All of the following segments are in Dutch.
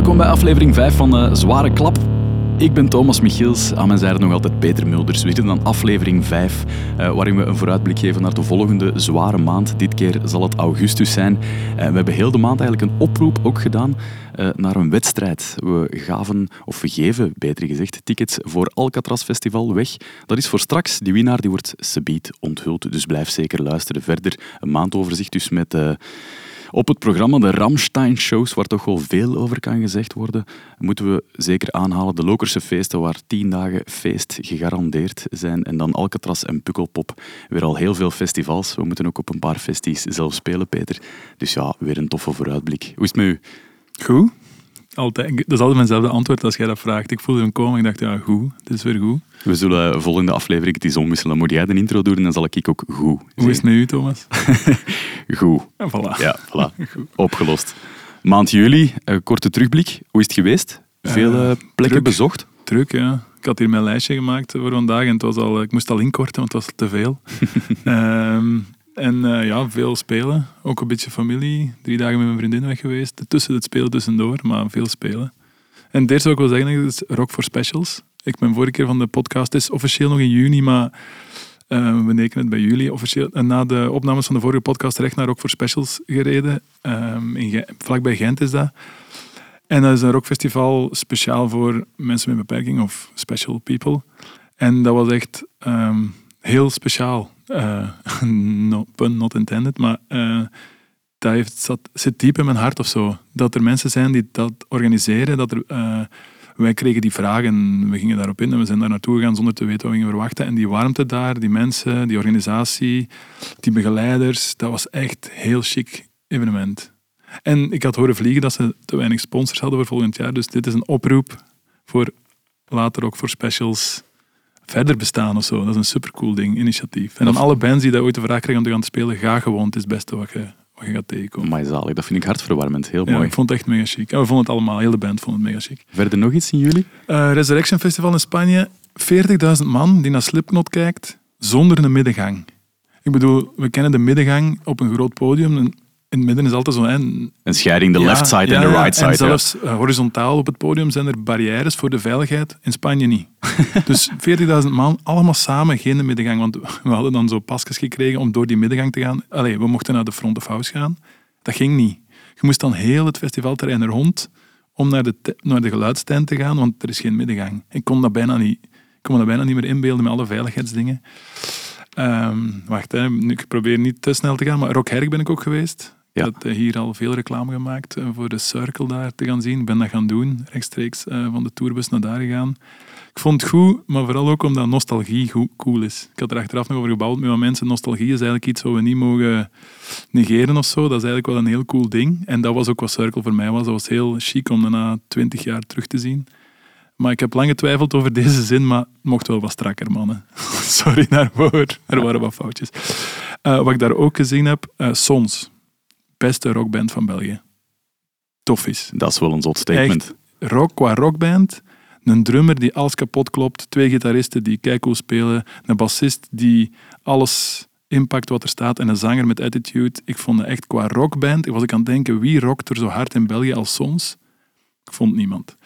Welkom bij aflevering 5 van de Zware Klap. Ik ben Thomas Michiels, aan mijn zijde nog altijd Peter Mulders. We zitten dan aflevering 5, eh, waarin we een vooruitblik geven naar de volgende zware maand. Dit keer zal het augustus zijn. Eh, we hebben heel de maand eigenlijk een oproep ook gedaan eh, naar een wedstrijd. We gaven, of we geven, beter gezegd, tickets voor Alcatraz Festival weg. Dat is voor straks. Die winnaar die wordt subiet onthuld, dus blijf zeker luisteren. Verder een maandoverzicht dus met... op het programma de Ramstein-shows, waar toch wel veel over kan gezegd worden, moeten we zeker aanhalen de Lokerse feesten, waar tien dagen feest gegarandeerd zijn. En dan Alcatraz en Pukkelpop. Weer al heel veel festivals. We moeten ook op een paar festies zelf spelen, Peter. Dus ja, weer een toffe vooruitblik. Hoe is het met u? Goed. Altijd. Dat is altijd mijnzelfde antwoord als jij dat vraagt. Ik voelde hem komen en ik dacht, ja, goed. Het is weer goed. We zullen volgende aflevering het eens omwisselen. Moet jij de intro doen, dan zal ik ook goed Hoe is het met u, Thomas? Goed. En voilà. Ja, voilà. Opgelost. Maand juli, een korte terugblik. Hoe is het geweest? Veel Eh, eh, plekken druk. bezocht? Druk, ja. Ik had hier mijn lijstje gemaakt voor vandaag en het was al, ik moest al inkorten, want het was te veel. Ehm, en eh, ja, veel spelen. Ook een beetje familie. Drie dagen met mijn vriendin weg geweest. Tussen het spelen tussendoor, maar veel spelen. En eerste wat ik wil zeggen is Rock for Specials. Ik ben vorige keer van de podcast, het is officieel nog in juni, maar eh, we nekenen het bij juli officieel. En na de opnames van de vorige podcast recht naar Rock for Specials gereden. Ehm in Ge- vlakbij Gent is dat. En dat is een rockfestival speciaal voor mensen met beperking of special people. En dat was echt ehm, heel speciaal. No, pun not intended, maar eh, dat heeft, zat, zit diep in mijn hart of zo. Dat er mensen zijn die dat organiseren. Dat er, eh, wij kregen die vragen, we gingen daarop in en we zijn daar naartoe gegaan zonder te weten wat we gingen verwachten. En die warmte daar, die mensen, die organisatie, die begeleiders, dat was echt heel chic evenement. En ik had horen vliegen dat ze te weinig sponsors hadden voor volgend jaar. Dus dit is een oproep voor later ook voor specials verder bestaan of zo. Dat is een supercool ding, initiatief. En dan alle bands die dat ooit de vraag krijgen om te gaan spelen, ga gewoon. Het is het beste wat je, wat je gaat tegenkomen. Maar zalig, dat vind ik hartverwarmend. Heel Ja, mooi. ik vond het echt mega chic. En we vonden het allemaal, heel de band vond het mega chic. Verder nog iets in juli? Eh, Resurrection Festival in Spanje. 40.000 man die naar Slipknot kijkt zonder een middengang. Ik bedoel, we kennen de middengang op een groot podium. En in het midden is altijd zo... hè, een- scheiding, de Ja, left side en de ja. right side. En zelfs eh, horizontaal op het podium zijn er barrières voor de veiligheid. In Spanje niet. dus 40.000 man, allemaal samen, geen middengang. Want we hadden dan zo pasjes gekregen om door die middengang te gaan. Allee, we mochten naar de front of house gaan. Dat ging niet. Je moest dan heel het festivalterrein rond om naar de, naar de geluidstent te gaan, want er is geen middengang. Ik kon dat bijna niet, ik kon me dat bijna niet meer inbeelden met alle veiligheidsdingen. Ehm, wacht, hè. Ik probeer niet te snel te gaan, maar Rockherk ben ik ook geweest. Ik had eh, hier al veel reclame gemaakt eh, voor de Circle daar te gaan zien. Ik ben dat gaan doen, rechtstreeks eh, van de tourbus naar daar gegaan. Ik vond het goed, maar vooral ook omdat nostalgie goed, cool is. Ik had er achteraf nog over gebouwd met wat mensen. Nostalgie is eigenlijk iets wat we niet mogen negeren of zo. Dat is eigenlijk wel een heel cool ding. En dat was ook wat Circle voor mij was. Dat was heel chic om dat na twintig jaar terug te zien. Maar ik heb lang getwijfeld over deze zin, maar het mocht wel wat strakker, mannen. Sorry daarvoor. Er waren wat foutjes. Wat ik daar ook gezien heb, Sons. Beste rockband van België. Tof is. Dat is wel een zot statement. Echt rock qua rockband. Een drummer die alles kapot klopt. Twee gitaristen die keicool spelen. Een bassist die alles impact wat er staat. En een zanger met attitude. Ik vond het echt qua rockband. Ik was ik aan het denken, wie rockt er zo hard in België als Sons? Ik vond niemand.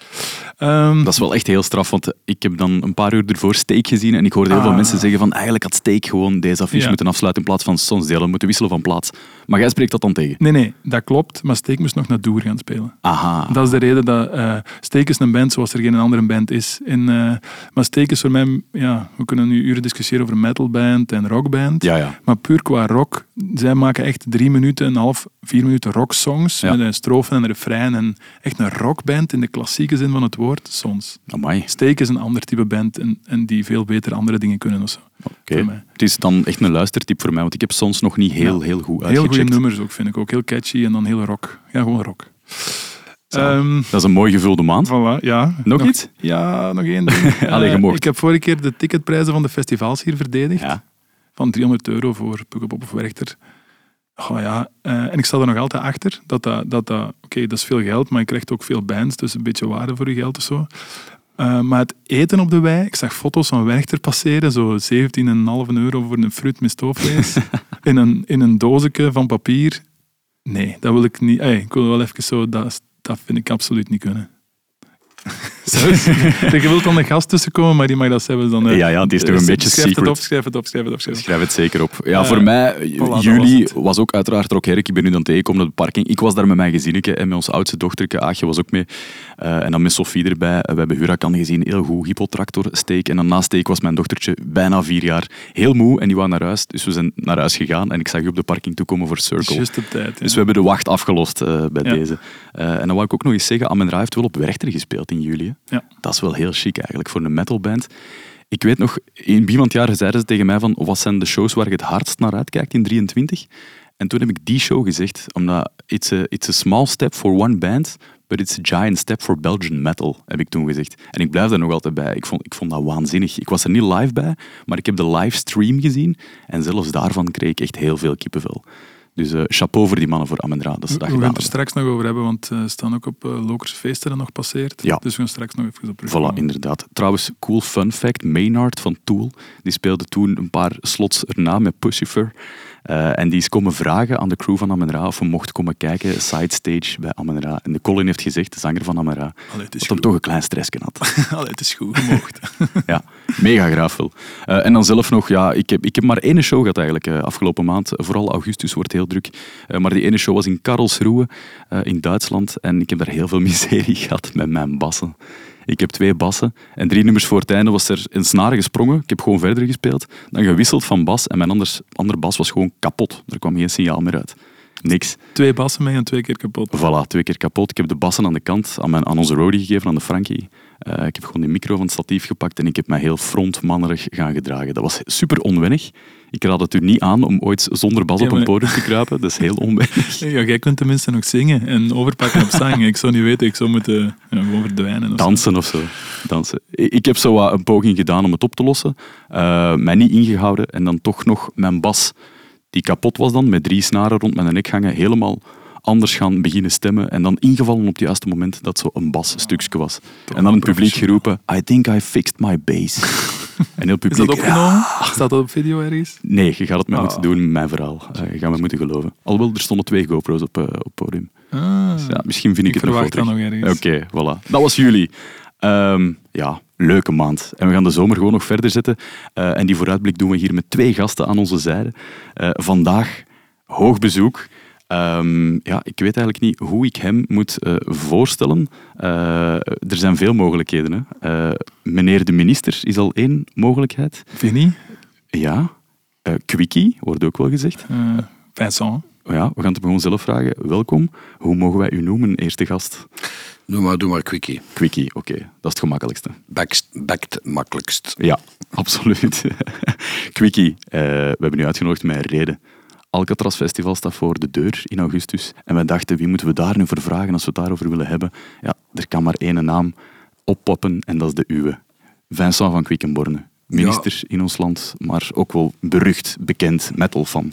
Ehm, Dat is wel echt heel straf, want ik heb dan een paar uur ervoor Steak gezien en ik hoorde heel veel Ah. mensen zeggen van eigenlijk had Steak gewoon deze affiche Ja. moeten afsluiten in plaats van Sons delen, moeten wisselen van plaats. Maar jij spreekt dat dan tegen? Nee, nee, dat klopt. Maar Steek moest nog naar Doer gaan spelen. Aha. Dat is de reden dat eh Steek is een band zoals er geen andere band is. In, eh, maar Steek is voor mij, ja, we kunnen nu uren discussiëren over metalband en rockband. Ja, ja. Maar puur qua rock, zij maken echt drie minuten en een half, vier minuten rocksongs. Met een strofe en een refrein. En echt een rockband in de klassieke zin van het woord, soms. Amai. Steek is een ander type band en, en die veel beter andere dingen kunnen. Of zo. Oké. Het is dan echt een luistertip voor mij, want ik heb Sons nog niet heel, Ja. heel goed Heel goede uitgecheckt. nummers ook, vind ik ook. Heel catchy en dan heel rock. Ja, gewoon rock. Ehm, Dat is een mooi gevulde maand. Voilà, ja. Nog iets? Ja, nog één ding. Allee, Eh, mocht. ik heb vorige keer de ticketprijzen van de festivals hier verdedigd. Ja. Van 300 euro voor Pukkelpop of Werchter. Oh ja, eh, en ik sta er nog altijd achter. Dat dat, dat, dat Oké, dat is veel geld, maar je krijgt ook veel bands, dus een beetje waarde voor je geld of zo. Eh, maar het eten op de wei, ik zag foto's van Werchter passeren, zo 17,5 euro voor een fruit met stoofvlees. in, een, in een doosje van papier. Nee, dat wil ik niet. Ey, ik wil wel even zo dat dat vind ik absoluut niet kunnen. Zelfs, je wilt dan een gast tussenkomen, maar die mag dat hebben dan... eh, Ja, ja, het is toch een eh, beetje schrijf het secret. op, schrijf het op, schrijf het op. Schrijf het op. Schrijf het zeker op. Ja, Eh, voor mij, voilà, juli was was, het. ook uiteraard Rockherk. Ik ben nu dan tegengekomen op de parking. Ik was daar met mijn gezinnetje en met onze oudste dochterke. Aagje was ook mee. Eh, en dan met Sophie erbij. We hebben Huracan gezien, heel goed. Hypotractor, steek. En dan naast steek was mijn dochtertje bijna vier jaar. Heel moe en die wou naar huis. Dus we zijn naar huis gegaan. En ik zag je op de parking toekomen voor Circle. Op tijd. ja. Dus we hebben de wacht afgelost eh, bij Ja. deze. Eh, en dan wou ik ook nog eens zeggen, Amen Ra heeft wel op Werchter gespeeld in juli. Ja. Dat is wel heel chic eigenlijk voor een metalband. Ik weet nog, in het jaar zeiden ze tegen mij van wat zijn de shows waar je het hardst naar uitkijkt in 23? En toen heb ik die show gezegd, omdat it's a, it's a small step for one band, but it's a giant step for Belgian metal, heb ik toen gezegd. En ik blijf daar nog altijd bij. Ik vond, ik vond dat waanzinnig. Ik was er niet live bij, maar ik heb de livestream gezien en zelfs daarvan kreeg ik echt heel veel kippenvel. Dus eh, chapeau voor die mannen voor Amen Ra, dat ze We dat gaan gedaan het er straks nog over hebben, want eh, ze staan ook op uh, Lokers feesten er nog passeerd. Ja. Dus we gaan straks nog even op Voilà, terugkomen. inderdaad. Trouwens, cool fun fact, Maynard van Tool, die speelde toen een paar slots erna met Pussifer. Eh, en die is komen vragen aan de crew van Amen of we mochten komen kijken, sidestage bij Amen. En de Colin heeft gezegd, de zanger van Amen dat hem goed. toch een klein stressje had. Allee, het is goed, moogt. ja, mega graaf wel. Eh, en dan zelf nog, ja, ik heb, ik heb maar één show gehad eigenlijk eh, afgelopen maand. Vooral augustus wordt heel druk. Maar die ene show was in Karlsruhe in Duitsland. En ik heb daar heel veel miserie gehad met mijn bassen. Ik heb twee bassen en drie nummers voor het einde was er een snare gesprongen. Ik heb gewoon verder gespeeld. Dan gewisseld van bas en mijn anders, andere bas was gewoon kapot. Er kwam geen signaal meer uit. Niks. Twee bassen mee en twee keer kapot. Voilà, twee keer kapot. Ik heb de bassen aan de kant aan, mijn, aan onze roadie gegeven, aan de Frankie. Eh, ik heb gewoon de micro van het statief gepakt en ik heb mij heel frontmannerig gaan gedragen. Dat was super onwennig. Ik raad het u niet aan om ooit zonder bas Ja, op een podium te kruipen. Dat is heel onwennig. Ja, jij kunt tenminste nog zingen en overpakken op zang. Ik zou niet weten, ik zou moeten ja, gewoon verdwijnen. of zo. Dansen of zo. Dansen. Ik heb zo wat een poging gedaan om het op te lossen. Eh, mij niet ingehouden en dan toch nog mijn bas, die kapot was dan, met drie snaren rond mijn nek hangen, helemaal anders gaan beginnen stemmen. En dan ingevallen op het juiste moment dat zo een basstukje was. en dan het publiek geroepen, I think I fixed my bass. en heel het Is publiek... dat opgenomen? Staat dat op video ergens? Nee, je gaat het mij Ah. moeten doen met mijn verhaal. Eh, je gaat me moeten geloven. Alhoewel, er stonden twee GoPro's op, eh, op het podium. Ah, Dus ja, misschien vind ik, ik het nog wel verwacht dat terug. nog ergens. Oké, voilà. Dat was juli. Ehm, ja, leuke maand. En we gaan de zomer gewoon nog verder zetten. Eh, en die vooruitblik doen we hier met twee gasten aan onze zijde. Vandaag hoog bezoek. Ehm, ja, ik weet eigenlijk niet hoe ik hem moet eh, voorstellen. Eh, er zijn veel mogelijkheden. Hè. Eh, meneer de minister is al één mogelijkheid. Vinnie? Ja. Eh Quickie, wordt ook wel gezegd. Eh, Vincent? Ja, we gaan het gewoon zelf vragen. Welkom. Hoe mogen wij u noemen, eerste gast? Doe maar, doe maar quickie. Quickie, oké. Dat is het gemakkelijkste. Bekt, bekt makkelijkst. Ja, absoluut. Quickie, eh, we hebben u uitgenodigd met een reden. Alcatraz Festival staat voor de deur in augustus. En wij dachten, wie moeten we daar nu voor vragen als we het daarover willen hebben? Ja, er kan maar één naam oppoppen en dat is de uwe. Vincent van Quickenborne. Minister in ons land, maar ook wel berucht, bekend metalfan.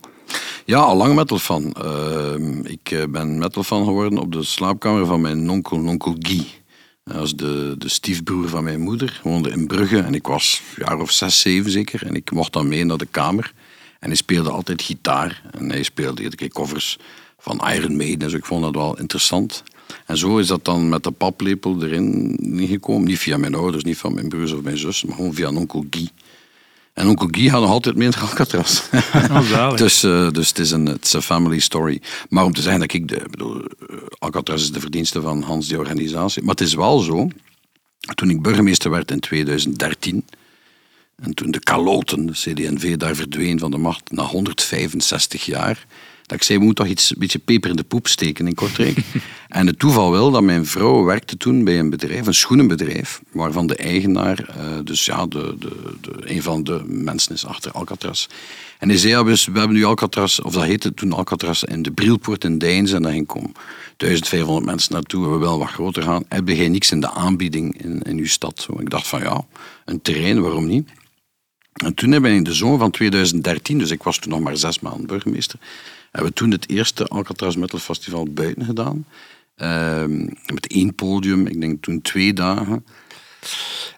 Ja, al lang metalfan. Ehm ik eh, ben metalfan geworden op de slaapkamer van mijn onkel, onkel Guy. Hij was de, de stiefbroer van mijn moeder, woonde in Brugge en ik was een jaar of zes, zeven zeker. En ik mocht dan mee naar de kamer. En hij speelde altijd gitaar. En hij speelde iedere keer covers van Iron Maiden. Dus ik vond dat wel interessant. En zo is dat dan met de paplepel erin gekomen. Niet via mijn ouders, niet van mijn broers of mijn zus, maar gewoon via een onkel Guy. En onkel Guy had nog altijd mee naar Alcatraz. Oh, zalig. dus, eh, dus het is een het is een family story. Maar om te zeggen dat ik... De, bedoel, eh, Alcatraz is de verdienste van Hans, die organisatie. Maar het is wel zo. Toen ik burgemeester werd in 2013... En toen de Kaloten, de CD&V, daar verdween van de macht na 165 jaar. Dat ik zei, we moeten toch iets, een beetje peper in de poep steken in Kortrijk. en het toeval wil dat mijn vrouw werkte toen bij een bedrijf, een schoenenbedrijf, waarvan de eigenaar, eh, dus ja, de, de, de, een van de mensen is achter Alcatraz. En hij zei, ja, we, we hebben nu Alcatraz, of dat heette toen Alcatraz, in de Brielpoort in Deinzen. En daar ging kom 1500 mensen naartoe, en we willen wat groter gaan. Heb jij niks in de aanbieding in, in uw stad? Zo, ik dacht van ja, een terrein, waarom niet? En toen hebben we in de zomer van 2013, dus ik was toen nog maar zes maanden burgemeester, hebben we toen het eerste Alcatraz Metal Festival buiten gedaan. Ehm, met één podium, ik denk toen twee dagen.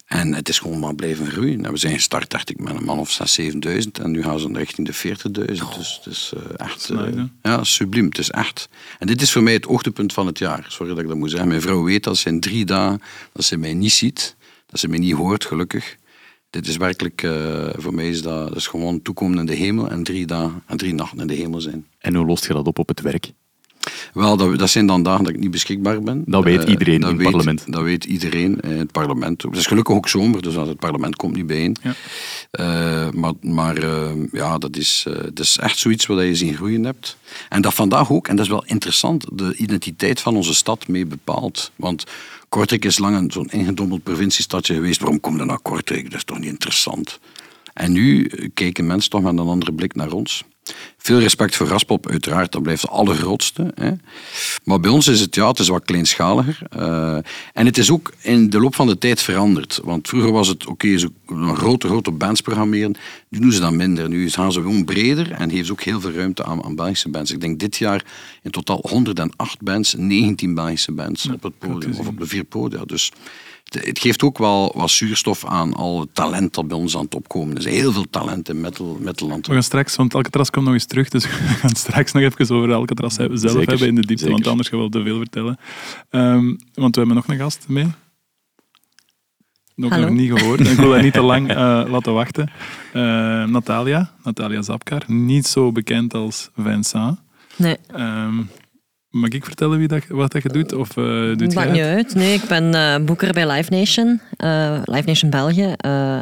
En het is gewoon maar blijven groeien. En we zijn gestart, dacht ik, met een man of 6, 7.000. En nu gaan ze richting de 40.000. Dus het is eh, echt... eh, ja, subliem. Het is echt... En dit is voor mij het hoogtepunt van het jaar. Sorry dat ik dat moet zeggen. Mijn vrouw weet dat ze in drie dagen, dat ze mij niet ziet. Dat ze mij niet hoort, gelukkig. Dit is werkelijk, eh, voor mij is dat, is gewoon toekomen in de hemel en drie dagen en drie nachten in de hemel zijn. En hoe lost je dat op op het werk? Wel, dat, dat zijn dan dagen dat ik niet beschikbaar ben. Dat weet Eh, iedereen dat in het parlement. Dat weet iedereen in het parlement. Het is gelukkig ook zomer, dus het parlement komt niet bijeen. Ja. Eh, maar maar eh, ja, dat is, dat is echt zoiets wat je zien groeien hebt. En dat vandaag ook, en dat is wel interessant, de identiteit van onze stad mee bepaalt. Want Kortrijk is lang een zo'n ingedommeld provinciestadje geweest. Waarom kom je naar Kortrijk? Dat is toch niet interessant? En nu kijken mensen toch met een andere blik naar ons. Veel respect voor Raspop, uiteraard, dat blijft de allergrootste. Hè. Maar bij ons is het, ja, het is wat kleinschaliger. Eh, en het is ook in de loop van de tijd veranderd. Want vroeger was het, oké, zo een grote, grote bands programmeren. Nu doen ze dat minder. Nu gaan ze gewoon breder en geven ze ook heel veel ruimte aan, aan Belgische bands. Ik denk dit jaar in totaal 108 bands, 19 Belgische bands op het podium, of op de vier podia. Dus het- geeft ook wel wat zuurstof aan al het talent dat bij ons aan het opkomen is. Heel veel talent in metal. We gaan straks, want Alcatraz komt nog eens terug, dus we gaan straks nog even over Alcatraz zelf Zeker, hebben in de diepte, want anders gaan we wel te veel vertellen. Ehm, want we hebben nog een gast mee. Nog, Hallo. nog niet gehoord. Ik wil haar niet te lang eh, laten wachten. Eh, Natalia, Natalia Zapkar, niet zo bekend als Vincent. Nee, Ehm, mag ik vertellen wie dat, wat dat je doet? Of eh doet maakt niet uit. Nee, ik ben eh, boeker bij Live Nation, eh, Live Nation België.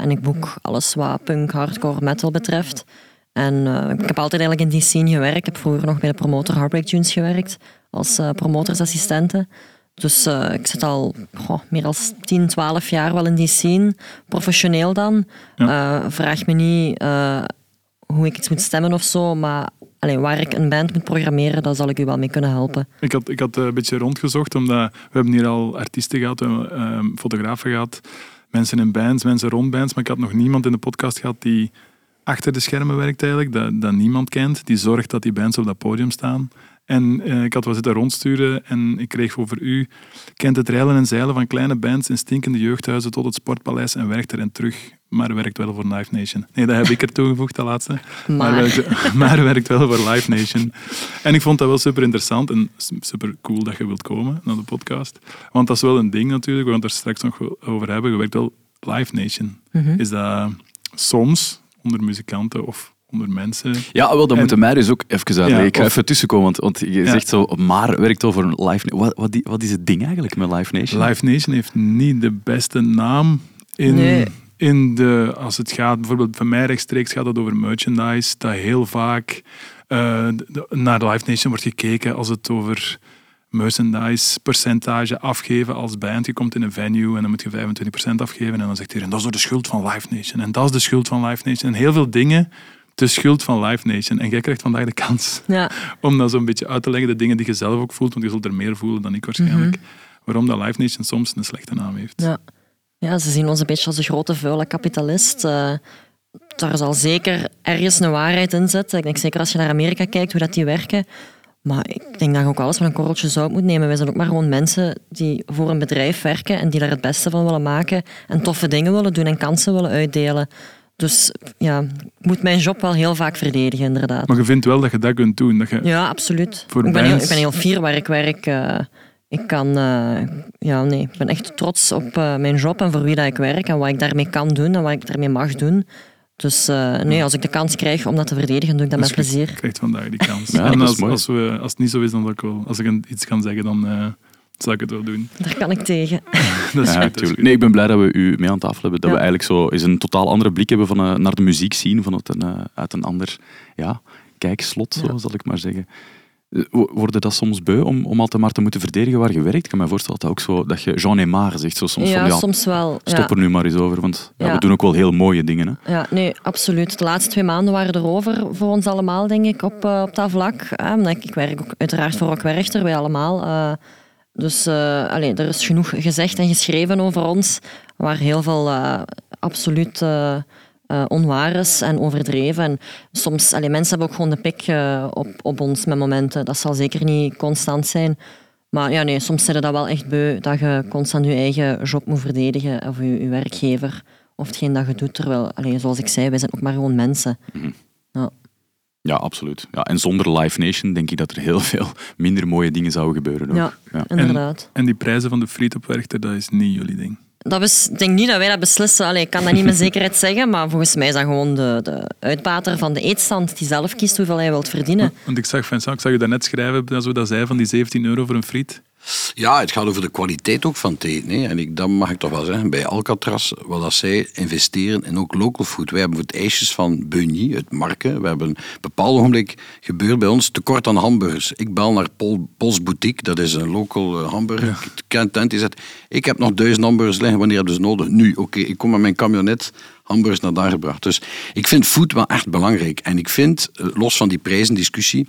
en ik boek alles wat punk, hardcore, metal betreft. En ik heb altijd eigenlijk in die scene gewerkt. Ik heb vroeger nog bij de promotor Heartbreak Tunes gewerkt, als promotorsassistente. Dus ik zit al goh, meer dan 10, 12 jaar wel in die scene. Professioneel dan. Vraag me niet hoe ik iets moet stemmen of zo, maar allee, waar ik een band moet programmeren, daar zal ik u wel mee kunnen helpen. Ik had, ik had eh, een beetje rondgezocht, omdat we hebben hier al artiesten gehad, ehm, fotografen gehad, mensen in bands, mensen rond bands, maar ik had nog niemand in de podcast gehad die achter de schermen werkt eigenlijk, dat, dat niemand kent, die zorgt dat die bands op dat podium staan. En eh, ik had wel zitten rondsturen en ik kreeg over u, kent het reilen en zeilen van kleine bands in stinkende jeugdhuizen tot het sportpaleis en werkt er en terug, maar werkt wel voor Live Nation. Nee, dat heb ik er toegevoegd, dat laatste. Maar, Maar. werkt, maar werkt wel voor Live Nation. En ik vond dat wel super interessant en super cool dat je wilt komen naar de podcast. Want dat is wel een ding natuurlijk, we gaan het er straks nog over hebben. Je werkt wel Live Nation. Mhm. Is dat soms onder muzikanten of onder mensen? Ja, wel, dat En- moeten mij dus ook even uitleggen. Ja, ik ga of- even tussenkomen, want, want je Ja. zegt zo, maar werkt over een Live Wat, wat, wat is het ding eigenlijk met Live Nation? Live Nation heeft niet de beste naam in, Nee. In de... Als het gaat, bijvoorbeeld bij mij rechtstreeks gaat het over merchandise, dat heel vaak eh, naar Live Nation wordt gekeken als het over merchandise percentage afgeven als band. Je komt in een venue en dan moet je 25% afgeven en dan zegt iedereen, dat is door de schuld van Live Nation en dat is de schuld van Live Nation. En heel veel dingen de schuld van Live Nation. En jij krijgt vandaag de kans Ja, om dat zo'n beetje uit te leggen, de dingen die je zelf ook voelt, want je zult er meer voelen dan ik waarschijnlijk. Mhm. Waarom dat Live Nation soms een slechte naam heeft. ja. Ja, ze zien ons een beetje als de grote vuile kapitalist. Eh, daar zal zeker ergens een waarheid in zitten. Ik denk zeker als je naar Amerika kijkt, hoe dat die werken. Maar ik denk dat je ook alles met een korreltje zout moet nemen. Wij zijn ook maar gewoon mensen die voor een bedrijf werken en die daar het beste van willen maken en toffe dingen willen doen en kansen willen uitdelen. Dus ja, ik moet mijn job wel heel vaak verdedigen, inderdaad. Maar je vindt wel dat je dat kunt doen. Dat je, Ja, absoluut. Voor ik, ben heel, ik ben heel fier waar ik werk. eh, ik kan, eh, ja, nee, ik ben echt trots op eh, mijn job en voor wie dat ik werk en wat ik daarmee kan doen en wat ik daarmee mag doen. Dus eh, nee, als ik de kans krijg om dat te verdedigen, doe ik dat Dus met je plezier. krijgt vandaag die kans. Ja, en dat is als, mooi. als, we, als het niet zo is, dan zal ik wel, als ik iets kan zeggen, dan eh, zal ik het wel doen. Daar kan ik tegen. Dat is Ja, goed, dat is. Nee, ik ben blij dat we u mee aan tafel hebben. Dat Ja. we eigenlijk zo eens een totaal andere blik hebben van, eh, naar de muziek zien, vanuit een, eh, uit een ander ja, kijkslot, zo zal ik maar zeggen. Wo- Worden dat soms beu om, om altijd maar te moeten verdedigen waar je werkt? Ik kan me voorstellen dat ook zo, dat je Jean Aymar zegt, zo soms ja, van ja, soms wel. stop Ja. er nu maar eens over, want ja, we doen ook wel heel mooie dingen. Hè. Ja, nee, absoluut. De laatste twee maanden waren erover voor ons allemaal, denk ik, op, eh, op dat vlak. Eh, ik, ik werk ook uiteraard voor Rock Werchter, wij allemaal. eh, dus eh, allee, er is genoeg gezegd en geschreven over ons, waar heel veel absoluut onwaar is en overdreven. En soms, allee, mensen hebben ook gewoon de pik eh, op, op ons met momenten. Dat zal zeker niet constant zijn. Maar ja, nee, soms zit je dat wel echt beu, dat je constant je eigen job moet verdedigen, of je, je werkgever, of hetgeen dat je doet. Terwijl, allee, zoals ik zei, wij zijn ook maar gewoon mensen. Ja. Ja, absoluut. Ja, en zonder Live Nation denk ik dat er heel veel minder mooie dingen zouden gebeuren. Ook. Ja, Ja. inderdaad. En die prijzen van de friet op Werchter, dat is niet jullie ding. Dat is, ik denk niet dat wij dat beslissen. Allee, ik kan dat niet met zekerheid zeggen, maar volgens mij is dat gewoon de, de uitbater van de eetstand die zelf kiest hoeveel hij wilt verdienen. Want ik zag, Vincent, ik zag je daarnet schrijven, dat we dat zei, van die 17 euro voor een friet. Ja, het gaat over de kwaliteit ook van het eten. Hè. En ik, dat mag ik toch wel zeggen, bij Alcatraz, wat dat zij investeren in ook local food. Wij hebben voor het ijsjes van Beugny, uit Marken. We hebben een bepaald ogenblik gebeurd bij ons tekort aan hamburgers. Ik bel naar Pol, Pols Boutique, dat is een local eh, hamburger. Ken tent, die zegt, ik heb nog duizend hamburgers liggen, wanneer hebben ze nodig? Nu, oké, ik kom met mijn camionet hamburgers naar daar gebracht. Dus ik vind food wel echt belangrijk. En ik vind, eh, los van die prijzendiscussie,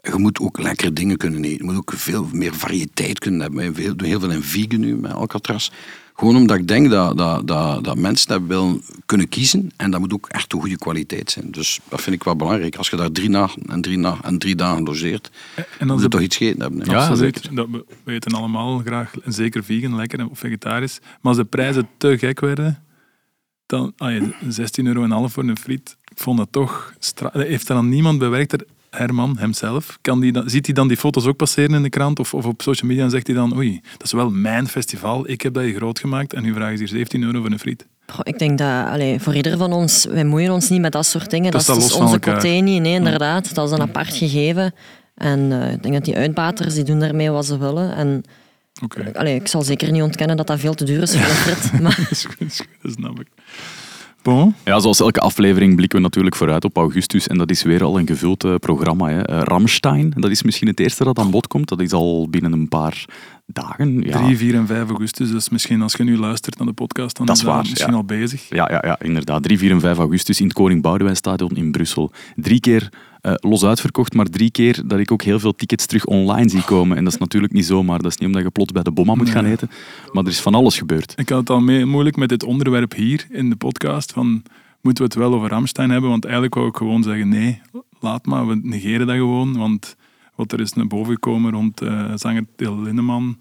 je moet ook lekkere dingen kunnen eten. Je moet ook veel meer variëteit kunnen hebben. We doen heel veel in vegan nu met Alcatraz. Gewoon omdat ik denk dat, dat, dat, dat mensen dat willen kunnen kiezen. En dat moet ook echt een goede kwaliteit zijn. Dus dat vind ik wel belangrijk. Als je daar drie nachten en drie, na en drie dagen logeert, En moet je toch iets gegeten hebben. Ja, Absoluut. zeker. Dat, we we eten allemaal graag, en zeker vegan, lekker of vegetarisch. Maar als de prijzen te gek werden, dan ah, ja, 16 euro en half voor een friet. Ik vond dat toch... Heeft er dan niemand bewerkt, er, Herman hemzelf, kan die dan, ziet hij dan die foto's ook passeren in de krant of, of op social media en zegt hij dan oei, dat is wel mijn festival, ik heb dat hier groot gemaakt en nu vragen ze hier 17 euro voor een friet. Goh, ik denk dat allee, voor ieder van ons, wij moeien ons niet met dat soort dingen. Dat is van onze niet. Nee, inderdaad. Dat is een apart gegeven. En eh, ik denk dat die uitbaters, die doen daarmee wat ze willen. En allee, ik zal zeker niet ontkennen dat dat veel te duur is voor een frit. Maar dat is goed, dat is goed, dat snap ik. Ja, zoals elke aflevering blikken we natuurlijk vooruit op augustus. En dat is weer al een gevuld eh, programma. Hè. Eh, Ramstein, dat is misschien het eerste dat aan bod komt. Dat is al binnen een paar dagen. Ja, 3, 4 en 5 augustus, dus misschien als je nu luistert naar de podcast, dan Dat is waar, misschien ja. al bezig. Ja, ja, ja, inderdaad. 3, 4 en 5 augustus in het Koning Boudewijnstadion in Brussel. Drie keer eh, los uitverkocht, maar drie keer dat ik ook heel veel tickets terug online zie komen. En dat is natuurlijk niet zomaar. Dat is niet omdat je plots bij de bomma moet gaan eten. Maar er is van alles gebeurd. Ik had het al mee, moeilijk met dit onderwerp hier in de podcast. Van, moeten we het wel over Ramstein hebben? Want eigenlijk wou ik gewoon zeggen, nee, laat maar, we negeren dat gewoon. Want wat er is naar boven gekomen rond eh zanger Til Lindeman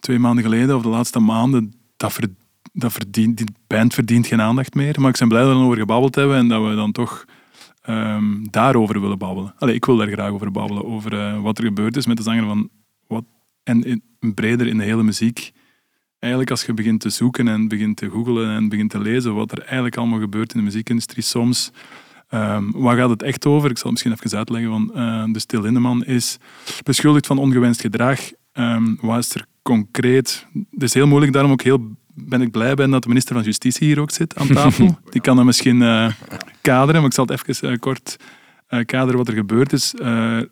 twee maanden geleden, of de laatste maanden, dat, dat verdient, die band verdient geen aandacht meer. Maar ik ben blij dat we erover gebabbeld hebben en dat we dan toch ehm, daarover willen babbelen. Allee, ik wil daar graag over babbelen, over eh, wat er gebeurd is met de zanger van... Wat, en in, breder in de hele muziek eigenlijk als je begint te zoeken en begint te googlen en begint te lezen wat er eigenlijk allemaal gebeurt in de muziekindustrie soms, ehm, waar gaat het echt over? Ik zal het misschien even uitleggen. Van, eh, de Stil Lindeman is beschuldigd van ongewenst gedrag. Ehm, wat is er concreet? Het is heel moeilijk, daarom ook heel ben ik blij ben dat de minister van Justitie hier ook zit aan tafel. Die kan dat misschien eh, kaderen, maar ik zal het even eh, kort kaderen wat er gebeurd is.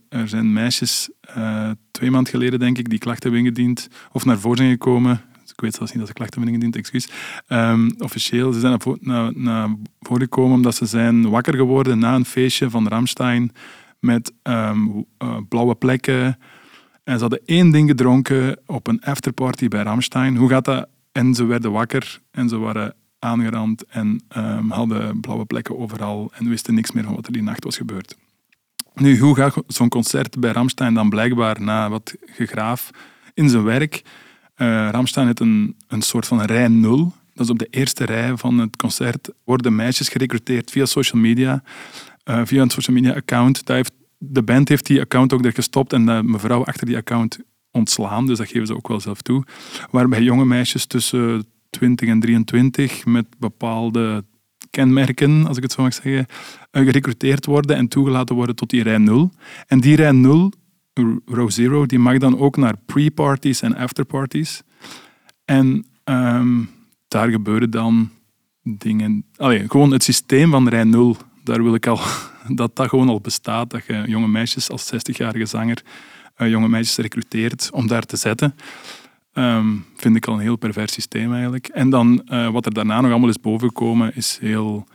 Er zijn meisjes twee maanden geleden, denk ik, die klachten hebben ingediend of naar voren zijn gekomen. Ik weet zelfs niet dat ze klachten hebben ingediend, excuus. Ehm, officieel, ze zijn naar, vo- naar, naar voren gekomen omdat ze zijn wakker geworden na een feestje van Ramstein met ehm, eh, blauwe plekken. En ze hadden één ding gedronken op een afterparty bij Ramstein. Hoe gaat dat? En ze werden wakker en ze waren aangerand en ehm, hadden blauwe plekken overal en wisten niks meer van wat er die nacht was gebeurd. Nu, hoe gaat zo'n concert bij Ramstein dan blijkbaar na wat gegraaf in zijn werk? Eh Ramstein heeft een, een soort van rij nul. Dat is op de eerste rij van het concert worden meisjes gerecruiteerd via social media, eh, via een social media account. De band heeft die account ook er gestopt en de mevrouw achter die account ontslaan, dus dat geven ze ook wel zelf toe. Waarbij jonge meisjes tussen 20 en 23 met bepaalde kenmerken, als ik het zo mag zeggen, eh, gerecruiteerd worden en toegelaten worden tot die rij 0. En die rij 0, row 0, die mag dan ook naar pre-parties en afterparties. En ehm, daar gebeuren dan dingen... Allee, gewoon het systeem van rij 0, daar wil ik al... Dat dat gewoon al bestaat, dat je jonge meisjes als 60-jarige zanger eh, jonge meisjes recruteert om daar te zetten. Ehm, vind ik al een heel pervers systeem eigenlijk. En dan eh, wat er daarna nog allemaal is bovengekomen, is heel,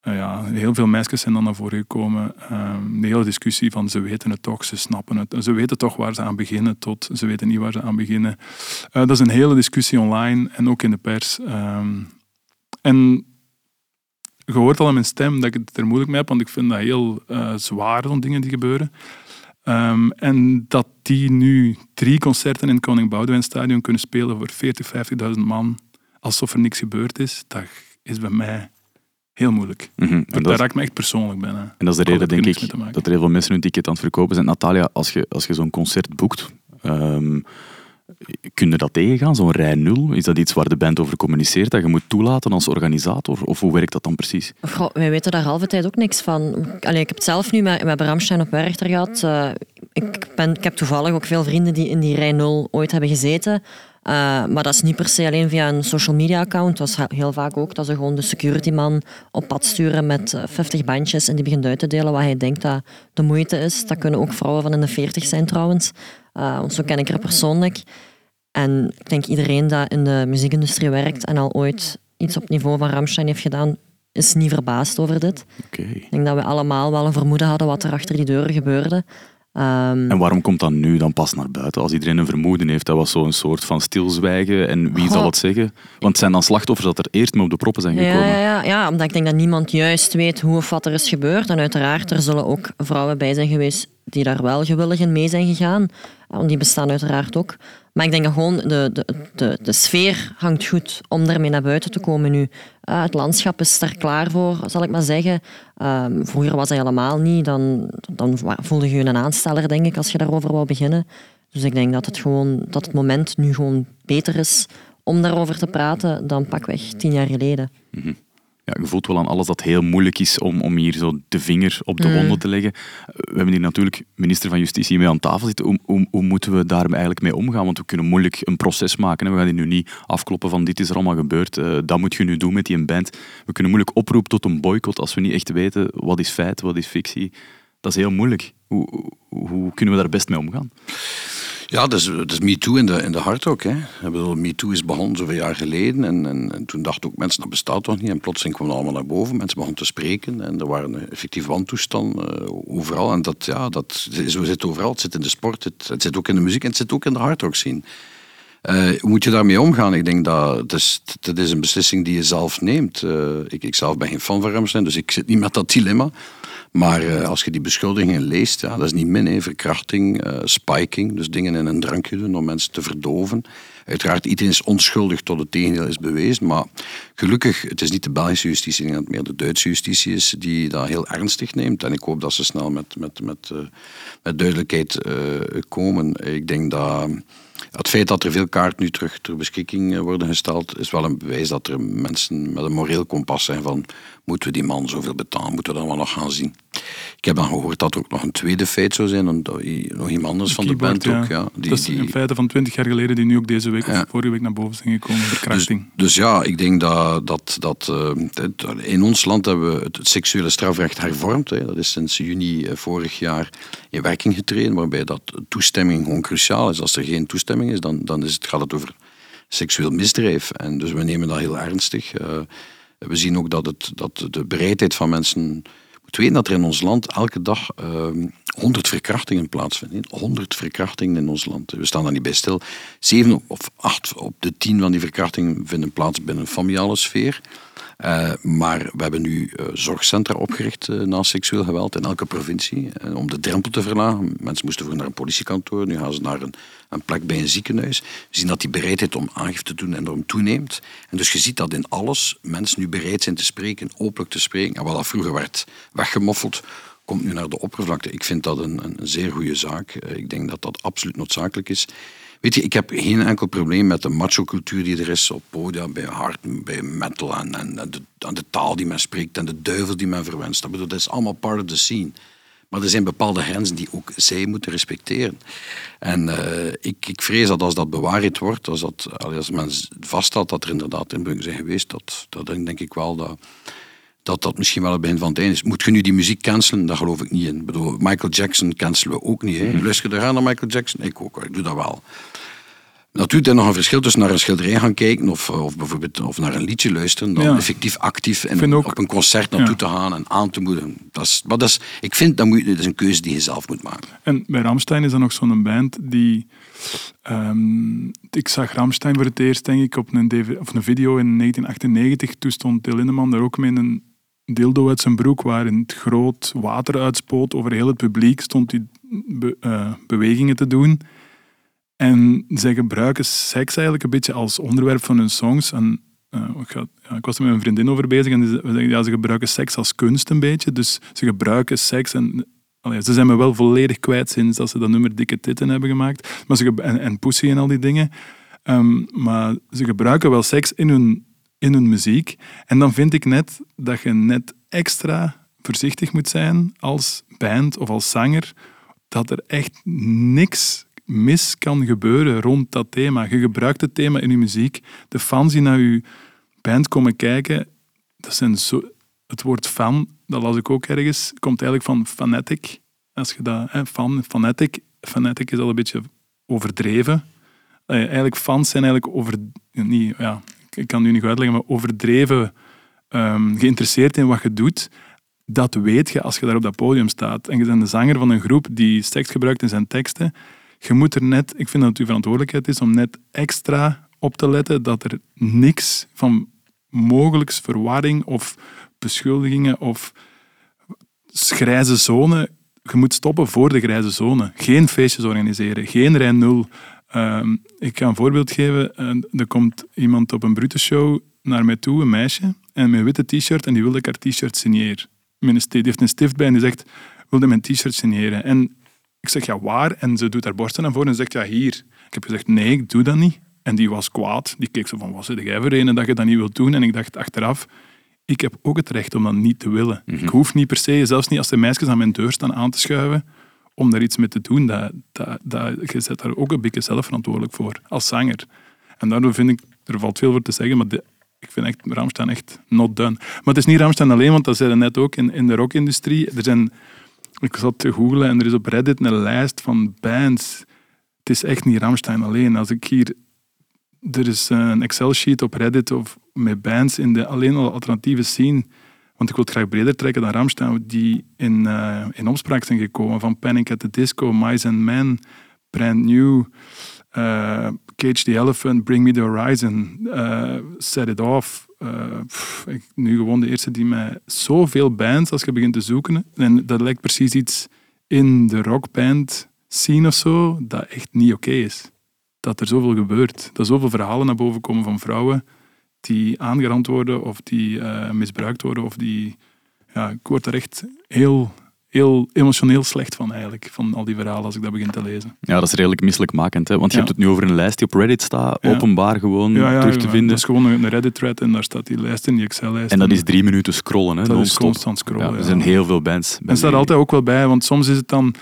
eh, ja, heel veel meisjes zijn dan naar voren gekomen. Ehm, de hele discussie van ze weten het toch, ze snappen het. Ze weten toch waar ze aan beginnen, tot ze weten niet waar ze aan beginnen. Eh, dat is een hele discussie online en ook in de pers. Ehm, en je hoort al aan mijn stem dat ik het er moeilijk mee heb, want ik vind dat heel eh, zwaar, zo'n dingen die gebeuren. Ehm, en dat die nu drie concerten in het Koning Boudewijn Stadion kunnen spelen voor 40, 50.000 man, alsof er niks gebeurd is, dat is bij mij heel moeilijk. En Dat, dat, is- raakt me echt persoonlijk bijna. en dat is de reden, denk ik, dat er heel veel mensen hun ticket aan het verkopen zijn. Natalia, als je, als je zo'n concert boekt, ehm, kun je dat tegengaan, zo'n rij nul? Is dat iets waar de band over communiceert, dat je moet toelaten als organisator? Of hoe werkt dat dan precies? Goh, wij weten daar halve tijd ook niks van. Allee, ik heb het zelf nu met, met Ramstein op Werchter gehad. Eh, ik, ben, ik heb toevallig ook veel vrienden die in die rij 0 ooit hebben gezeten. Eh, maar dat is niet per se alleen via een social media account. Dat is he- heel vaak ook dat ze gewoon de security man op pad sturen met eh, 50 bandjes en die begint uit te delen wat hij denkt dat de moeite is. Dat kunnen ook vrouwen van in de 40 zijn trouwens. Eh, want zo ken ik er persoonlijk. En ik denk iedereen dat in de muziekindustrie werkt en al ooit iets op het niveau van Ramstein heeft gedaan, is niet verbaasd over dit. Ik denk dat we allemaal wel een vermoeden hadden wat er achter die deuren gebeurde. Ehm, En waarom komt dat nu dan pas naar buiten? Als iedereen een vermoeden heeft, dat was zo'n soort van stilzwijgen. En wie zal het zeggen? Want het zijn dan slachtoffers dat er eerst mee op de proppen zijn gekomen. ja, ja, ja, ja, omdat ik denk dat niemand juist weet hoe of wat er is gebeurd. En uiteraard, er zullen ook vrouwen bij zijn geweest die daar wel gewillig in mee zijn gegaan. Want die bestaan uiteraard ook. Maar ik denk gewoon de, de, de, sfeer hangt goed om daarmee naar buiten te komen nu. Eh, het landschap is er klaar voor, zal ik maar zeggen. Ehm, vroeger was dat helemaal niet. Dan, dan voelde je je een aansteller, denk ik, als je daarover wou beginnen. Dus ik denk dat het, gewoon, dat het moment nu gewoon beter is om daarover te praten dan pakweg tien jaar geleden. Ja, je voelt wel aan alles dat heel moeilijk is om, om hier zo de vinger op de Mm. wonden te leggen. We hebben hier natuurlijk minister van Justitie mee aan tafel zitten. Hoe, hoe, hoe moeten we daar eigenlijk mee omgaan? Want we kunnen moeilijk een proces maken. hè. We gaan hier nu niet afkloppen van dit is er allemaal gebeurd. eh, dat moet je nu doen met die band. We kunnen moeilijk oproepen tot een boycott als we niet echt weten wat is feit, wat is fictie. Dat is heel moeilijk. Hoe, hoe kunnen we daar best mee omgaan? Ja, dat dat is MeToo in de, in de hart ook. Hè. Bedoel, MeToo is begonnen zoveel jaar geleden. En, en, en toen dachten ook mensen, dat bestaat toch niet. En plotseling kwam het allemaal naar boven. Mensen begonnen te spreken. En er waren effectief wantoestanden eh, overal. En dat, ja, dat, zo zit overal. Het zit in de sport, het, het zit ook in de muziek en het zit ook in de hardrock scene. Eh, hoe moet je daarmee omgaan? Ik denk dat het is, het is een beslissing die je zelf neemt. Eh, ik, ik zelf ben geen fan van Ramstein, dus ik zit niet met dat dilemma. Maar eh, als je die beschuldigingen leest, ja, dat is niet min. Verkrachting, eh, spiking, dus dingen in een drankje doen om mensen te verdoven. Uiteraard, iedereen is onschuldig tot het tegendeel is bewezen. Maar gelukkig, het is niet de Belgische justitie, ik het meer de Duitse justitie is die dat heel ernstig neemt. En ik hoop dat ze snel met, met, met, eh, met duidelijkheid komen. Ik denk dat het feit dat er veel kaarten nu terug ter beschikking worden gesteld, is wel een bewijs dat er mensen met een moreel kompas zijn van moeten we die man zoveel betalen, moeten we dat wel nog gaan zien. Ik heb dan gehoord dat er ook nog een tweede feit zou zijn, nog iemand anders van de band ook. Ja, dat is een feiten van 20 jaar geleden die nu ook deze week Ja. of vorige week naar boven zijn gekomen. Verkrachting. Dus ja, ik denk dat, dat, dat eh, in ons land hebben we het, het seksuele strafrecht hervormd. Hè. Dat is sinds juni eh, vorig jaar in werking getreden, waarbij dat toestemming gewoon cruciaal is. Als er geen toestemming is, dan, dan is het, gaat het over seksueel misdrijf. En dus we nemen dat heel ernstig. Eh, we zien ook dat, het, dat de bereidheid van mensen... Je moet weten dat er in ons land elke dag ehm 100 verkrachtingen plaatsvinden. 100 verkrachtingen in ons land. We staan daar niet bij stil. Zeven of acht op de tien van die verkrachtingen vinden plaats binnen een familiale sfeer. Eh, maar we hebben nu eh, zorgcentra opgericht eh, na seksueel geweld in elke provincie. om de drempel te verlagen. Mensen moesten vroeger naar een politiekantoor, nu gaan ze naar een, een plek bij een ziekenhuis. We zien dat die bereidheid om aangifte te doen enorm toeneemt. En dus je ziet dat in alles mensen nu bereid zijn te spreken, openlijk te spreken. En wat dat vroeger werd weggemoffeld, komt nu naar de oppervlakte. Ik vind dat een, een zeer goede zaak. Ik denk dat dat absoluut noodzakelijk is. Weet je, ik heb geen enkel probleem met de macho-cultuur die er is op podia, bij hard, bij metal en, de, taal die men spreekt en de duivel die men verwenst. Dat, bedoel, dat is allemaal part of the scene. Maar er zijn bepaalde grenzen die ook zij moeten respecteren. En eh, ik, ik vrees dat als dat bewaard wordt, als, dat, als men vaststelt dat er inderdaad inbreuk zijn geweest, dat, dat denk ik wel dat, dat dat misschien wel het begin van het einde is. Moet je nu die muziek cancelen? Daar geloof ik niet in. Ik bedoel, Michael Jackson cancelen we ook niet. Hè. Luister je eraan naar Michael Jackson? Ik ook, ik doe dat wel. Natuurlijk is er nog een verschil tussen naar een schilderij gaan kijken of, of bijvoorbeeld of naar een liedje luisteren, dan Ja. effectief actief en ook- op een concert naartoe Ja. te gaan en aan te moedigen. Dat is, maar dat is, ik vind dat, moet, dat is een keuze die je zelf moet maken. En bij Ramstein is er nog zo'n band die... ehm, ik zag Ramstein voor het eerst, denk ik, op een, DV of een video in 1998. Toen stond Till Lindemann daar ook mee in een dildo uit zijn broek waarin het groot water uitspoot over heel het publiek, stond be- eh, bewegingen te doen. En zij gebruiken seks eigenlijk een beetje als onderwerp van hun songs. En, eh, ik, ja, ik was er met mijn vriendin over bezig en ze, ja, ze gebruiken seks als kunst een beetje. Dus ze gebruiken seks en ze zijn me wel volledig kwijt sinds dat ze dat nummer Dikke Titten hebben gemaakt. Maar ze, en, en Pussy en al die dingen. Ehm, maar ze gebruiken wel seks in hun, in hun muziek. En dan vind ik net dat je net extra voorzichtig moet zijn als band of als zanger. Dat er echt niks mis kan gebeuren rond dat thema. Je gebruikt het thema in je muziek. De fans die naar je band komen kijken, dat zijn zo... Het woord fan, dat las ik ook ergens, komt eigenlijk van fanatic. Als je dat... Hè, fan, fanatic. Fanatic is al een beetje overdreven. Eh, eigenlijk fans zijn eigenlijk over... Niet, ja, ik kan nu niet uitleggen, maar overdreven ehm, geïnteresseerd in wat je doet. Dat weet je als je daar op dat podium staat. En je bent de zanger van een groep die seks gebruikt in zijn teksten. Je moet er net... Ik vind dat het je verantwoordelijkheid is om net extra op te letten dat er niks van mogelijks verwarring of beschuldigingen of grijze zone. Je moet stoppen voor de grijze zone. Geen feestjes organiseren, geen rij nul. Ehm, ik ga een voorbeeld geven. Eh, er komt iemand op een brute show naar mij toe, een meisje, en met een witte t-shirt, en die wilde ik haar t-shirt signeren. Die heeft een stift bij en die zegt, wilde mijn t-shirt signeren. En ik zeg, ja, waar? En ze doet haar borsten naar voren en zegt, ja, hier. Ik heb gezegd, nee, ik doe dat niet. En die was kwaad. Die keek zo van, wat zit jij voor een dat je dat niet wilt doen? En ik dacht achteraf, ik heb ook het recht om dat niet te willen. Ik hoef niet per se, zelfs niet als de meisjes aan mijn deur staan aan te schuiven, om daar iets mee te doen. Dat, dat, dat, je zet daar ook een beetje zelf verantwoordelijk voor, als zanger. En daardoor vind ik, er valt veel voor te zeggen, maar ik vind echt Ramstein echt not done. Maar het is niet Ramstein alleen, want dat zeiden net ook in, de rockindustrie. Er zijn, ik zat te googlen en er is op Reddit een lijst van bands. Het is echt niet Ramstein alleen. Als ik hier er is een Excel-sheet op Reddit of met bands in de alleen al alternatieve scene. Want ik wil graag breder trekken dan Ramstein, die in, eh, in opspraak zijn gekomen. Van Panic at the Disco, Mice and Men, Brand New, eh, Cage the Elephant, Bring Me the Horizon, eh, Set It Off. nu gewoon de eerste die mij... Zoveel bands als je begint te zoeken. En dat lijkt precies iets in de rockband scene of zo, dat echt niet oké is dat er zoveel gebeurt. Dat zoveel verhalen naar boven komen van vrouwen die aangerand worden of die eh, misbruikt worden. Of die, ja, ik word er echt heel, heel emotioneel slecht van eigenlijk, van al die verhalen als ik dat begin te lezen. Ja, dat is redelijk misselijkmakend. Hè? Want je Ja. hebt het nu over een lijst die op Reddit staat, Ja. openbaar gewoon Ja, terug te vinden. Dat is gewoon een Reddit-thread en daar staat die lijst in, die Excel-lijst. En dat is drie minuten scrollen, hè, Dat is constant scrollen, Ja, er zijn heel veel bands. En staat altijd ook wel bij, want soms is het dan.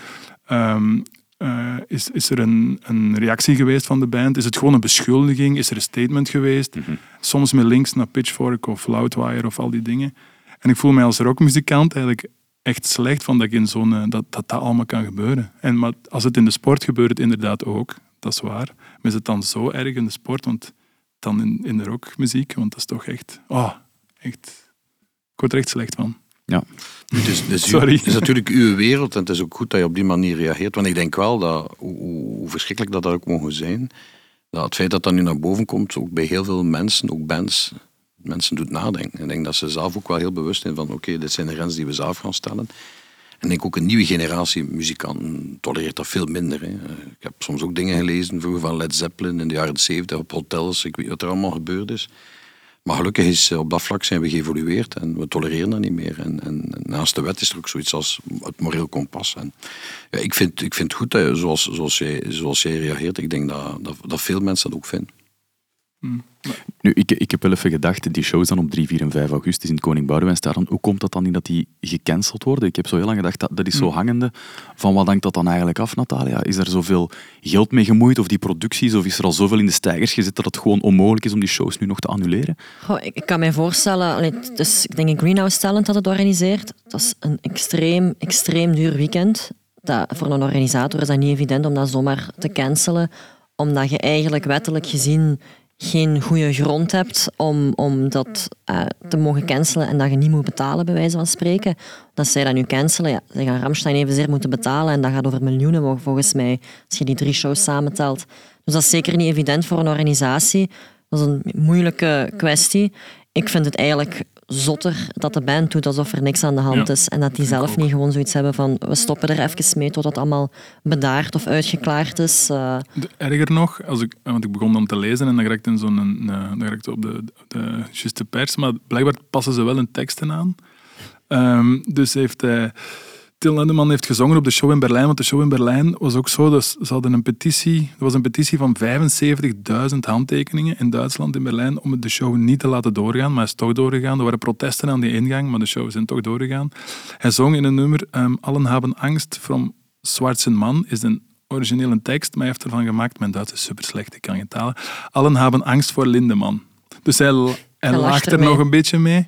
ehm, eh, is, is er een, een reactie geweest van de band? Is het gewoon een beschuldiging? Is er een statement geweest? Mhm. Soms met links naar Pitchfork of Loudwire of al die dingen. En ik voel mij als rockmuzikant eigenlijk echt slecht van dat, ik in zo'n, eh, dat, dat dat allemaal kan gebeuren. En, maar als het in de sport gebeurt, het inderdaad ook. Dat is waar. Maar is het dan zo erg in de sport? Want dan in, in de rockmuziek, want dat is toch echt... Oh, echt... Ik word er echt slecht van. Ja. Sorry. het is natuurlijk uw wereld en het is ook goed dat je op die manier reageert. Want ik denk wel dat, hoe, hoe- hoe verschrikkelijk dat, dat ook mogen zijn, dat het feit dat dat nu naar boven komt, ook bij heel veel mensen, ook bands, mensen doet nadenken. Ik denk dat ze zelf ook wel heel bewust zijn van, oké, dit zijn de grenzen die we zelf gaan stellen. En ik denk ook een nieuwe generatie muzikanten tolereert dat veel minder. Hè. Ik heb soms ook dingen gelezen vroeger van Led Zeppelin in de jaren 70 op hotels. Ik weet wat er allemaal gebeurd is. Maar gelukkig is eh, op dat vlak zijn we geëvolueerd en we tolereren dat niet meer. En, en naast de wet is er ook zoiets als het moreel kompas. En, ja, ik, vind, ik vind het goed je, zoals, zoals, jij, zoals jij reageert, ik denk dat, dat, dat veel mensen dat ook vinden. Nu, ik, ik heb wel even gedacht, die shows dan op 3, 4 en 5 augustus in het Koning Boudewijnstadion, hoe komt dat dan niet dat die gecanceld worden? Ik heb zo heel lang gedacht, dat, dat is zo hangende. Van wat hangt dat dan eigenlijk af, Natalia? Is er zoveel geld mee gemoeid, of die producties, of is er al zoveel in de stijgers gezet dat het gewoon onmogelijk is om die shows nu nog te annuleren? Goh, ik, ik kan mij voorstellen, is, ik denk Greenhouse Talent dat het organiseert. Dat is een extreem, extreem duur weekend. Dat, voor een organisator is dat niet evident om dat zomaar te cancelen, omdat je eigenlijk wettelijk gezien geen goede grond hebt om, om dat eh, te mogen cancelen en dat je niet moet betalen, bij wijze van spreken. Dat zij dat nu cancelen, ja, ze gaan Ramstein evenzeer moeten betalen en dat gaat over miljoenen vol- volgens mij, als je die drie shows samentelt. Dus dat is zeker niet evident voor een organisatie. Dat is een moeilijke kwestie. Ik vind het eigenlijk zotter dat de band doet alsof er niks aan de hand Ja, is. En dat die zelf niet gewoon zoiets hebben van we stoppen er even mee tot het allemaal bedaard of uitgeklaard is. Eh, Erger nog, als ik, want ik begon dan te lezen en dan raakte in zo'n, eh, dan raakte op de, de juiste pers, maar blijkbaar passen ze wel hun teksten aan. Ehm, dus heeft hij, Till Lindemann heeft gezongen op de show in Berlijn, want de show in Berlijn was ook zo, dus ze hadden een petitie, er was een petitie van 75.000 handtekeningen in Duitsland, in Berlijn, om de show niet te laten doorgaan, maar hij is toch doorgegaan. Er waren protesten aan die ingang, maar de show is toch doorgegaan. Hij zong in een nummer, ehm, Allen hebben angst from Schwarzen Man, is een originele tekst, maar hij heeft ervan gemaakt, mijn Duits is super slecht, ik kan geen talen. Allen hebben angst voor Lindemann. Dus hij, hij, lacht er nog een beetje mee.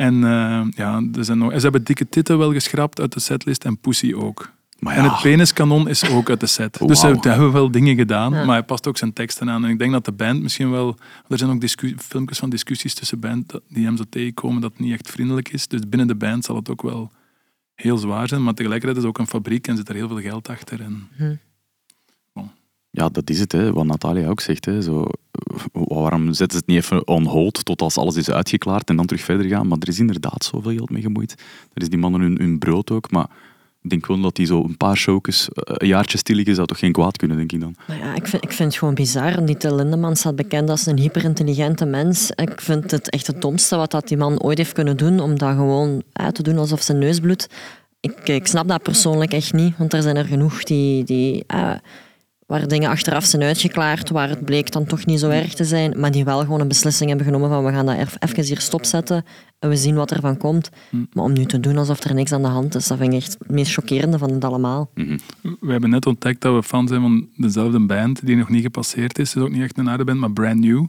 En eh, ja, er zijn nog, ze hebben dikke titten wel geschrapt uit de setlist en Pussy ook. Maar En ja, het peniskanon is ook uit de set. Dus ze hebben wel dingen gedaan, Ja. maar hij past ook zijn teksten aan. En ik denk dat de band misschien wel... Er zijn ook filmpjes van discussies tussen band die hem zo tegenkomen dat het niet echt vriendelijk is. Dus binnen de band zal het ook wel heel zwaar zijn. Maar tegelijkertijd is het ook een fabriek en zit er heel veel geld achter. En ja, dat is het, hè, wat Natalia ook zegt. Hè, zo, eh, waarom zetten ze het niet even on hold tot als alles is uitgeklaard en dan terug verder gaan? Maar er is inderdaad zoveel geld mee gemoeid. Er is die mannen hun, hun brood ook, maar ik denk wel dat die zo een paar showjes, eh, een jaartje stil liggen, zou toch geen kwaad kunnen, denk ik dan. Ja, ik vind, ik vind het gewoon bizar. Die Till Lindemann staat bekend als een hyperintelligente mens. Ik vind het echt het domste wat dat die man ooit heeft kunnen doen, om dat gewoon uit te doen alsof zijn neus bloedt. Ik, ik snap dat persoonlijk echt niet, want er zijn er genoeg die, die, eh, waar dingen achteraf zijn uitgeklaard, waar het bleek dan toch niet zo erg te zijn, maar die wel gewoon een beslissing hebben genomen van we gaan dat er- even hier stopzetten en we zien wat er van komt. Maar om nu te doen alsof er niks aan de hand is, dat vind ik echt het meest chockerende van het allemaal. we hebben net ontdekt dat we fan zijn van dezelfde band die nog niet gepasseerd is. Het is ook niet echt een harde band, maar Brand New.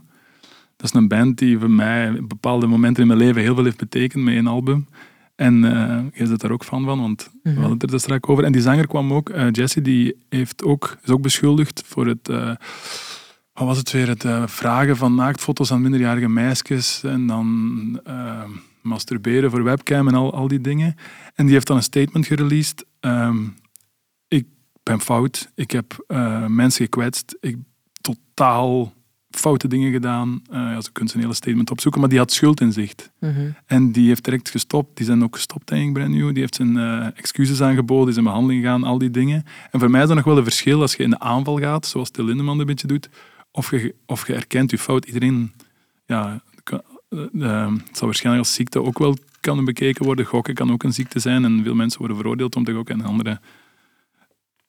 Dat is een band die voor mij op bepaalde momenten in mijn leven heel veel heeft betekend met één album. En eh jij zit daar ook fan van, want we hadden het er dus straks over. En die zanger kwam ook, eh, Jesse, die heeft ook, is ook beschuldigd voor het, eh, wat was het weer, het vragen van naaktfoto's aan minderjarige meisjes en dan masturberen voor webcam en al, al die dingen. En die heeft dan een statement gereleased. ehm, ik ben fout, ik heb mensen gekwetst, ik totaal foute dingen gedaan. Eh ja, ze kunnen een hele statement opzoeken, maar die had schuld in zicht. En die heeft direct gestopt. Die zijn ook gestopt, denk ik, Brand New. Die heeft zijn eh, excuses aangeboden, is in behandeling gegaan, al die dingen. En voor mij is dat nog wel een verschil als je in de aanval gaat, zoals Till Lindemann een beetje doet, of je, of je erkent je fout. Iedereen, ja, kan- eh, het zal waarschijnlijk als ziekte ook wel kan bekeken worden. Gokken kan ook een ziekte zijn en veel mensen worden veroordeeld om te gokken en anderen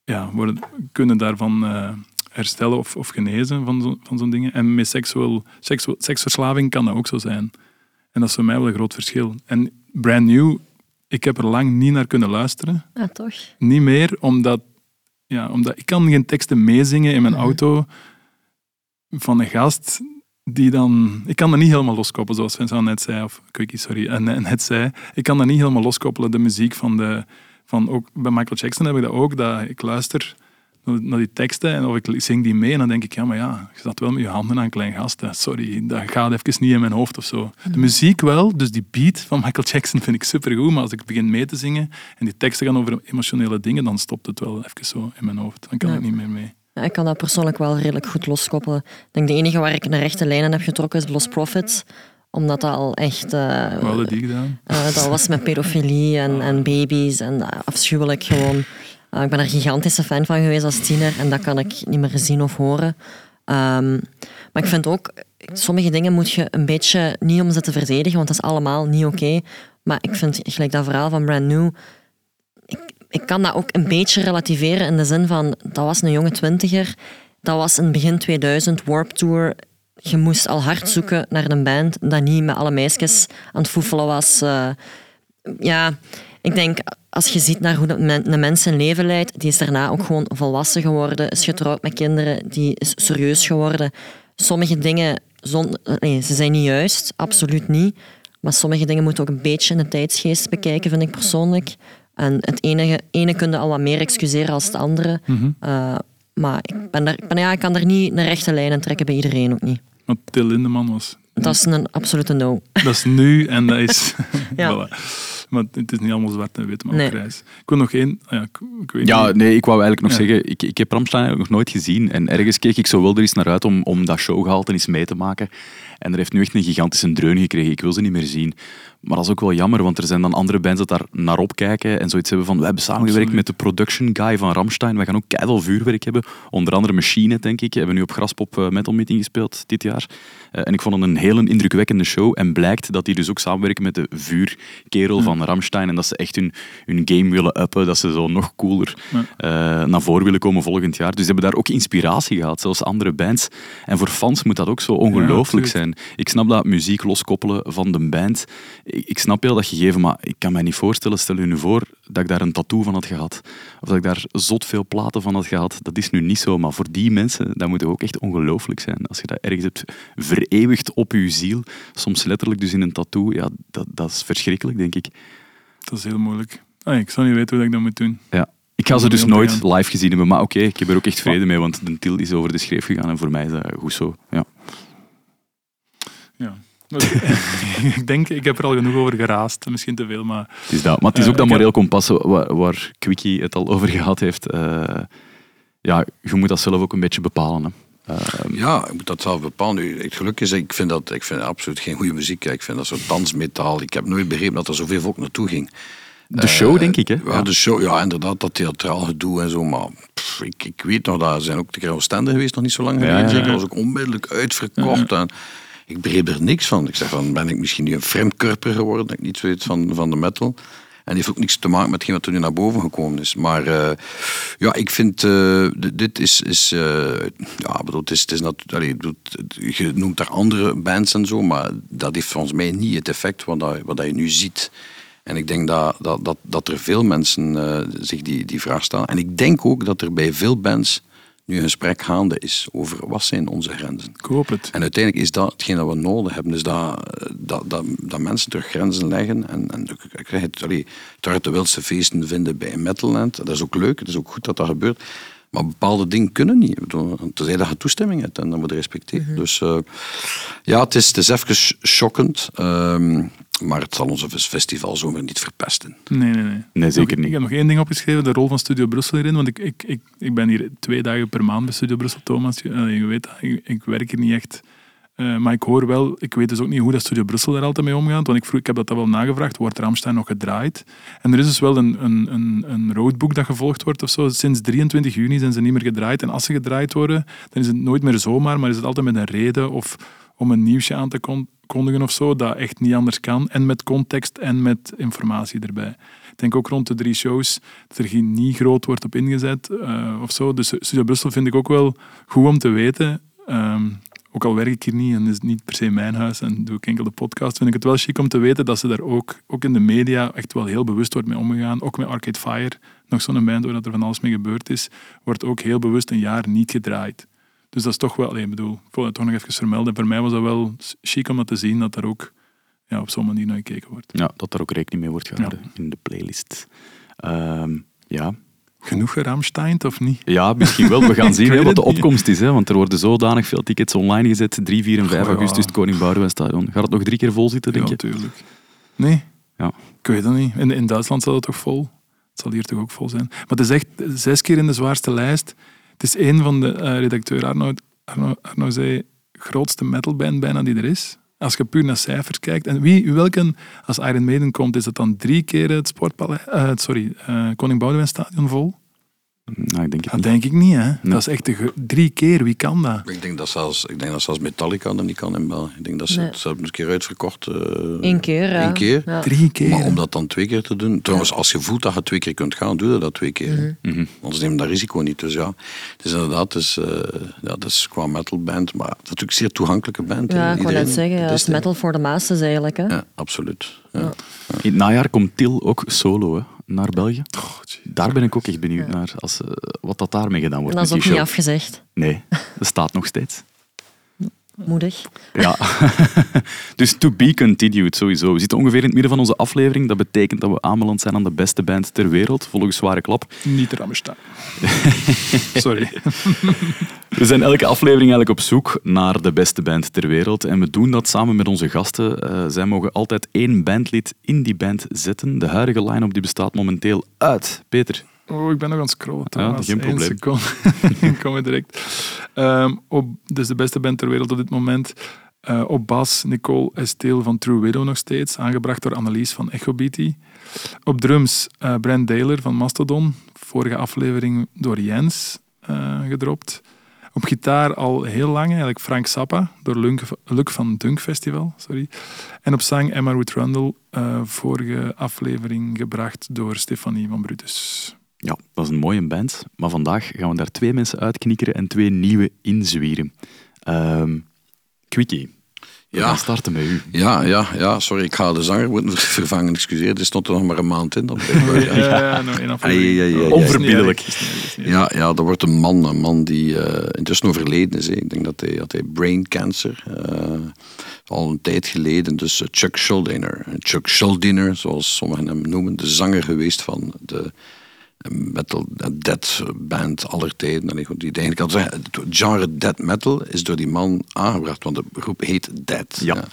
ja, worden, kunnen daarvan herstellen of, of genezen van, zo, van zo'n dingen. En met seksueel, seksueel, seksverslaving kan dat ook zo zijn. En dat is voor mij wel een groot verschil. En Brand New, ik heb er lang niet naar kunnen luisteren. Ja, toch? Niet meer, omdat, ja, omdat ik kan geen teksten meezingen in mijn auto van een gast die dan... Ik kan dat niet helemaal loskoppelen, zoals Vincent net zei, of Quickie, sorry, en, en net zei. Ik kan dat niet helemaal loskoppelen, de muziek van de... Van ook, bij Michael Jackson heb ik dat ook, dat ik luister naar die teksten en of ik zing die mee en dan denk ik, ja, maar ja, je zat wel met je handen aan klein gasten. Sorry, dat gaat even niet in mijn hoofd of zo. De muziek wel, dus die beat van Michael Jackson vind ik supergoed, maar als ik begin mee te zingen en die teksten gaan over emotionele dingen, dan stopt het wel even zo in mijn hoofd. Dan kan Ja. ik niet meer mee. Ja, ik kan dat persoonlijk wel redelijk goed loskoppelen. Ik denk de enige waar ik een rechte lijn aan heb getrokken is Lost Profits. Omdat dat al echt... eh, Hoe hadden die gedaan? eh, dat was met pedofilie en, en baby's en eh, afschuwelijk gewoon. Eh, ik ben er gigantische fan van geweest als tiener en dat kan ik niet meer zien of horen. Ehm, maar ik vind ook, sommige dingen moet je een beetje niet om ze te verdedigen, want dat is allemaal niet oké. Maar ik vind, gelijk dat verhaal van Brand New, ik, kan dat ook een beetje relativeren in de zin van, dat was een jonge twintiger, dat was in begin 2000 Warp Tour. Je moest al hard zoeken naar een band dat niet met alle meisjes aan het foefelen was. eh. ja, ik denk, als je ziet naar hoe een mens zijn leven leidt, die is daarna ook gewoon volwassen geworden, is getrouwd met kinderen, die is serieus geworden. Sommige dingen, zon, nee, ze zijn niet juist, absoluut niet. Maar sommige dingen moeten ook een beetje in de tijdsgeest bekijken, vind ik persoonlijk. En het ene, ene kun je al wat meer excuseren als het andere. Eh, maar ik, ben daar, ik, ben, ja, ik kan daar niet een rechte lijn in trekken bij iedereen ook niet. Want Till Lindemann was... Dat is een absolute no. Dat is nu en dat is... Ja. voilà. Maar het is niet allemaal zwart en wit, maar Nee. ook grijs. Ik wil nog één... ah Ja, ik, ik weet Ja, niet. nee, ik wou eigenlijk nog Ja. zeggen, ik, ik heb Ramstein eigenlijk nog nooit gezien. En ergens keek ik zo wel er eens naar uit om, om dat showgehalte eens mee te maken. En er heeft nu echt een gigantische dreun gekregen. Ik wil ze niet meer zien. Maar dat is ook wel jammer, want er zijn dan andere bands dat daar naar opkijken en zoiets hebben van, we hebben samengewerkt Absoluut. met de production guy van Ramstein. We gaan ook keihard vuurwerk hebben. Onder andere Machine, denk ik. We hebben nu op Graspop eh, Metal Meeting gespeeld dit jaar. Eh, en ik vond het een hele indrukwekkende show. En blijkt dat die dus ook samenwerken met de vuurkerel van Ramstein. En dat ze echt hun, hun game willen uppen. Dat ze zo nog cooler Ja. eh, naar voren willen komen volgend jaar. Dus ze hebben daar ook inspiratie gehad, zelfs andere bands. En voor fans moet dat ook zo ongelooflijk zijn. Ik snap dat muziek loskoppelen van de band. Ik, ik snap heel dat gegeven, maar ik kan mij niet voorstellen, stel je nu voor dat ik daar een tattoo van had gehad. Of dat ik daar zot veel platen van had gehad. Dat is nu niet zo, maar voor die mensen, dat moet ook echt ongelooflijk zijn. Als je dat ergens hebt vereeuwigd op je ziel, soms letterlijk dus in een tattoo, ja, dat, dat is verschrikkelijk, denk ik. Dat is heel moeilijk. Ah, ik zou niet weten hoe ik dat moet doen. Ja. Ik ga ze dus nooit live gezien hebben, maar oké, ik heb er ook echt vrede mee, want de til is over de schreef gegaan en voor mij is dat goed zo. Ja. Ja. ik denk, ik heb er al genoeg over geraast. Misschien te veel, maar... Het is dat. Maar het is Eh, ook dat ik heb- moreel kompas waar, waar Quickie het al over gehad heeft. Eh, ja, je moet dat zelf ook een beetje bepalen. Hè. Eh, Ja, ik moet dat zelf bepalen. Nu, Het geluk is, ik vind dat ik vind absoluut geen goede muziek. Ik vind dat zo dansmetaal. Ik heb nooit begrepen dat er zoveel volk naartoe ging. de show, denk ik. Hè. Ja, de show, ja, inderdaad, dat theatraal gedoe en zo. Maar pff, ik, ik weet nog, dat zijn ook de keer Oostende geweest, nog niet zo lang geleden. ja, ja. zeker. Dat was ook onmiddellijk uitverkocht. En ik begreep er niks van. Ik zeg van, ben ik misschien nu een fremdkurper geworden? Dat ik niet weet van, van de metal. En heeft ook niks te maken met hetgeen wat er nu naar boven gekomen is. Maar eh, ja, ik vind, eh, dit is, is eh, ja, bedoel, het is, het is natu- allee, ik bedoel, het- je noemt daar andere bands en zo, maar dat heeft volgens mij niet het effect wat, wat dat je nu ziet. En ik denk dat, dat, dat, dat er veel mensen zich die, die vraag stellen. En ik denk ook dat er bij veel bands nu een gesprek gaande is over wat zijn onze grenzen. Ik hoop het. En uiteindelijk is dat hetgeen dat we nodig hebben. Dus dat, dat, dat, dat mensen terug grenzen leggen. En, en ik krijg het, allee, de wildste feesten vinden bij Metalland. Dat is ook leuk, het is ook goed dat dat gebeurt. Maar bepaalde dingen kunnen niet. Ik bedoel, Tenzij dat je toestemming hebt en dan moet je respecteren. Dus eh, ja, het is, het is even shockend. ehm, maar het zal onze festival zomaar niet verpesten. Nee, nee, nee. Nee, zeker Nog- niet. Ik heb nog één ding opgeschreven, de rol van Studio Brussel hierin. Want ik, ik, ik, ik ben hier twee dagen per maand bij Studio Brussel, Thomas. Eh, je weet dat, ik, ik werk hier niet echt. Eh, maar ik hoor wel, ik weet dus ook niet hoe dat Studio Brussel daar altijd mee omgaat. Want ik, vroeg, ik heb dat wel nagevraagd, wordt Ramstein nog gedraaid? En er is dus wel een, een, een, een roadbook dat gevolgd wordt of zo. Sinds 23 juni zijn ze niet meer gedraaid. En als ze gedraaid worden, dan is het nooit meer zomaar, maar is het altijd met een reden of om een nieuwsje aan te kon- kondigen of zo, dat echt niet anders kan. En met context en met informatie erbij. Ik denk ook rond de drie shows dat er geen niet groot wordt op ingezet eh, of zo. Dus Studio Brussel vind ik ook wel goed om te weten. Ehm, ook al werk ik hier niet en is het niet per se mijn huis en doe ik enkel de podcast, vind ik het wel chic om te weten dat ze daar ook, ook in de media echt wel heel bewust wordt mee omgegaan. Ook met Arcade Fire, nog zo'n band waar dat er van alles mee gebeurd is, wordt ook heel bewust een jaar niet gedraaid. Dus dat is toch wel, allee, ik bedoel, ik wil het toch nog even vermelden. Voor mij was dat wel chic om dat te zien, dat er ook ja, op zo'n manier naar gekeken wordt. Ja, dat er ook rekening mee wordt gehouden in de playlist. Ehm, ja. Genoeg geramstein of niet? ja, misschien wel. We gaan zien hè, wat de opkomst is. Hè, want er worden zodanig veel tickets online gezet. 3, 4 en 5 Goh, ja. augustus, het Koning Stadion. Gaat het nog drie keer vol zitten, denk ja, je? natuurlijk. Nee? Ja. Ik weet het niet. In, in Duitsland zal het toch vol? Het zal hier toch ook vol zijn. Maar het is echt zes keer in de zwaarste lijst. Het is een van de eh, redacteur Arno, Arno, Arno zei, grootste metalband bijna die er is. Als je puur naar cijfers kijkt. En wie, welke, als Iron Maiden komt, is het dan drie keer het Sportpaleis, eh, sorry, eh, Koning Boudewijn Stadion vol? Nou, ik denk het Dat niet. denk ik niet, hè. Dat is echt de drie keer. Wie kan dat? Ik denk dat zelfs, ik denk dat zelfs Metallica dat niet kan in België. Ik denk dat ze Nee. het een keer uitverkocht. eh Eén keer, ja. één keer. Ja. Drie keer. Maar om dat dan twee keer te doen. Trouwens, als je voelt dat je twee keer kunt gaan, doe je dat twee keer. Mhm. Anders neem je dat risico niet. Dus ja, het is inderdaad, het is, eh, ja, dat is qua metalband, maar natuurlijk een zeer toegankelijke band. Ja, ik wou net zeggen, het dat is metal voor de masses eigenlijk. Hè? Ja, absoluut. Ja. In het najaar komt Til ook solo hè, naar België. Oh. Daar ben ik ook echt benieuwd naar. Als, eh, wat dat daarmee gedaan En wordt dat is ook niet afgezegd. Nee, dat staat nog steeds. Moedig. Ja. dus to be continued sowieso. We zitten ongeveer in het midden van onze aflevering. Dat betekent dat we aanbeland zijn aan de beste band ter wereld, volgens Zware Klap. Niet Ramstein. Sorry. We zijn elke aflevering eigenlijk op zoek naar de beste band ter wereld. En we doen dat samen met onze gasten. Uh, zij mogen altijd één bandlid in die band zetten. De huidige line-up die bestaat momenteel uit. Peter, Oh, ik ben nog aan het scrollen. Ja, geen probleem. seconde. ik kom er direct. Um, op, dus de beste band ter wereld op dit moment. Uh, op bas Nicole Esteel van True Widow nog steeds, aangebracht door Annelies van Echo Beatty. Op drums uh, Brent Daler van Mastodon, vorige aflevering door Jens uh, gedropt. Op gitaar al heel lang eigenlijk Frank Zappa, door Luc van Dunk Festival. Sorry. En op zang Emma Ruth Rundle, vorige aflevering gebracht door Stefanie van Brutus. Ja, dat is een mooie band. Maar vandaag gaan we daar twee mensen uitknikkeren en twee nieuwe inzwieren. Um, Quickie, we ja. gaan starten met u. Ja, ja, ja, sorry, ik ga de zanger moeten vervangen, excuseer. Er stond er nog maar een maand in. Ja, ja, nog één Onverbiddelijk. Ja, ja, dat wordt een man, een man die uh, intussen overleden is. Hè. Ik denk dat hij, dat hij brain cancer, uh, al een tijd geleden, dus uh, Chuck Schuldiner. Chuck Schuldiner, zoals sommigen hem noemen, de zanger geweest van de metal, death band aller tijden. Die eigenlijk al zeggen, het genre death metal is door die man aangebracht, want de groep heet Dead. Ja.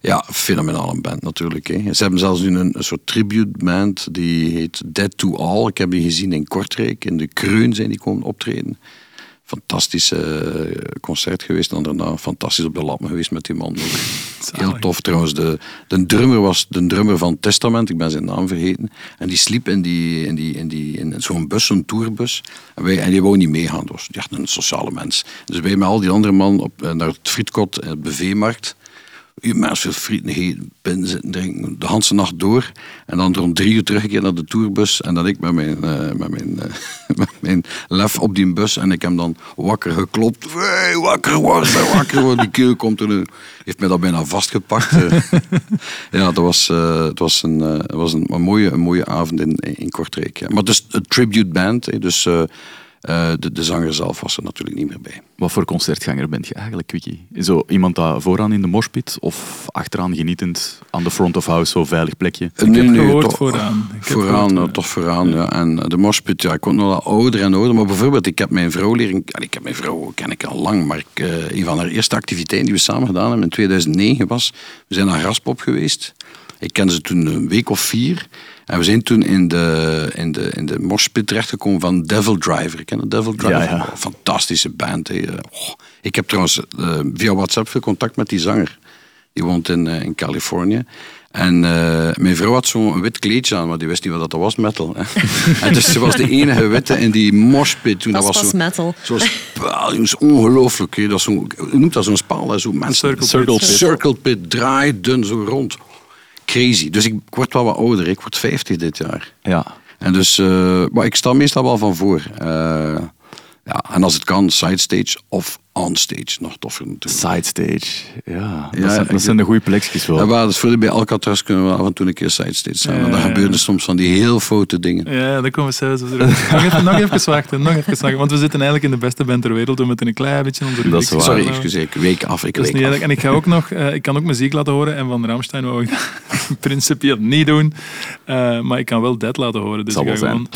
ja. fenomenale band natuurlijk. Hè. Ze hebben zelfs nu een, een, soort tribute band die heet Dead to All. Ik heb die gezien in Kortrijk, in de Kreun zijn die komen optreden fantastische eh, concert geweest. En daarna fantastisch op de lappen geweest met die man. Heel tof trouwens. De, de drummer was de drummer van Testament, ik ben zijn naam vergeten. En die sliep in, die, in, die, in, die, in zo'n bus, zo'n tourbus. En, wij, en die wou niet meegaan. Was echt een sociale mens. Dus wij met al die andere man op, eh, naar het frietkot, het BV-markt mensen frieten eten, binnen zitten drinken, de hele nacht door. En dan rond drie uur teruggekeerd naar de tourbus. En dan ik met mijn, uh, met mijn, uh, met mijn lef op die bus. En ik heb dan wakker geklopt. Hey, wakker worden, wakker worden. Die keel komt er. Heeft mij dat bijna vastgepakt. Eh. ja, dat was, het was, een, het was een, een, mooie, een mooie avond in, in Kortrijk. Ja. Maar dus een tribute band. dus uh, de, de, zanger zelf was er natuurlijk niet meer bij. Wat voor concertganger bent je eigenlijk, Quickie? Zo iemand dat vooraan in de moshpit of achteraan genietend aan de front of house, zo veilig plekje? Ik nee, heb gehoord toch, vooraan. Ik vooraan, gehoord, toch vooraan, ja. En de moshpit, ja, ik word nog wel ouder en ouder. Maar bijvoorbeeld, ik heb mijn vrouw leren... Ik heb mijn vrouw, ken ik al lang, maar ik, uh, een van haar eerste activiteiten die we samen gedaan hebben in 2009 was... We zijn naar Graspop geweest. Ik kende ze toen een week of vier... En we zijn toen in de, in de, in de morspit terechtgekomen van Devil Driver. Ik ken de Devil Driver? Ja, ja. fantastische band. Oh, ik heb trouwens uh, via WhatsApp veel contact met die zanger. Die woont in, uh, in Californië. En uh, mijn vrouw had zo'n wit kleedje aan, maar die wist niet wat dat was, metal. en dus ze was de enige witte in die moshpit. Toen dat, was zo, metal. Zo'n spaal, jongens, ongelooflijk. Dat zo, hoe noemt dat zo'n spaal? Zo mensen, circle, pit. circle pit, draait dun zo rond crazy. Dus ik word wel wat ouder. Ik word 50 dit jaar. Ja. En dus, uh, maar ik sta meestal wel van voor. Uh, ja, en als het kan, sidestage of onstage. Nog toffer natuurlijk. Sidestage, ja. Dat, zijn, dat zijn de goede plekjes wel. Ja, maar dus voor bij Alcatraz kunnen we af en toe een keer sidestage zijn. Ja, dan gebeuren soms van die heel foute dingen. Ja, daar komen we zelfs nog, even, nog even wachten, nog even wachten. Want we zitten eigenlijk in de beste band ter wereld. We moeten een klein beetje onze rubriek... Sorry, excuseer. Ik week af, ik week af. En ik ga ook nog... Uh, ik kan ook muziek laten horen. En van Ramstein wou ik principieel niet doen. Uh, maar ik kan wel Dead laten horen. Dus Zal ik ga gewoon...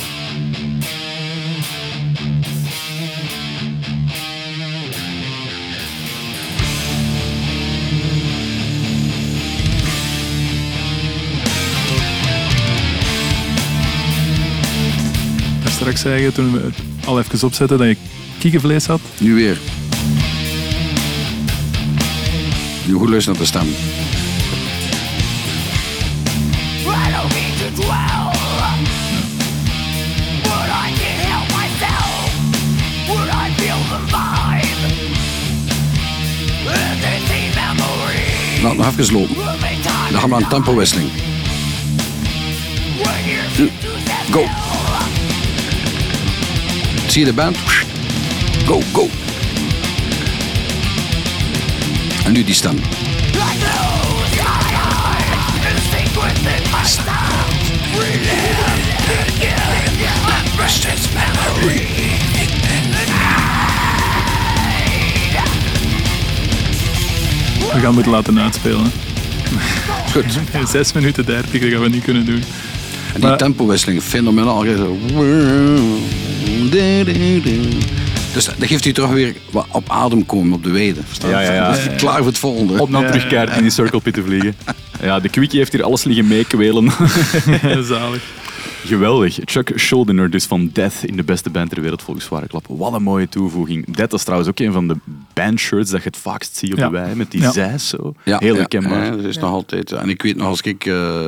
straks zeggen, toen we het al even opzetten, dat je kiekenvlees had? Nu weer. Nu goed luisteren naar de stem. Nou, nog even lopen. Dan gaan we aan tempowisseling. Go. Zie je de band? Go, go. En nu die stem. We gaan moeten laten uitspelen. Goed. 6 minuten 30, dat gaan we niet kunnen doen. En die tempowisseling, fenomenaal. Dus dat geeft u toch weer wat op adem komen op de weide. Ja, ja, ja. Dus Klaar voor het volgende. Om dan Ja, terugkeert ja. in die circle pit te vliegen. Ja, de quickie heeft hier alles liggen meekwelen. Zalig. Geweldig. Chuck Schuldiner dus van Death in de beste band ter wereld volgens Zware Klap. Wat een mooie toevoeging. Death is trouwens ook een van de bandshirts dat je het vaakst ziet op Ja. de wei, met die Ja. zijs zo. Ja, Heel ja, herkenbaar. ja, dat is nog altijd. En ik weet nog, als ik eh,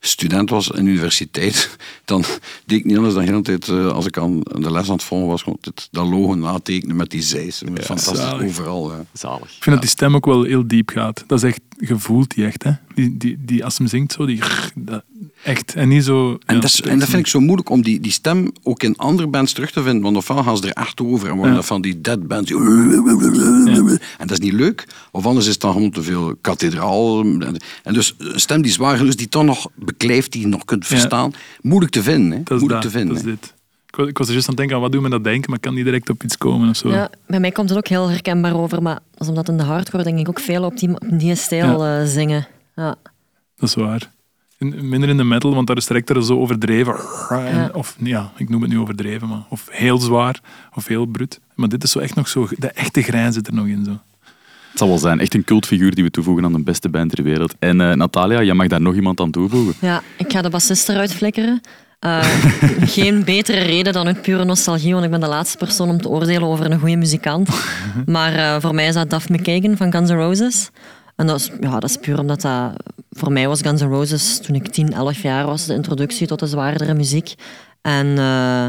student was in de universiteit, dan deed ik niet anders dan de hele tijd, eh, als ik aan de les aan het volgen was, gewoon dit, dat logo natekenen met die zijs. Fantastisch, zalig. overal. Ja. Zalig. Ik vind dat die stem ook wel heel diep gaat. Dat is echt, je voelt die echt, hè. Die, die, die, als hem zingt zo, die... Dat, echt. En niet zo... En, ja, dat is, en dat vind ik zo moeilijk om die, die stem ook in andere bands terug te vinden. Want ofwel gaan ze er echt over en worden Ja. dat van die dead bands. En dat is niet leuk. Of anders is het dan gewoon te veel kathedraal. En, dus een stem die zwaar is, die toch nog beklijft, die je nog kunt verstaan. Moeilijk te vinden. Hè? Dat is moeilijk dat, te vinden. dat is hè. dit. Ik was, ik was er juist aan het denken, aan wat doen we met dat denken, maar ik kan niet direct op iets komen of zo. Ja, bij mij komt het ook heel herkenbaar over, maar dat is omdat in de hardcore denk ik ook veel op die, op die stijl eh, zingen. Ja. Dat is waar. In- minder in de metal, want daar is direct zo overdreven. Ja. Of ja, ik noem het nu overdreven, maar of heel zwaar of heel brut. Maar dit is zo echt nog zo, de echte grijns zit er nog in. Zo. Het zal wel zijn. Echt een cultfiguur die we toevoegen aan de beste band ter wereld. En eh, Natalia, jij mag daar nog iemand aan toevoegen. ja, ik ga de bassist eruit flikkeren. Eh, geen betere reden dan uit pure nostalgie, want ik ben de laatste persoon om te oordelen over een goede muzikant. Maar eh, voor mij is dat Duff McKagan van Guns N' Roses. En dat is, ja, dat is puur omdat dat... Voor mij was Guns N' Roses, toen ik 10, 11 jaar was, de introductie tot de zwaardere muziek. En eh,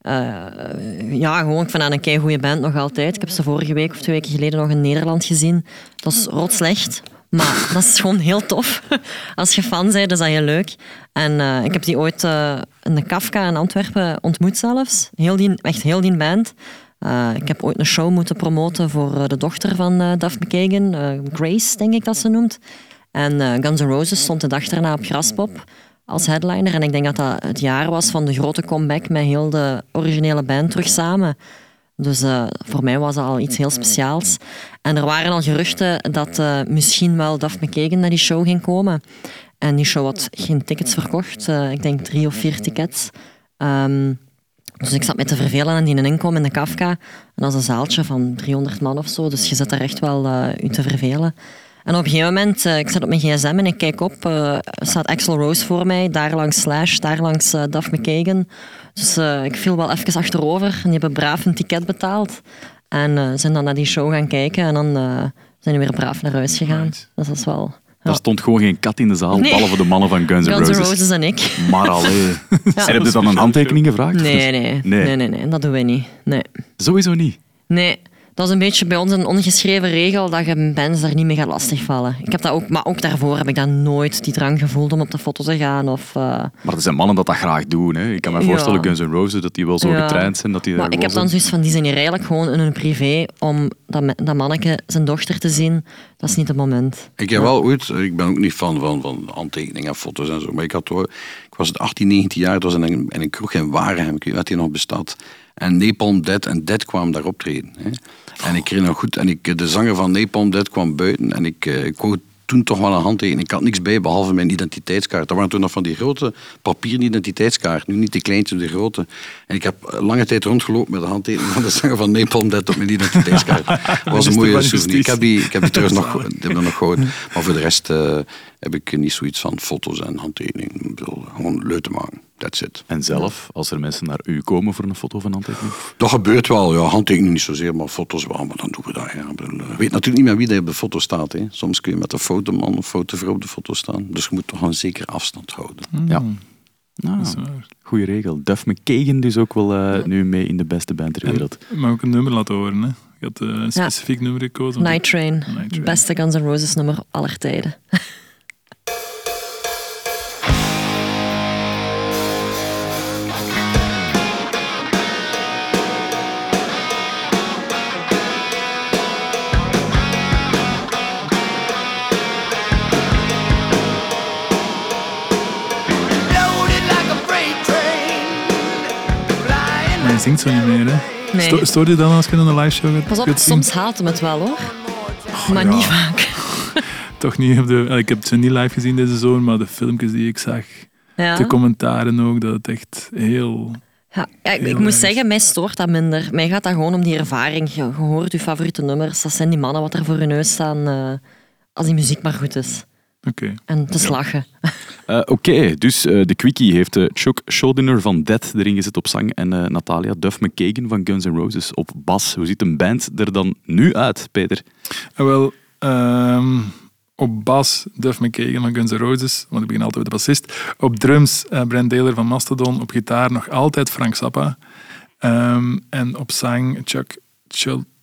eh, ja, gewoon, ik vind dat een kei goede band nog altijd. Ik heb ze vorige week of twee weken geleden nog in Nederland gezien. Dat is rot slecht. Maar dat is gewoon heel tof. Als je fan bent, is dat heel leuk. En eh, ik heb die ooit in de Kafka in Antwerpen ontmoet zelfs. Heel die, echt heel die band. Eh, ik heb ooit een show moeten promoten voor eh, de dochter van eh Duff McKagan. Grace, denk ik dat ze noemt. En Guns N' Roses stond de dag daarna op Graspop als headliner. En ik denk dat dat het jaar was van de grote comeback met heel de originele band terug samen. Dus voor mij was dat al iets heel speciaals. En er waren al geruchten dat misschien wel Duff McKagan naar die show ging komen. En die show had geen tickets verkocht. Ik denk drie of vier tickets. Ehm, dus ik zat met te vervelen en die inkom in de Kafka. En dat is een zaaltje van 300 man of zo. Dus je zit daar echt wel eh u te vervelen. En op een gegeven moment, eh, ik zit op mijn gsm en ik kijk op, eh, staat Axel Rose voor mij, daar langs Slash, daar langs Duff McKagan. Dus ik viel wel even achterover en die hebben braaf een ticket betaald. En zijn dan naar die show gaan kijken en dan zijn die weer braaf naar huis gegaan. Dus dat is wel... Daar Ja. stond gewoon geen kat in de zaal, Nee. behalve de mannen van Guns N' Guns N' Roses. Roses en ik. Maar allee. En heb je dan een handtekening gevraagd? Nee, nee, Nee. nee, nee, nee, dat doen we niet. Nee. Sowieso niet. Nee, dat is een beetje bij ons een ongeschreven regel dat je bands daar niet mee gaat lastigvallen. Ik heb dat ook, maar ook daarvoor heb ik dan nooit die drang gevoeld om op de foto te gaan. Of, eh, Maar er zijn mannen dat dat graag doen. Hè. Ik kan me Ja. voorstellen, Guns N' Roses, dat die wel zo Ja. getraind zijn. Dat die maar ik heb dan zoiets van, die zijn hier eigenlijk gewoon in hun privé om dat, dat manneke zijn dochter te zien. Dat is niet het moment. Ik heb wel ooit, ik ben ook niet fan van, van handtekeningen en foto's en zo, maar ik, had, ik was het 18, 19 jaar, het was in een, in een kroeg in Waregem, ik weet niet of die nog bestaat. En Napalm Dead en Dead kwamen daar optreden. Hè. En ik kreeg nog goed, en ik, de zanger van Napalm Dead kwam buiten en ik, eh, ik wou toen toch wel een handtekening. Ik had niks bij, behalve mijn identiteitskaart. Dat waren toen nog van die grote papieren identiteitskaart, nu niet die kleintje, de grote. En ik heb lange tijd rondgelopen met de handtekening van de zanger van Dead op mijn identiteitskaart. Dat was een mooie souvenir. Ik heb die, ik heb die trouwens nog, die we nog gehouden. Maar voor de rest eh, heb ik niet zoiets van foto's en handtekeningen. Ik bedoel, gewoon leuk te maken. That's it. En zelf, als er mensen naar u komen voor een foto van handtekening? Dat gebeurt wel. Ja, handtekeningen niet zozeer, maar foto's wel. Maar dan doen we dat. Ja. Ik eh, weet natuurlijk niet meer wie er op de foto staat. Hè. Soms kun je met een fotoman of fotovrouw op de foto staan. Dus je moet toch een zekere afstand houden. Ja. Nou, Dat is waar. goeie regel. Duff McKagan dus ook wel eh, nu mee in de beste band ter wereld. Mag ook een nummer laten horen. Hè. Je had eh, een specifiek nummer gekozen. Night Train, Night Train. beste Guns N' Roses nummer aller tijden. zingt zo niet meer, hè? Nee. Sto- Stoort je dan als je een live show gaat? Pas op, gaat zien? soms haalt hem het wel hoor. Maar ja. niet vaak. toch niet op de... Ik heb ze niet live gezien deze zomer, maar de filmpjes die ik zag, Ja. de commentaren ook, dat het echt heel... Ja, ja, ik, moet zeggen, mij stoort dat minder. Mij gaat dat gewoon om die ervaring. Je, je hoort je favoriete nummers. Dat zijn die mannen wat er voor je neus staan eh, als die muziek maar goed is. Oké. En te slagen. Eh, Oké, dus eh, de Quickie heeft eh, Chuck Schuldiner van Dead erin gezet op zang en eh, Natalia Duff McKagan van Guns N' Roses op bas. Hoe ziet een band er dan nu uit, Peter? Wel, ehm, op bas Duff McKagan van Guns N' Roses, want ik begin altijd met de bassist. Op drums eh, Brent Taylor van Mastodon. Op gitaar nog altijd Frank Zappa. Ehm, en op zang Chuck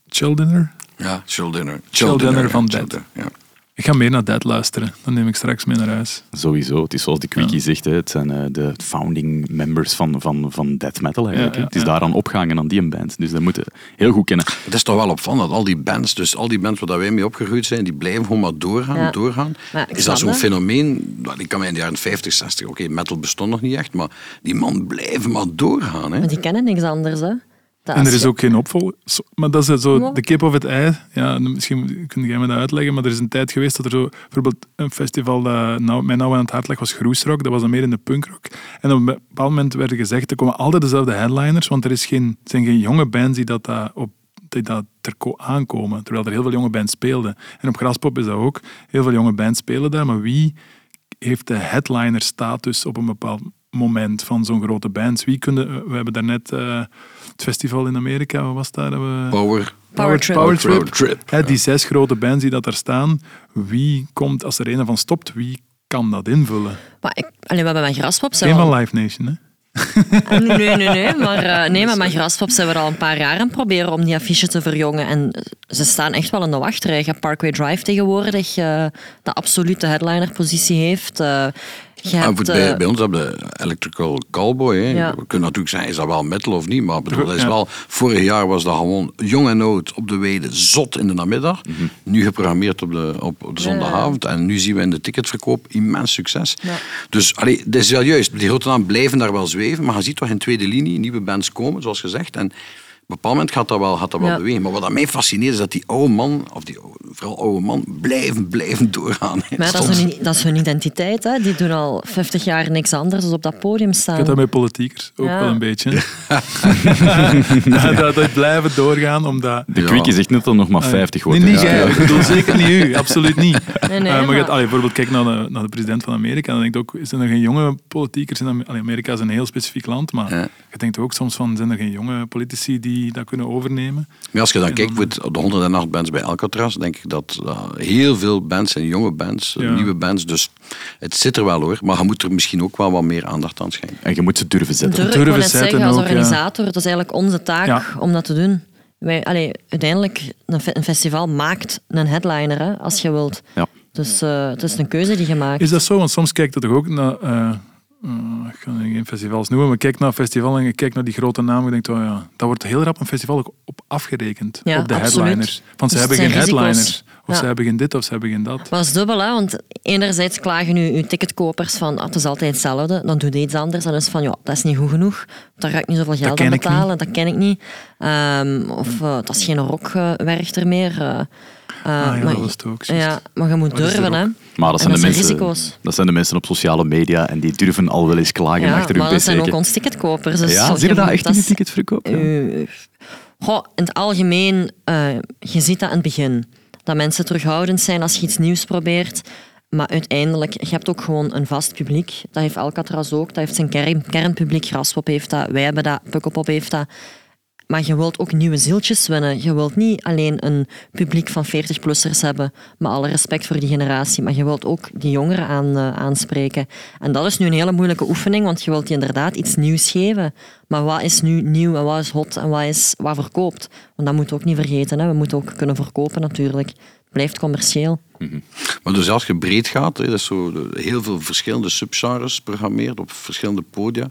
Childiner. Ja, Childiner. Childiner van Dead. Childiner, Ja. Ik ga meer naar Dead luisteren. Dan neem ik straks mee naar huis. Sowieso, het is zoals de Quickie zegt, hè, het zijn eh, de founding members van, van, van death metal eigenlijk. Ja, ja, het is ja. daaraan opgehangen aan die een band, dus dat moeten heel goed kennen. Het is toch wel opvallend dat al die bands, dus al die bands waar wij mee opgegroeid zijn, die blijven gewoon maar doorgaan, Ja. doorgaan. Is dat zo'n fenomeen, ik kan mij in de jaren 50, 60, oké, metal bestond nog niet echt, maar die man blijven maar doorgaan. Hè. Maar die kennen niks anders, hè. En er is ook geen opvolger. Maar dat is zo de kip of het ei. Ja, misschien kun jij me dat uitleggen, maar er is een tijd geweest dat er zo bijvoorbeeld een festival dat nou, mij nou aan het hart lag, was Groesrock. Dat was dan meer in de punkrock. En op een bepaald moment werd er gezegd, er komen altijd dezelfde headliners, want er is geen, zijn geen jonge bands die dat, dat op die dat er ko- aankomen, terwijl er heel veel jonge bands speelden. En op Graspop is dat ook. Heel veel jonge bands spelen daar, maar wie heeft de headliner status op een bepaald moment van zo'n grote band? Wie kunnen, we hebben daarnet eh het festival in Amerika, wat was daar? Dat we, Power, Power Trip. Power Trip. Road Trip. Hè, die zes grote bands die dat daar staan, wie komt, als er een van stopt, wie kan dat invullen? Maar ik, allee, we hebben met Graspop zijn Geen van Live Nation, hè? Nee, nee, nee. Maar, eh, nee, maar met Graspop zijn we er al een paar jaar aan het proberen om die affiche te verjongen. En ze staan echt wel in de wachtrij. Je hebt Parkway Drive tegenwoordig, eh de absolute headlinerpositie heeft. Eh, Ah, bij, eh, bij ons hebben we de Electrical Cowboy. Hè. Ja. We kunnen natuurlijk zeggen, is dat wel metal of niet? Maar ik bedoel, dat is Ja. wel, vorig jaar was dat gewoon jong en oud op de weide, zot in de namiddag. Nu geprogrammeerd op de, op, de Ja. zondagavond. En nu zien we in de ticketverkoop immens succes. Ja. Dus allee, dat is wel juist. Die grote namen blijven daar wel zweven. Maar je ziet toch in tweede linie nieuwe bands komen, zoals gezegd. En bepaald moment gaat dat wel, gaat dat wel Ja. bewegen. Maar wat aan mij fascineert is dat die oude man, of die oude- vooral oude man, blijven, blijven doorgaan. maar dat, is hun, dat is hun identiteit. Hè. Die doen al 50 jaar niks anders dan op dat podium Ik heb staan. dat met politiekers ook Ja. wel een beetje. ja, dat, dat blijven doorgaan, omdat... De. Quickie zegt net dat nog maar 50 wordt. Nee, niet jij. Ik bedoel zeker niet u. Absoluut niet. Nee, nee, Eh, maar je maar- gaat- allee, bijvoorbeeld kijk naar de, naar de president van Amerika. Dan denk ik ook, zijn er geen jonge politiekers in Amerika? is een heel specifiek land, maar Ja. je denkt ook soms van, zijn er geen jonge politici die dat kunnen overnemen? Maar als je dan kijkt voor de 108 bands bij Alcatraz, denk ik dat uh, heel veel bands zijn jonge bands, Ja. nieuwe bands. Dus het zit er wel hoor. Maar je moet er misschien ook wel wat meer aandacht aan schenken. En je moet ze durven zetten. Durf, durven zetten zeggen, als ook, ja. organisator, dat is eigenlijk onze taak Ja. om dat te doen. Wij, allee, uiteindelijk, een, fe- een festival maakt een headliner, hè, als je wilt. Ja. Dus eh, het is een keuze die je maakt. Is dat zo? Want soms kijkt het toch ook naar... eh, eh, ik ga geen festivals noemen, maar kijk naar een festival en je kijkt naar die grote namen. Je denkt, oh ja, dat wordt heel rap een festival ook op afgerekend. Ja, op de absoluut. headliners. Want ze Dus hebben geen headliners. Of Ja. ze hebben geen dit of ze hebben geen dat. Maar dat is dubbel, hè? want enerzijds klagen nu uw ticketkopers van ah, het is altijd hetzelfde, dan doe je iets anders. Dan is van ja, dat is niet goed genoeg, daar ga ik niet zoveel geld aan betalen, dat ken ik niet. Ehm, of eh, dat is geen rockwerk er meer. eh. Eh, Ah, ja, maar, dat was het ook, ja, maar je moet is durven, hè. Maar dat zijn, dat de zijn mensen, risico's. dat zijn de mensen op sociale media en die durven al wel eens klagen Ja, achter hun maar dat zijn ook pc. ons ticketkopers. Dus Ja, zie je dat echt in de is- ticketverkoop? Ja. Goh, in het algemeen, eh, je ziet dat in het begin. Dat mensen terughoudend zijn als je iets nieuws probeert. Maar uiteindelijk, je hebt ook gewoon een vast publiek. Dat heeft Alcatraz ook. Dat heeft zijn kern, kernpubliek. Graspop heeft dat. Wij hebben dat. Pukkelpop heeft dat. Maar je wilt ook nieuwe zieltjes winnen. Je wilt niet alleen een publiek van 40-plussers hebben, met alle respect voor die generatie, maar je wilt ook die jongeren aan, eh, aanspreken. En dat is nu een hele moeilijke oefening, want je wilt die inderdaad iets nieuws geven. Maar wat is nu nieuw en wat is hot en wat, is, wat verkoopt? Want dat moeten we ook niet vergeten. Hè. We moeten ook kunnen verkopen natuurlijk. Het blijft commercieel. Maar dus als je breed gaat, hè, dat is zo heel veel verschillende subgenres programmeert op verschillende podia.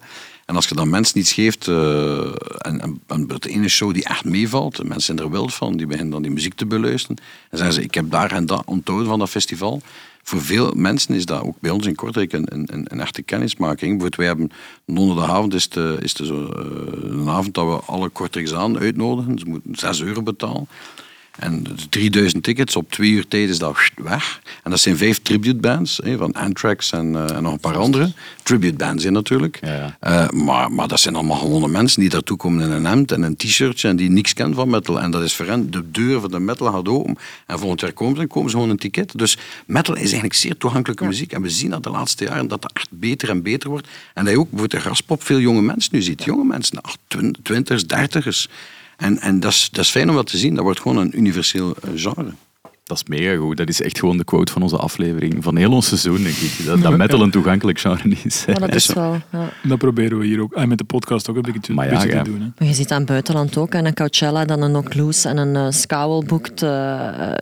En als je dan mensen iets geeft, eh, en, en, en de ene show die echt meevalt, en mensen zijn er wild van, die beginnen dan die muziek te beluisteren. En zeggen ze, ik heb daar en dat onthouden van dat festival. Voor veel mensen is dat ook bij ons in Kortrijk een, een, een, echte kennismaking. Bijvoorbeeld, wij hebben donderdagavond is de, is de zo, eh, een avond dat we alle Kortrijksaan uitnodigen. Ze moeten 6 euro betalen. En de 3000 tickets op twee uur tijd is dat weg. En dat zijn vijf tribute bands, hè, van Anthrax en, eh, en nog een paar andere. Tribute bands in natuurlijk. Ja, ja. Eh, maar, maar dat zijn allemaal gewone mensen die daartoe komen in een hemd en een t-shirtje en die niks kennen van metal. En dat is voor hen, de deur van de metal gaat open. En volgend jaar komen ze en komen ze gewoon een ticket. Dus metal is eigenlijk zeer toegankelijke muziek. En we zien dat de laatste jaren dat dat echt beter en beter wordt. En dat je ook bijvoorbeeld de graspop veel jonge mensen nu ziet. Jonge mensen, twintigers, dertigers. En, en dat, is, dat is fijn om dat te zien. Dat wordt gewoon een universeel eh, genre. Dat is mega goed. Dat is echt gewoon de quote van onze aflevering. Van heel ons seizoen, denk ik. Dat, dat metal een toegankelijk genre is. Dat is zo. wel... Ja. Dat proberen we hier ook, ah, met de podcast ook een beetje, Maar ja, beetje ja. te doen. Hè. Maar je ziet aan het buitenland ook, en een Coachella, dan een Knock Loose en een uh, Scowl boekt. eh, eh,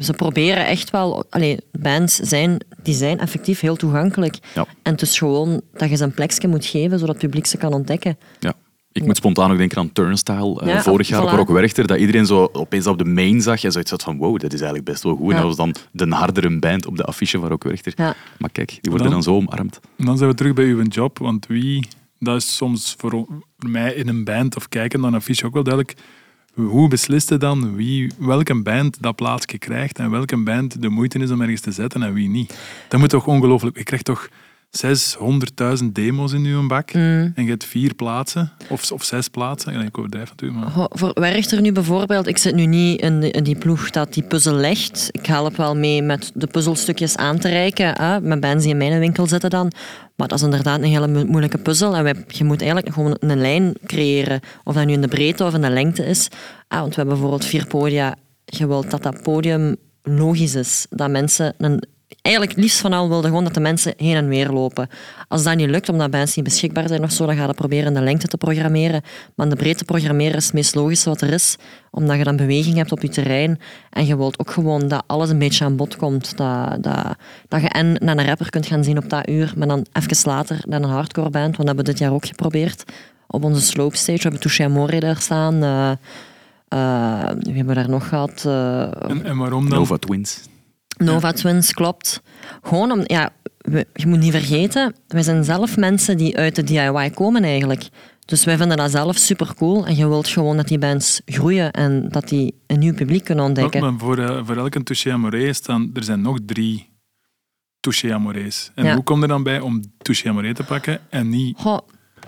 ze proberen echt wel... Allee, bands zijn, die zijn effectief heel toegankelijk. Ja. En het is gewoon dat je ze een plekje moet geven, zodat het publiek ze kan ontdekken. Ja. Ik moet spontaan ook denken aan Turnstile. eh, Ja, vorig jaar op voilà. Rock Werchter, dat iedereen zo opeens op de main zag en zoiets had van wow, dat is eigenlijk best wel goed. En dat was dan de hardere band op de affiche van Rock Werchter. Ja. Maar kijk, die worden Dan- dan zo omarmd. En dan zijn we terug bij uw job, want wie, dat is soms voor mij in een band of kijken naar een affiche ook wel duidelijk. Hoe beslist je dan wie, welke band dat plaatsje krijgt en welke band de moeite is om ergens te zetten en wie niet? Dat moet toch ongelooflijk. Je krijgt toch 600.000 demo's in uw bak Mm. en je hebt vier plaatsen of, of zes plaatsen. Ik overdrijf natuurlijk, maar... Voor Werchter nu bijvoorbeeld, ik zit nu niet in, die ploeg dat die puzzel legt. Ik help wel mee met de puzzelstukjes aan te reiken, hè, met bands die in mijn winkel zitten dan. Maar dat is inderdaad een hele mo- moeilijke puzzel. En wij, je moet eigenlijk gewoon een lijn creëren, of dat nu in de breedte of in de lengte is. Ah, want we hebben bijvoorbeeld vier podia. Je wilt dat dat podium logisch is. Dat mensen... Een, eigenlijk liefst van al wilde gewoon dat de mensen heen en weer lopen. Als dat niet lukt, omdat bands niet beschikbaar zijn of zo, dan ga je proberen in de lengte te programmeren. Maar in de breedte programmeren is het meest logische wat er is, omdat je dan beweging hebt op je terrein. En je wilt ook gewoon dat alles een beetje aan bod komt. Dat, dat, dat je en naar een rapper kunt gaan zien op dat uur, maar dan even later naar een hardcore band, want dat hebben we dit jaar ook geprobeerd. Op onze slopestage, we hebben Touché Amore daar staan. eh eh, wie hebben we daar nog gehad? Eh, En, en waarom dan? Nova Twins. Nova Twins, klopt. Gewoon om, ja, we- je moet niet vergeten, wij zijn zelf mensen die uit de DIY komen eigenlijk. Dus wij vinden dat zelf super cool en je wilt gewoon dat die bands groeien en dat die een nieuw publiek kunnen ontdekken. Maar, voor, eh, voor elke touché amoré staan er zijn nog drie touché amorés. En Ja. hoe kom je er dan bij om touché amoré te pakken en niet... Goh,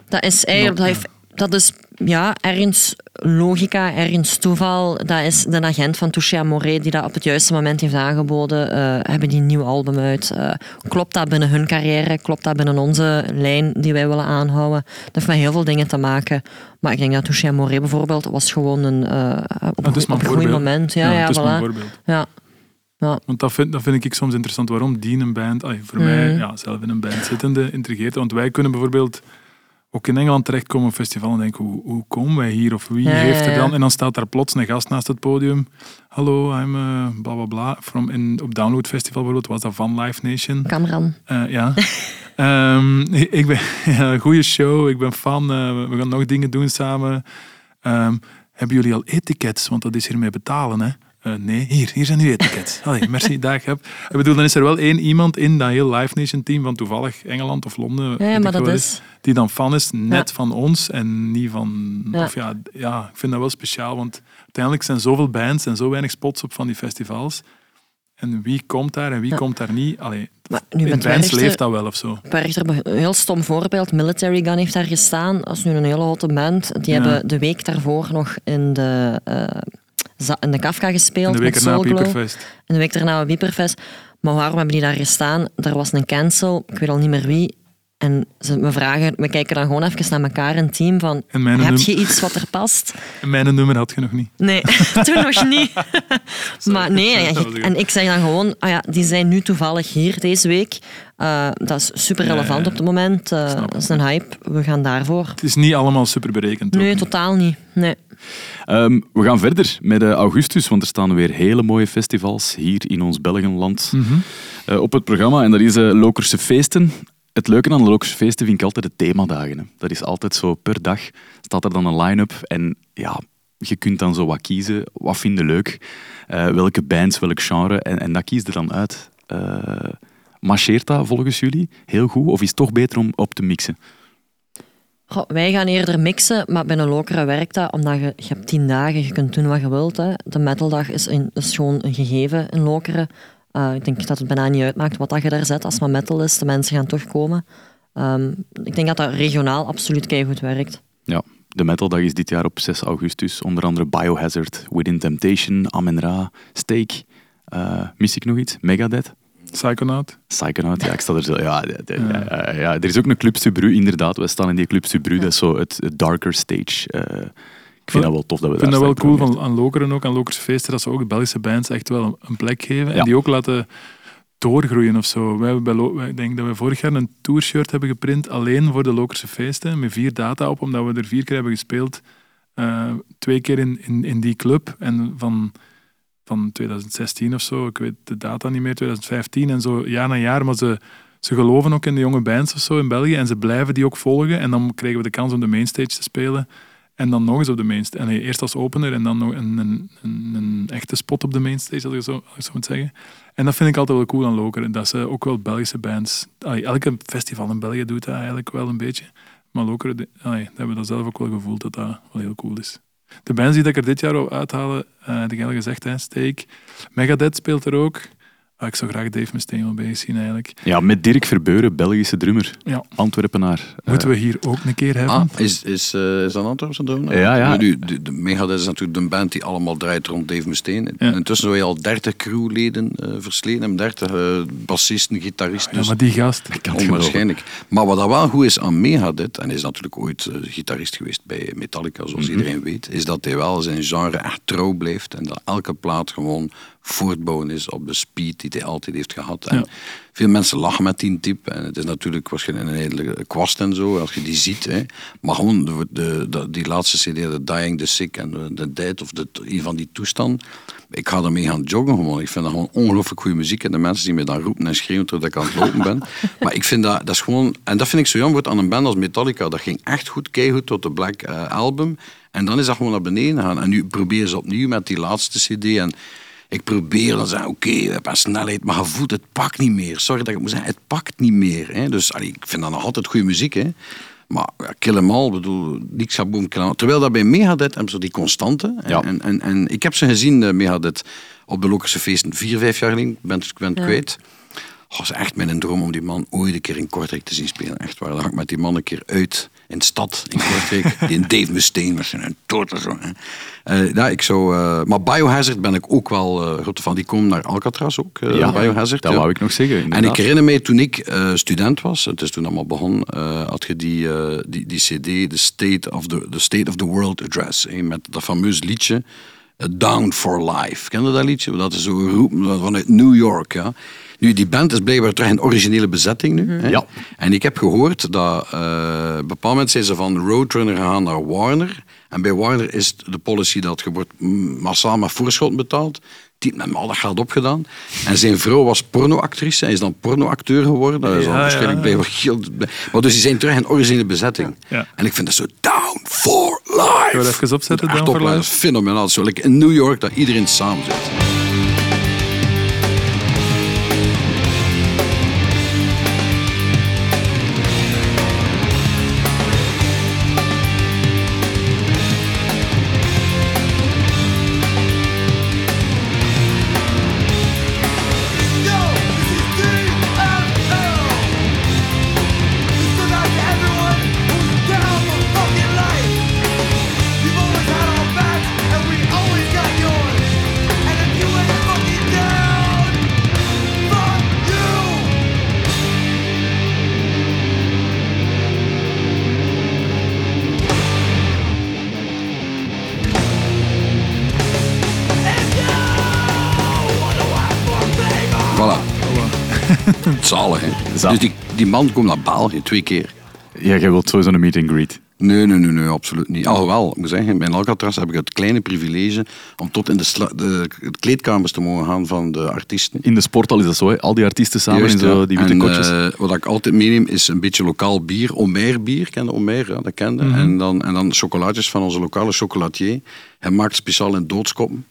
dat is eigenlijk, dat, Ja. heeft, dat is ja, ergens logica, ergens toeval. Dat is de agent van Touché Amoré die dat op het juiste moment heeft aangeboden. Eh, hebben die een nieuw album uit? Eh, klopt dat binnen hun carrière? Klopt dat binnen onze lijn die wij willen aanhouden? Dat heeft met heel veel dingen te maken. Maar ik denk dat Touché Amoré bijvoorbeeld was gewoon een, eh, op, een- goed moment. Ja, ja, het is voilà. voorbeeld. Ja. Ja. Want dat vind, dat vind ik soms interessant. Waarom die een band, ay, voor mij, Mm. ja, zelf in een band zittende, intrigeert. Want wij kunnen bijvoorbeeld ook in Engeland terechtkomen op een festival en denken, hoe, hoe komen wij hier? Of wie Ja, heeft er dan? En dan staat daar plots een gast naast het podium. Hallo, I'm uh, bla bla bla. From in, op Download Festival bijvoorbeeld was dat van Live Nation. Cameron. Eh, ja. Ehm, ik ben ja, goede show. Ik ben fan. eh, we gaan nog dingen doen samen. Ehm, hebben jullie al etiquettes? Want dat is hiermee betalen, hè? Eh, nee, hier, hier zijn uw etiquettes. Allee, merci, dag. Heb. Ik bedoel, dan is er wel één iemand in dat heel Live Nation team van toevallig Engeland of Londen, Ja, maar dat is... die dan fan is, net Ja. van ons en niet van... Ja. Of ja, ja, ik vind dat wel speciaal, want uiteindelijk zijn zoveel bands en zo weinig spots op van die festivals. En wie komt daar en wie Ja. komt daar niet? Allee, Maar nu in bands leeft dat wel of zo. Werchter, een heel stom voorbeeld. Military Gun heeft daar gestaan. Dat is nu een hele hotte band. Die Ja. hebben de week daarvoor nog in de, eh, in de Kafka gespeeld. En de week Glow. Hyperfest. En de week daarna op Wieperfest. Maar waarom hebben die daar gestaan? Er was een cancel, ik weet al niet meer wie. En ze, we, vragen, we kijken dan gewoon even naar elkaar in het team van... En mijn, Heb je iets wat er past? en mijn nummer had je nog niet. Nee, toen nog niet. maar nee, en ik zeg dan gewoon, ah ja, die zijn nu toevallig hier deze week. Eh, dat is super relevant Ja, ja, ja. op het moment. Eh, dat is een hype. We gaan daarvoor. Het is niet allemaal super berekend. Nee, niet. totaal niet. Nee. Ehm, we gaan verder met eh, augustus, want er staan weer hele mooie festivals hier in ons Belgenland eh, op het programma. En dat is Lokerse Feesten. Het leuke aan de Feesten vind ik altijd de themadagen. Dat is altijd zo per dag staat er dan een line-up. En ja, je kunt dan zo wat kiezen. Wat vind je leuk? Eh, welke bands, welk genre? En, en dat kies je dan uit. Eh marcheert dat volgens jullie heel goed? Of is het toch beter om op te mixen? Wij gaan eerder mixen, maar bij een lokere werkt dat, omdat je, je hebt tien dagen, je kunt doen wat je wilt. Hè. De metaldag is, een, is gewoon een gegeven, een lokere. Eh, ik denk dat het bijna niet uitmaakt wat dat je daar zet. Als het maar metal is, de mensen gaan toch komen. Ehm, ik denk dat dat regionaal absoluut goed werkt. Ja, de metaldag is dit jaar op 6 augustus. Onder andere Biohazard, Within Temptation, Amen-Ra, Stake. Eh, mis ik nog iets? Megadeth? Psychonaut. Psychonaut, ja, ik sta er zo. Ja, de- de- ja, ja, er is ook een Club Subru, inderdaad. We staan in die Club Subru, dat is zo het, het darker stage. Eh, ik vind dat wel tof dat we Ik vind dat wel cool van, aan Lokeren ook, aan Lokerse feesten, dat ze ook de Belgische bands echt wel een, plek geven. Ja. En die ook laten doorgroeien of zo. Wij hebben bij wij- ik denk dat we vorig jaar een tourshirt hebben geprint alleen voor de Lokerse feesten, met vier data op, omdat we er vier keer hebben gespeeld. Eh, twee keer in, in, in die club. En van, van 2016 of zo, ik weet de data niet meer, 2015 en zo, jaar na jaar. Maar ze, ze geloven ook in de jonge bands of zo in België en ze blijven die ook volgen. En dan krijgen we de kans om de mainstage te spelen. En dan nog eens op de mainstage. Nee, eerst als opener en dan nog een, een, een, echte spot op de mainstage, als ik zo, als zo moet zeggen. En dat vind ik altijd wel cool aan Lokeren. Dat ze ook wel Belgische bands... elke festival in België doet dat eigenlijk wel een beetje. Maar Lokeren, dat hebben we dat zelf ook wel gevoeld dat dat wel heel cool is. De bands die ik er dit jaar wil uithalen, heb ik gezegd, hè, Steak. Megadeth speelt er ook. Ah, ik zou graag Dave Mustaine wel bij zien eigenlijk. Ja, met Dirk Verbeuren, Belgische drummer. Ja. Antwerpenaar. Moeten we hier ook een keer hebben. Ah, is, is, eh, is dat Antwerpse droom? Ja, ja. Nu, de, de Megadeth is natuurlijk de band die allemaal draait rond Dave Mustaine. Ja. Intussen zou je al 30 crewleden eh versleten hebben, 30 eh, bassisten, gitaristen. Ja, maar die gast. onwaarschijnlijk. Maar wat dat wel goed is aan Megadeth, en hij is natuurlijk ooit eh, gitarist geweest bij Metallica, zoals Mhm. iedereen weet, is dat hij wel zijn genre echt trouw blijft en dat elke plaat gewoon voortbouwen is op de speed die hij altijd heeft gehad. En Ja. Veel mensen lachen met die type. En het is natuurlijk waarschijnlijk een hele kwast en zo, als je die ziet. Hè. Maar gewoon de, de, de- die laatste cd, de Dying, The Sick en de Dead, of de, een van die toestanden. Ik ga ermee gaan joggen gewoon. Ik vind dat gewoon ongelooflijk goede muziek. En de mensen die me dan roepen en schreeuwen terwijl ik aan het lopen ben. maar ik vind dat, dat is gewoon... En dat vind ik zo jammer wordt aan een band als Metallica. Dat ging echt goed, keigoed tot de Black eh, Album. En dan is dat gewoon naar beneden gaan. En nu proberen ze opnieuw met die laatste cd. En ik probeer dan te zeggen, oké, we hebben snelheid, maar je voelt het pakt niet meer. Sorry dat ik het moet zeggen, het pakt niet meer. Hè. Dus allee, ik vind dat nog altijd goede muziek. Hè. Maar ja, Kill 'Em All, bedoel, niks gaat boven Kill. Terwijl dat bij Megadeth hebben ze die constante. En, Ja. en, en, en ik heb ze gezien, eh, Megadeth, op de Lokerse feesten, vier, vijf jaar geleden. Ik ben Ja. kwijt. Het was echt mijn droom om die man ooit een keer in Kortrijk te zien spelen. Echt waar. Dan ga ik met die man een keer uit in de stad in Kortrijk. die in Dave Mustaine met zijn toter zo. Hè. Eh, ja, ik zou, eh, maar Biohazard ben ik ook wel eh grote van. Die komen naar Alcatraz ook, eh, Ja, Biohazard. dat ja. wou ik nog zeggen. En ik herinner mij toen ik eh, student was, het is toen allemaal begonnen, eh, had je die, eh, die, die CD, The State of the, the State of the World Address, met dat fameus liedje eh, Down for Life. Ken je dat liedje? Dat is zo geroepen vanuit New York. Ja. Nu, die band is blijkbaar terug in originele bezetting nu. Hè. Ja. En ik heb gehoord dat eh, op een bepaald moment zijn ze van Roadrunner gegaan naar Warner. En bij Warner is de policy dat je wordt massaal met voorschot betaald. Met al dat geld opgedaan. En zijn vrouw was pornoactrice. Hij is dan pornoacteur geworden. Dat is dan Ja, waarschijnlijk. Maar dus die zijn terug in originele bezetting. Ja. En ik vind dat zo down for life. Zullen we het even opzetten, Down for. Life? Fenomenaal. Zo like in New York, dat iedereen samen zit. Zalig, hè. Zalig. Dus die, die man komt naar België twee keer. Ja, jij wilt sowieso een meet and greet. Nee, nee, nee, nee, absoluut niet. Alhoewel, ik moet zeggen, bij Alcatraz heb ik het kleine privilege om tot in de, de kleedkamers te mogen gaan van de artiesten. In de sporthal is dat zo, hè? al die artiesten samen Juist, in zo, die witte en, kotjes. eh, wat ik altijd meeneem is een beetje lokaal bier. Omer bier, ken je Omer? Ja, dat kende. en, dan, en dan chocolaatjes van onze lokale chocolatier. Hij maakt speciaal in doodskoppen.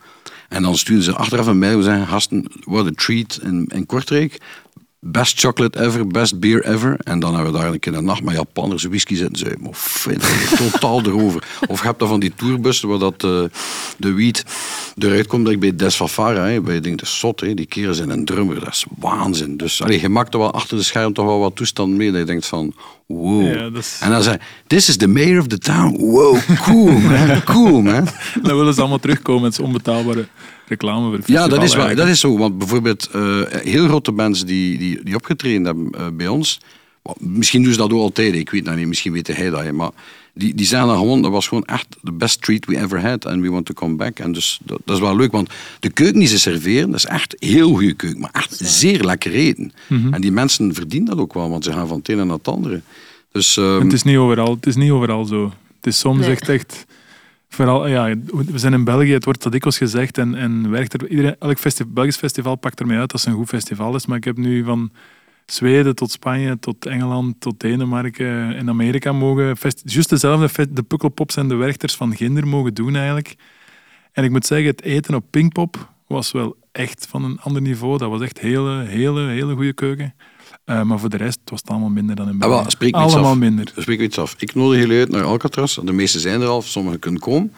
En dan sturen ze achteraf een mail en zeggen, gasten, what a treat in, in Kortrijk. Best chocolate ever, best beer ever. En dan hebben we daar een keer een nacht met Japanners whisky zitten. Maar fijn, totaal erover. Of je hebt dan van die tourbussen waar dat, eh, de wiet eruit komt. Dat ik bij Des Fafara, hè, bij je denkt, dat is zot, hè. die kerels zijn een drummer, dat is waanzin. Dus allee, je maakt er wel achter de scherm toch wel wat toestand mee. Dat je denkt van, wow. Ja, is- En dan zei this is the mayor of the town. Wow, cool man, cool man. Dan willen ze allemaal terugkomen met zo'n onbetaalbare reclame voor Ja, dat is, waar, dat is zo. Want bijvoorbeeld eh, heel grote bands die, die, die opgetreden hebben eh, bij ons. Misschien doen ze dat ook altijd, ik weet dat niet. Misschien weet hij dat. Maar die, die zeggen dan gewoon, dat was gewoon echt the best treat we ever had. And we want to come back. En dus dat, dat is wel leuk, want de keuken die ze serveren, dat is echt heel goede keuken. Maar echt zeer lekker eten. Mhm. En die mensen verdienen dat ook wel, want ze gaan van het ene naar het andere. Dus ehm, Het is niet overal, het is niet overal zo. Het is soms Nee. echt echt... Vooral, ja, we zijn in België, het wordt dat dikwijls gezegd en, en werkt er... Iedereen, elk festi Belgisch festival pakt ermee uit als het een goed festival is. Maar ik heb nu van Zweden tot Spanje, tot Engeland, tot Denemarken en Amerika mogen... Juist dezelfde, de Pukkelpops en de Werchters van Ginder mogen doen eigenlijk. En ik moet zeggen, het eten op Pinkpop was wel echt van een ander niveau. Dat was echt hele, hele, hele goede keuken. Eh, maar voor de rest was het allemaal minder dan in Ah, België. spreek me iets allemaal af. minder. Spreek iets af. Ik nodig jullie uit naar Alcatraz. De meeste zijn er al, sommigen kunnen komen.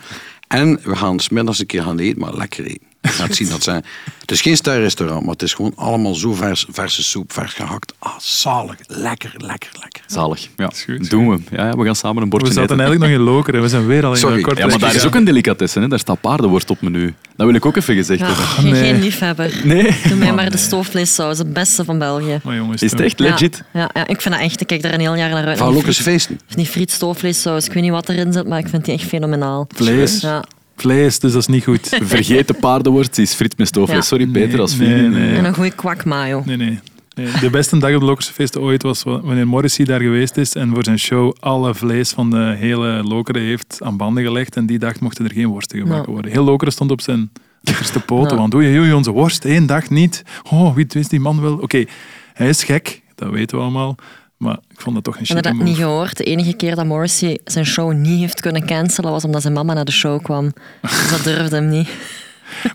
En we gaan smiddags een keer gaan eten, maar lekker eten. Zien dat zijn. Het is geen sterrenrestaurant, maar het is gewoon allemaal zo vers, verse soep, vers gehakt. Ah, zalig. Lekker, lekker, lekker. Zalig. Ja, is goed. doen we. Ja, ja, we gaan samen een bordje We zaten eigenlijk nog in Lokeren. We zijn weer al in Sorry. een kort Ja, maar daar is ook een delicatesse. Hè? Daar staat paardenworst op menu. Dat wil ik ook even gezegd Ja, hebben. geen, nee. geen liefhebber. Nee. Doe mij maar de stoofvleessaus, het beste van België. Maar jongens, Is het echt legit? Ja, ja, ja, ik vind dat echt. Ik kijk daar een heel jaar naar uit. Van Lokers friet- feesten. Die friet stoofvleessaus. Ik weet niet wat erin zit, maar ik vind die echt fenomenaal. Vlees. Ja. Vlees, dus dat is niet goed. Vergeten paardenworst is friet met stoofvlees. Ja. Sorry Peter, Nee, als nee, vriend. nee. En een goede kwak mayo. Nee, nee. Nee, De beste dag op de Lokerse feesten ooit was wa- wanneer Morrissey daar geweest is en voor zijn show alle vlees van de hele Lokeren heeft aan banden gelegd. En die dag mochten er geen worsten Nou. worden. Heel Lokeren stond op zijn achterste poten, want oei, oei, onze worst, één dag niet. Oh, wie wist die man wel? Oké, hij is gek, dat weten we allemaal. Maar ik vond dat toch een Ik heb chique dat niet gehoord. De enige keer dat Morrissey zijn show niet heeft kunnen cancelen was omdat zijn mama naar de show kwam. Dus dat durfde hem niet.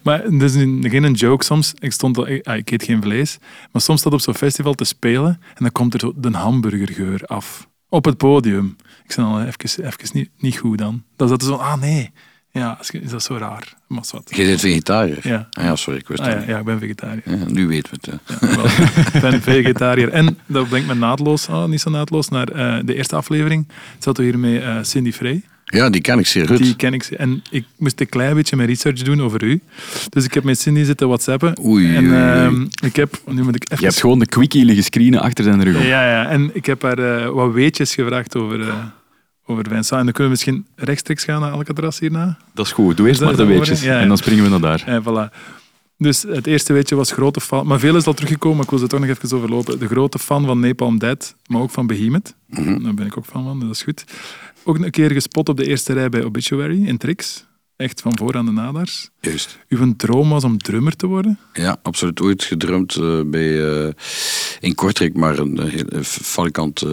Maar het is een- geen een joke soms. Ik, stond al, ik, ah, ik eet geen vlees. Maar soms staat op zo'n festival te spelen en dan komt er zo de hamburgergeur af. Op het podium. Ik zei al even, even niet, niet goed dan. Dan zat er zo, ah nee. Ja, is is dat zo raar. Maar wat. Jij bent vegetariër? Ja. Ah, ja, sorry, ik wist Ah, ja, niet. ja, ik ben vegetariër. Ja, nu weten we het. hè. Ja, wel, ik ben vegetariër. En dat brengt me naadloos, oh, niet zo naadloos, naar eh, de eerste aflevering. Zaten we hier met eh, Cindy Frey. Ja, die ken ik zeer goed. Die ken ik. En ik moest een klein beetje mijn research doen over u. Dus ik heb met Cindy zitten whatsappen. Oei, en oei. ehm, ik heb... Nu moet ik even... Je hebt gewoon de quickie liggen screenen achter zijn rug. op. Ja, ja. En ik heb haar eh, wat weetjes gevraagd over, eh over. En dan kunnen we misschien rechtstreeks gaan naar Alcatraz hierna. Dat is goed. Doe eerst maar de weetjes. horen? Ja, ja. En dan springen we naar daar. En voilà. Dus het eerste weetje was grote fan. Maar veel is al teruggekomen, maar ik wil ze toch nog even overlopen. De grote fan van Napalm Dead, maar ook van Behemoth. Mhm. Daar ben ik ook fan van, dat is goed. Ook een keer gespot op de eerste rij bij Obituary in Trix. Echt van voor aan de nadars. Juist. Uw droom was om drummer te worden? Ja, absoluut ooit gedrumd eh, bij, eh, in Kortrijk, maar een, eh, falikant eh,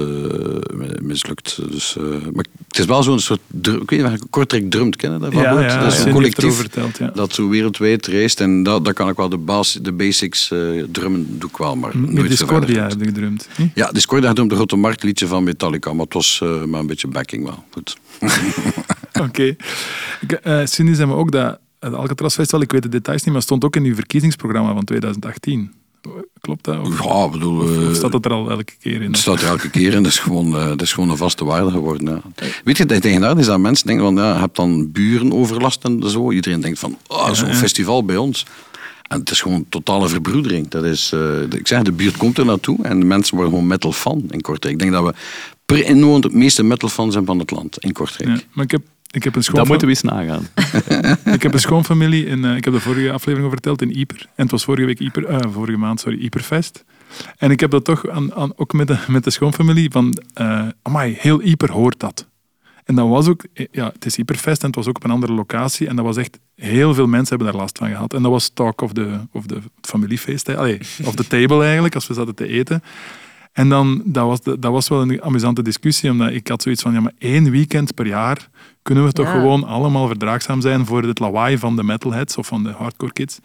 mislukt. Dus, maar het is wel zo'n soort... drum- Ik weet niet of je Kortrijk drumt kennen. Dat, ja, dat ja, is een collectief verteld. Ja. dat zo wereldwijd reist. En dat, dat kan ik wel, de, bas, de basics drummen doe ik wel, maar Met nooit. Discordia heb je gedrumd. niet? Ja, Discordia op de Grote Markt liedje van Metallica, maar het was maar een beetje backing wel. Goed. Oké. Ik, eh, Cindy zei me ook dat het Alcatraz Festival, ik weet de details niet, maar stond ook in uw verkiezingsprogramma van 2018. Klopt dat? Of, Ja, bedoel... of eh, staat dat er al elke keer in? Het staat er elke keer in, dat is gewoon, eh, dat is gewoon een vaste waarde geworden. Ja. Weet je, het tegenaan is dat mensen denken van, ja, je hebt dan buren overlast en zo. Iedereen denkt van, oh, zo'n ja. festival bij ons. En het is gewoon totale verbroedering. Dat is, ik zeg, de buurt komt er naartoe en de mensen worden gewoon metal fan in Kortrijk. Ik denk dat we per inwoner het meeste metal fan zijn van het land in Kortrijk. Ja, maar ik heb, ik heb een Dat moeten we eens nagaan. ik heb een schoonfamilie in, eh, ik heb de vorige aflevering over verteld, in Ieper. En het was vorige week Ieper, eh, vorige maand, sorry, Ieperfest. En ik heb dat toch aan, aan, ook met de, met de schoonfamilie van, amai, heel Ieper hoort dat. En dat was ook, ja, het is Ieperfest en het was ook op een andere locatie. En dat was echt, heel veel mensen hebben daar last van gehad. En dat was talk of the, of the familiefeest. Allee, of the table eigenlijk, als we zaten te eten. En dan, dat was, de- dat was wel een amusante discussie, omdat ik had zoiets van, ja, maar één weekend per jaar kunnen we toch Ja. gewoon allemaal verdraagzaam zijn voor het lawaai van de metalheads of van de hardcore kids.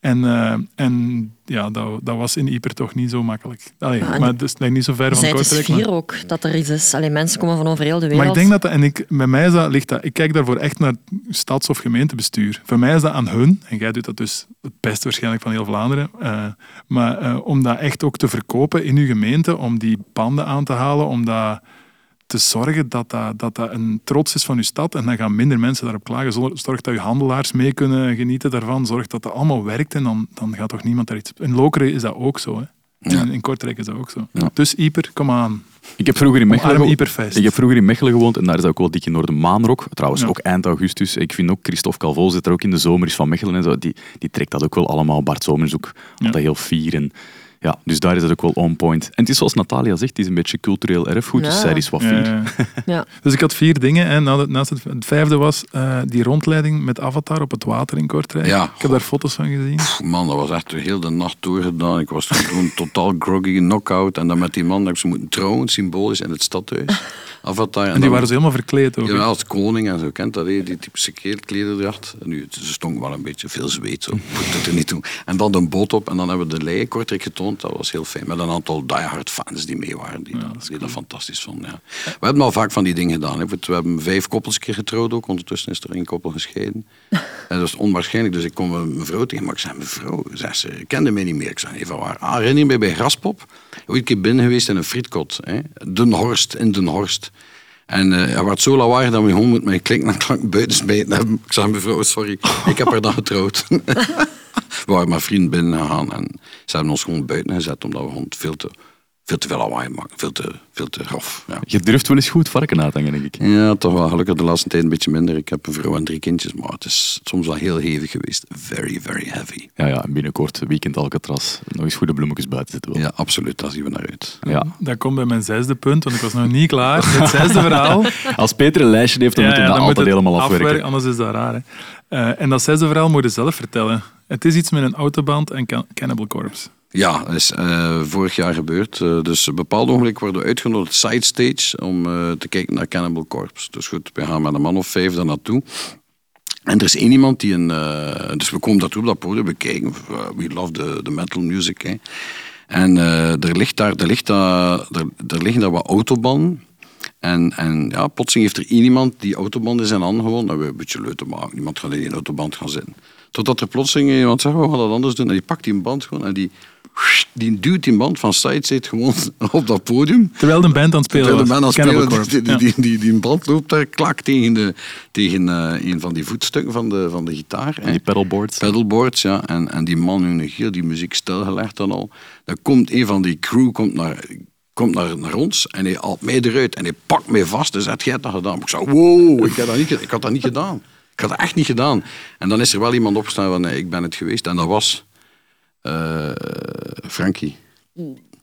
En, eh, en ja, dat, dat was in Ieper toch niet zo makkelijk. Allee, Ja, maar het is niet zo ver van Zij het is Kortrijk. vier ook, dat er iets is. Allee, mensen komen van over heel de wereld. Maar ik denk dat dat, en ik, bij mij is dat, ligt dat, ik kijk daarvoor echt naar stads- of gemeentebestuur. Voor mij is dat aan hun, en jij doet dat dus het beste waarschijnlijk van heel Vlaanderen, eh, maar eh, om dat echt ook te verkopen in uw gemeente, om die panden aan te halen, om dat te zorgen dat dat, dat dat een trots is van uw stad en dan gaan minder mensen daarop klagen. Zorg dat uw handelaars mee kunnen genieten daarvan, zorg dat dat allemaal werkt en dan, dan gaat toch niemand daar iets... In Lokeren is dat ook zo, hè. Ja. In, in Kortrijk is dat ook zo. Ja. Dus Ieper, kom aan. Ik heb vroeger in Mechelen. Ik heb vroeger in Mechelen gewoond en daar is ook wel dik in Noorden. Maanrok, trouwens Ja. ook eind augustus. Ik vind ook Christophe Calvo zit er ook in de zomer is van Mechelen en zo. Die, die trekt dat ook wel allemaal. Bart Somers ook altijd heel fier. En, ja, dus daar is het ook wel on point. En het is zoals Natalia zegt, het is een beetje cultureel erfgoed. Dus zij is wat Ja, fier. ja. Ja. Dus ik had vier dingen. En naast het, vijfde was eh, die rondleiding met Avatar op het water in Kortrijk. Ja. Ik heb daar foto's van gezien. Pff, Man, dat was echt de hele nacht doorgedaan. Ik was gewoon totaal groggy, knock-out. En dan met die man dat ik ze moeten trouwen, symbolisch, in het stadhuis. Avatar. En die waren ze helemaal verkleed ook. Ja, als koning en zo kent dat, die typische klederdracht. En nu, ze stonk wel een beetje veel zweet, zo. Moet het er niet toe. En dan een boot op en dan hebben we de lei Kortrijk getoond. Dat was heel fijn. Met een aantal diehard fans die mee waren. Die, Ja, dat dat, is die dat fantastisch vonden. Ja. We hebben al vaak van die dingen gedaan. Hè. We hebben vijf koppels keer getrouwd ook. Ondertussen is er één koppel gescheiden. En dat is onwaarschijnlijk. Dus ik kom mijn mevrouw tegen, maar ik zei, mevrouw, zegt ze, ik kende mij niet meer. Ik zei, van waar? Ah, herinner je mij bij Graspop? Ooit een keer binnen geweest in een frietkot. Hè? Den Horst, in Den Horst. En eh hij werd zo lawaai dat mijn hond met mijn klink naar klank buiten. Ik zei, mevrouw, sorry, ik heb haar dan getrouwd. we waren met vrienden binnen gegaan en ze hebben ons gewoon buiten gezet omdat we hond veel te, veel te veel lawaai maken. Veel te, veel te grof. Ja. Je durft wel eens goed varken uit te hangen, denk ik. Ja, toch wel. Gelukkig de laatste tijd een beetje minder. Ik heb een vrouw en drie kindjes, maar het is soms wel heel hevig geweest. Very, very heavy. Ja, ja, en binnenkort weekend Alcatraz. Nog eens goede bloemetjes buiten zitten wel. Ja, absoluut. Daar zien we naar uit. Ja. Dat komt bij mijn zesde punt, want ik was nog niet klaar. Het zesde verhaal. Als Peter een lijstje heeft, dan Ja, moet hij ja, dat altijd helemaal afwerken. Anders is dat raar. Hè. Eh, en dat zesde verhaal moet je zelf vertellen. Het is iets met een autoband en Can- Cannibal Corpse. Ja, dat is eh, vorig jaar gebeurd. Eh, dus een bepaald ogenblik worden we uitgenodigd side stage om eh, te kijken naar Cannibal Corpse. Dus goed, we gaan met een man of vijf daar naartoe. En er is één iemand die een... dus we komen daartoe op dat podium, we kijken. we love the, metal music. Hè. En er, ligt daar, er, ligt daar, er, er liggen daar wat autobanden. En, en ja, plotseling heeft er één iemand die autoband in zijn hand gewoon. Dat we een beetje leuk te maken. Niemand gaat in die autoband gaan zitten. Totdat er plotseling iemand zegt, we gaan dat anders doen. En die pakt die band gewoon en die, die duwt die band van side gewoon op dat podium. Terwijl de band aan het spelen Terwijl de man aan het spelen, die, die, die, die, die band loopt daar klak tegen, de, tegen eh, een van die voetstukken van de, van de gitaar. En die pedalboards. Pedalboards, ja. En, en die man nu heel die muziek stilgelegd dan al. Dan komt een van die crew komt naar, komt naar, naar ons en hij haalt mij eruit en hij pakt mij vast en zegt, jij hebt dat gedaan. Ik zei, wow, ik, heb dat niet, ik had dat niet gedaan. Ik had dat echt niet gedaan. En dan is er wel iemand opgestaan van, nee, ik ben het geweest. En dat was eh, Frankie.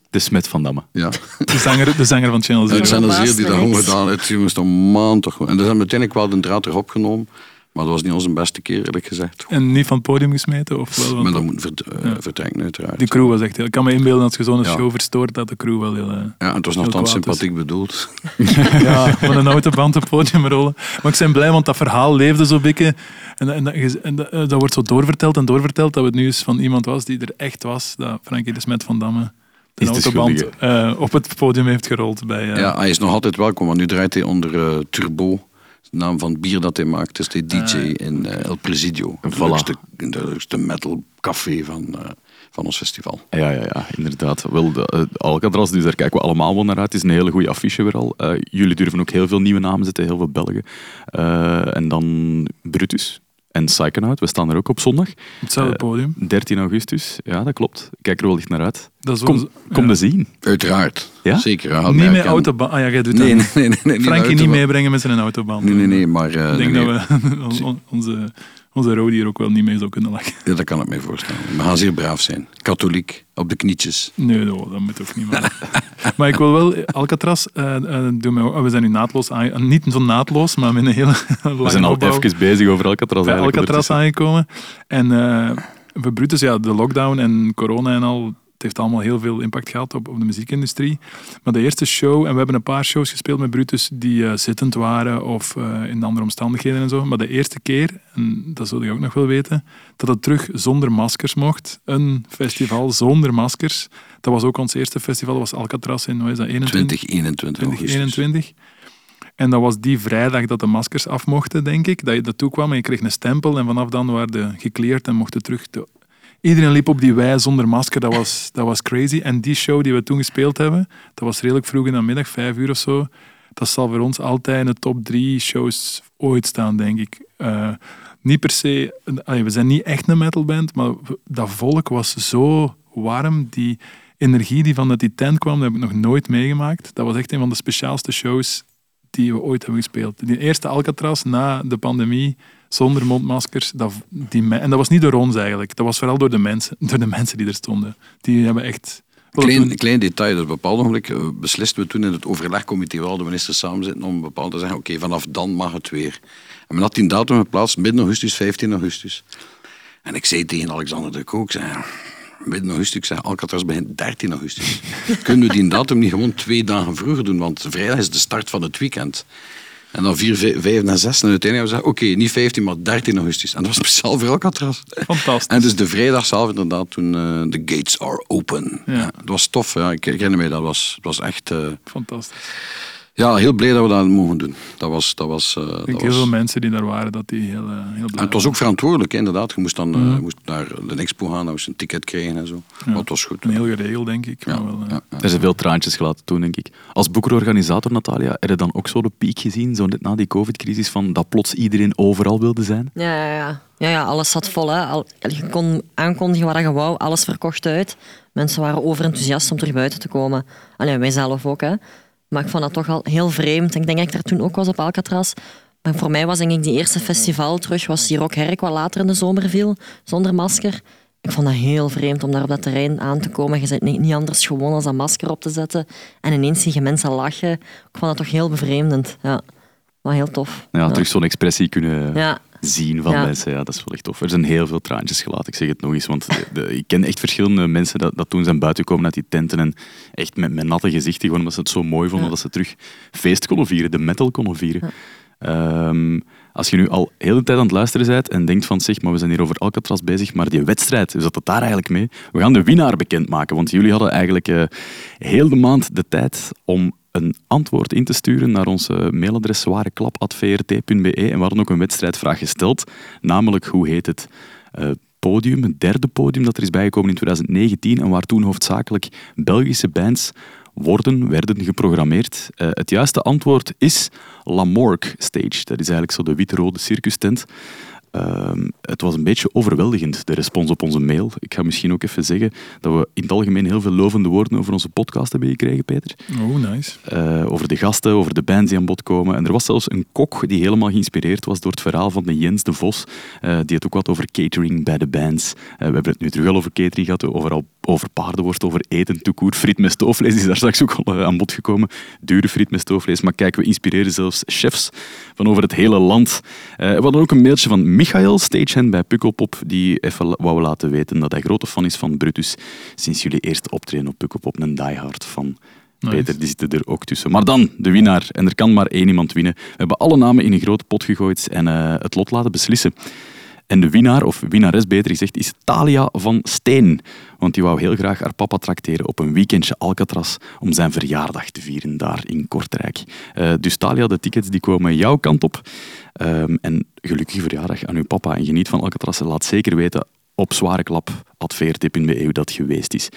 De Smet van Damme. Ja. De, zanger, de zanger van Channel Zero. Het zijn er zeer die dat gewoon gedaan heeft. Jongens, een maand toch. En dus hebben we uiteindelijk wel de draad erop genomen. Maar dat was niet onze beste keer, eerlijk gezegd. En niet van het podium gesmeten? Of wel? Maar dat moet vert, eh, vertrekken, uiteraard. die crew was echt heel... Ik kan me inbeelden dat je zo'n Ja. show verstoort, dat de crew wel heel... eh, Ja, en het was nogthans is. sympathiek bedoeld. ja, van een autoband op het podium rollen. Maar ik ben blij, want dat verhaal leefde zo bikke. En, en, dat- en dat, eh, dat wordt zo doorverteld en doorverteld dat het nu eens van iemand was die er echt was. Dat Frankie de Smet van Damme de de autoband eh, op het podium heeft gerold. Bij, Ja, hij is nog altijd welkom, want nu draait hij onder Turbo. De naam van het bier dat hij maakt. is de DJ in eh, El Presidio. Het Voilà. leukste, de leukste metal café van, eh, van ons festival. Ja, ja, ja, inderdaad. Wel, de, eh, Alcatraz, dus daar kijken we allemaal wel naar uit. Het is een hele goede affiche weer al. Jullie durven ook heel veel nieuwe namen zetten, heel veel Belgen. En dan Brutus en Psychonaut, we staan er ook op zondag. op hetzelfde eh, podium. 13 augustus, ja, dat klopt. Ik Kijk er wel echt naar uit. Dat is Kom, wel- kom ja. te zien. Uiteraard. Ja? Zeker. Niet met herkend. autoband. Ah ja, jij doet Nee, dat. nee, nee. nee, Frankie niet meebrengen met zijn autoband. Nee, nee, nee. Maar eh, Ik denk nee, dat we on- on- onze, onze Rodi hier ook wel niet mee zou kunnen lachen. Ja, dat kan ik me voorstellen. We gaan zeer braaf zijn. Katholiek, op de knietjes. Nee, no, dat moet ook niet. Maar, maar ik wil wel, Alcatraz, eh eh, doen mij ook- we zijn nu naadloos, eh, niet zo naadloos, maar met een hele lange We zijn al even bezig over Alcatraz. bij Alcatraz ondertussen. aangekomen. En eh voor Brutus, ja, de lockdown en corona en al, heeft allemaal heel veel impact gehad op, op de muziekindustrie. Maar de eerste show, en we hebben een paar shows gespeeld met Brutus die eh, zittend waren of eh, in andere omstandigheden en zo. Maar de eerste keer, en dat zul je ook nog wel weten, dat het terug zonder maskers mocht. Een festival zonder maskers. Dat was ook ons eerste festival, dat was Alcatraz in, hoe is dat, 21? 2021 augustus. 2021. En dat was die vrijdag dat de maskers af mochten, denk ik. Dat je dat toekwam en je kreeg een stempel. En vanaf dan waren de gekleerd en mochten terug. de- Iedereen liep op die wei zonder masker. Dat was, dat was crazy. En die show die we toen gespeeld hebben, dat was redelijk vroeg in de middag, vijf uur of zo. Dat zal voor ons altijd in de top drie shows ooit staan, denk ik. Eh, niet per se... we zijn niet echt een metalband, maar dat volk was zo warm. Die energie die vanuit die tent kwam, dat heb ik nog nooit meegemaakt. Dat was echt een van de speciaalste shows die we ooit hebben gespeeld. Die eerste Alcatraz na de pandemie, zonder mondmaskers. Dat, die, en dat was niet door ons eigenlijk. Dat was vooral door de mensen, door de mensen die er stonden. Die hebben echt... Klein, klein detail, op een bepaald ogenblik eh, beslisten we toen in het overlegcomité waar de ministers samen zitten om bepaald te zeggen, oké, vanaf dan mag het weer. En men had die datum geplaatst, midden augustus, 15 augustus. En ik zei tegen Alexander de Kook, zei, midden augustus, ik zei, Alcatraz begint 13 augustus. Kunnen we die datum niet gewoon twee dagen vroeger doen, want vrijdag is de start van het weekend. En dan 4, 5 en 6 en uiteindelijk hebben we gezegd, oké, niet 15, maar 13 augustus. En dat was speciaal voor Alcatraz. Fantastisch. En dus de vrijdag zelf inderdaad, toen eh, de gates are open. Ja. Ja. het was tof, ja. ik herinner me, dat was, het was echt... eh, Fantastisch. Ja, heel blij dat we dat mogen doen. Dat was... Dat was, eh, Ik dat denk heel was veel mensen die daar waren, dat die heel, eh, heel blij en het was ook verantwoordelijk, hè, inderdaad. Je moest dan eh, Mhm. moest naar de expo gaan, dan moest je een ticket krijgen en zo. Maar het was goed. waren. En heel geregeld, denk ik. Ja, maar wel, eh, ja, ja. Er zijn veel traantjes gelaten toen, denk ik. Als boekerorganisator, Natalia, heb je dan ook zo de piek gezien, zo net na die covid-crisis, van dat plots iedereen overal wilde zijn? Ja, ja, ja. ja, ja alles zat vol. Hè. Al, je kon aankondigen wat je wou, alles verkocht uit. Mensen waren overenthousiast om terug buiten te komen. Allee, wij zelf ook. Hè. Maar ik vond dat toch al heel vreemd. Ik denk dat ik daar toen ook was op Alcatraz. Maar voor mij was denk ik die eerste festival terug, was die Rock Herk wat later in de zomer viel, zonder masker. Ik vond dat heel vreemd om daar op dat terrein aan te komen. Je bent niet anders gewoon als dat masker op te zetten. En ineens zie je mensen lachen. Ik vond dat toch heel bevreemdend. Ja, maar heel tof. Ja, terug zo'n expressie kunnen zien van Ja. mensen. Ja, dat is wel echt tof. Er zijn heel veel traantjes gelaten, ik zeg het nog eens. Want de- de- ik ken echt verschillende mensen dat, dat toen zijn buiten komen uit die tenten en echt met, met natte gezichten, gewoon omdat ze het zo mooi vonden Ja. dat ze terug feest konden vieren, de metal konden vieren. Ehm, als je nu al heel de tijd aan het luisteren bent en denkt van zeg, maar we zijn hier over Alcatraz bezig, maar die wedstrijd, hoe zat het daar eigenlijk mee? We gaan de winnaar bekendmaken, want jullie hadden eigenlijk eh, heel de maand de tijd om een antwoord in te sturen naar onze mailadres zwareklap.vrt.be en we hadden ook een wedstrijdvraag gesteld, namelijk hoe heet het eh, podium, het derde podium dat er is bijgekomen in 2019 en waar toen hoofdzakelijk Belgische bands worden, werden geprogrammeerd. Eh, het juiste antwoord is La Morgue Stage. Dat is eigenlijk zo de wit-rode circustent. Ehm, het was een beetje overweldigend, de respons op onze mail. Ik ga misschien ook even zeggen dat we in het algemeen heel veel lovende woorden over onze podcast hebben gekregen, Peter. Oh, nice. Eh, over de gasten, over de bands die aan bod komen. En er was zelfs een kok die helemaal geïnspireerd was door het verhaal van de Jens de Vos, eh, die het ook had over catering bij de bands. Eh, we hebben het nu terug al over catering gehad, overal over paardenworst, over eten, toekoer, friet met stoofvlees is daar straks ook al eh, aan bod gekomen. Dure friet met stoofvlees. Maar kijk, we inspireren zelfs chefs van over het hele land. Eh, we hadden ook een mailtje van Michael, stagehand bij Pukkelpop, die even wou laten weten dat hij grote fan is van Brutus sinds jullie eerste optreden op Pukkelpop, een diehard. Nice. Peter, die zitten er ook tussen. Maar dan, de winnaar. En er kan maar één iemand winnen. We hebben alle namen in een grote pot gegooid en eh, het lot laten beslissen. En de winnaar, of winnares beter gezegd, is Talia van Steen. Want die wou heel graag haar papa trakteren op een weekendje Alcatraz om zijn verjaardag te vieren daar in Kortrijk. Eh, dus Talia, de tickets die komen jouw kant op. Ehm, en gelukkige verjaardag aan uw papa en geniet van Alcatraz. Laat zeker weten op zwareklap.vrt.be hoe dat geweest is.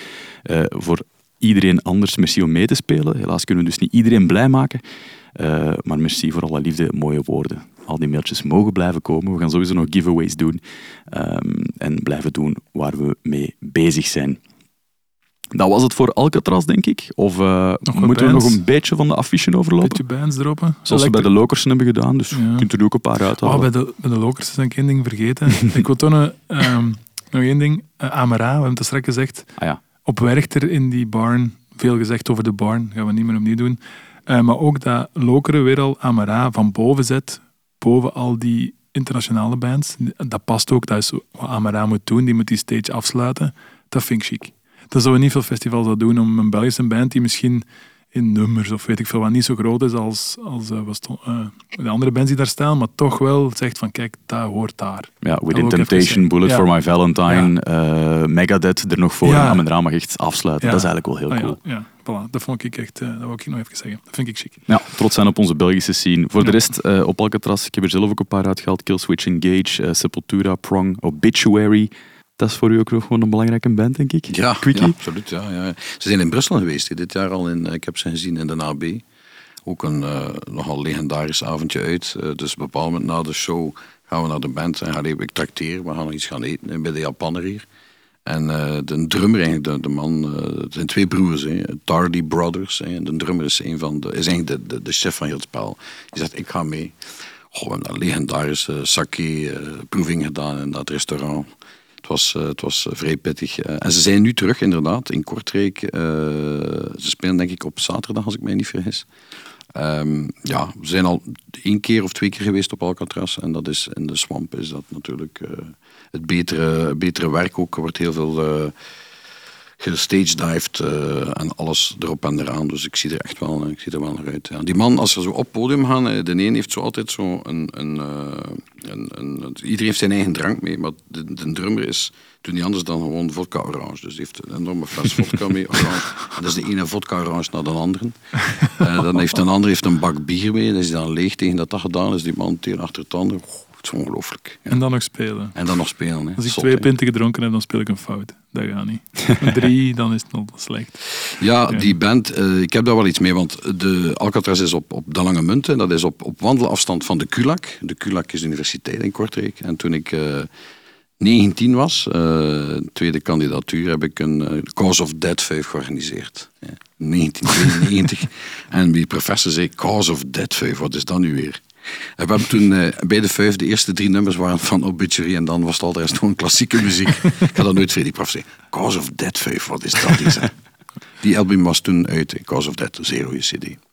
Eh, voor iedereen anders, merci om mee te spelen. Helaas kunnen we dus niet iedereen blij maken. Eh, maar merci voor alle liefde, mooie woorden. Al die mailtjes mogen blijven komen. We gaan sowieso nog giveaways doen. Ehm, en blijven doen waar we mee bezig zijn. Dat was het voor Alcatraz, denk ik. Of eh, moeten we nog een beetje van de affiche overlopen? Beetje bands droppen. Zoals we bij de Lokersen hebben gedaan. Dus Ja. je kunt er ook een paar uithalen. Oh, bij de, bij de Lokers is ik één ding vergeten. ik wil toch nog, ehm, nog één ding. Eh, Amara, we hebben het straks gezegd. Ah ja. Op Werchter in die barn. Veel gezegd over de barn. gaan we niet meer opnieuw doen. Eh, maar ook dat Lokeren weer al Amara van boven zet. Boven al die internationale bands. Dat past ook. Dat is wat Amara moet doen. Die moet die stage afsluiten. Dat vind ik chic. dat zouden niet veel festivals dat doen om een Belgische band die misschien in nummers of weet ik veel wat niet zo groot is als, als eh, stond- eh, de andere bands die daar staan, maar toch wel zegt van kijk, dat hoort daar. Ja, Within Temptation. Bullet Ja. for My Valentine, eh, Megadeth er nog voor. Ja. En mijn drama echt afsluiten. Dat is eigenlijk wel heel Ah, cool. Voilà, dat vond ik echt, eh, dat wil ik nog even zeggen. Dat vind ik chic. Ja, trots zijn op onze Belgische scene. Voor de rest, eh, op Alcatraz, ik heb er zelf ook een paar uitgehaald. Killswitch Engage, eh, Sepultura, Prong, Obituary. Dat is voor u ook nog gewoon een belangrijke band, denk ik. Ja, Quickie? ja, absoluut. Ja, ja. Ze zijn in Brussel geweest hè, dit jaar al. In, ik heb ze gezien in de AB. Ook een nogal legendarisch avondje uit. Dus op een bepaald moment na de show gaan we naar de band en gaan even ik trakteer. We gaan nog iets gaan eten bij de Japanner hier. En eh, de drummer, eigenlijk, de, de man, eh, zijn twee broers, hè, Tardy Brothers. Hè, de drummer is, een van de, is eigenlijk de, de, chef van heel het spel. Die zegt, ik ga mee. Hebben een legendarische sake-proeving gedaan in dat restaurant. Het was, eh, het was eh, vrij pittig. eh. en ze zijn nu terug, inderdaad, in Kortrijk. Eh, ze spelen denk ik op zaterdag, als ik mij niet vergis. Ehm, ja, we zijn al één keer of twee keer geweest op Alcatraz. En dat is in de Swamp is dat natuurlijk eh, het betere, betere werk ook. Er wordt heel veel eh gestagedived eh en alles erop en eraan. Dus ik zie er echt wel, ik zie er wel naar uit. Ja. Die man, als ze zo op podium gaan, eh, de een heeft zo altijd zo een... een, eh, een, een iedereen heeft zijn eigen drank mee, maar de, de drummer is... Doet niet anders dan gewoon vodka orange. Dus die heeft een enorme fles vodka mee, orange. En dat is de ene vodka orange naar de andere. Eh, dan heeft een ander heeft een bak bier mee. Dat is dan leeg tegen dat dat gedaan is. Die man tegen achter het is ongelooflijk. Ja. En dan nog spelen. En dan nog spelen. Hè. Als ik Zot, twee hè. pinten gedronken heb, dan speel ik een fout. Dat gaat niet. Drie, dan is het al slecht. Ja, Ja. die band, eh, ik heb daar wel iets mee, want de Alcatraz is op, op de Lange Munt, en dat is op, op wandelafstand van de CULAC. De CULAC is de universiteit in Kortrijk. En toen ik eh 19 was, eh, tweede kandidatuur, heb ik een Cause of Dead 5 georganiseerd. Ja, 1992. en die professor zei, Cause of Dead 5, wat is dat nu weer? En we hebben toen eh, bij de vijf de eerste drie nummers waren van Obituary en dan was het al de rest gewoon klassieke muziek. ik ga dat nooit die prof zei, Cause of Dead 5, wat is dat? Die, album was toen uit, hè, Cause of Dead, zeer goede cd.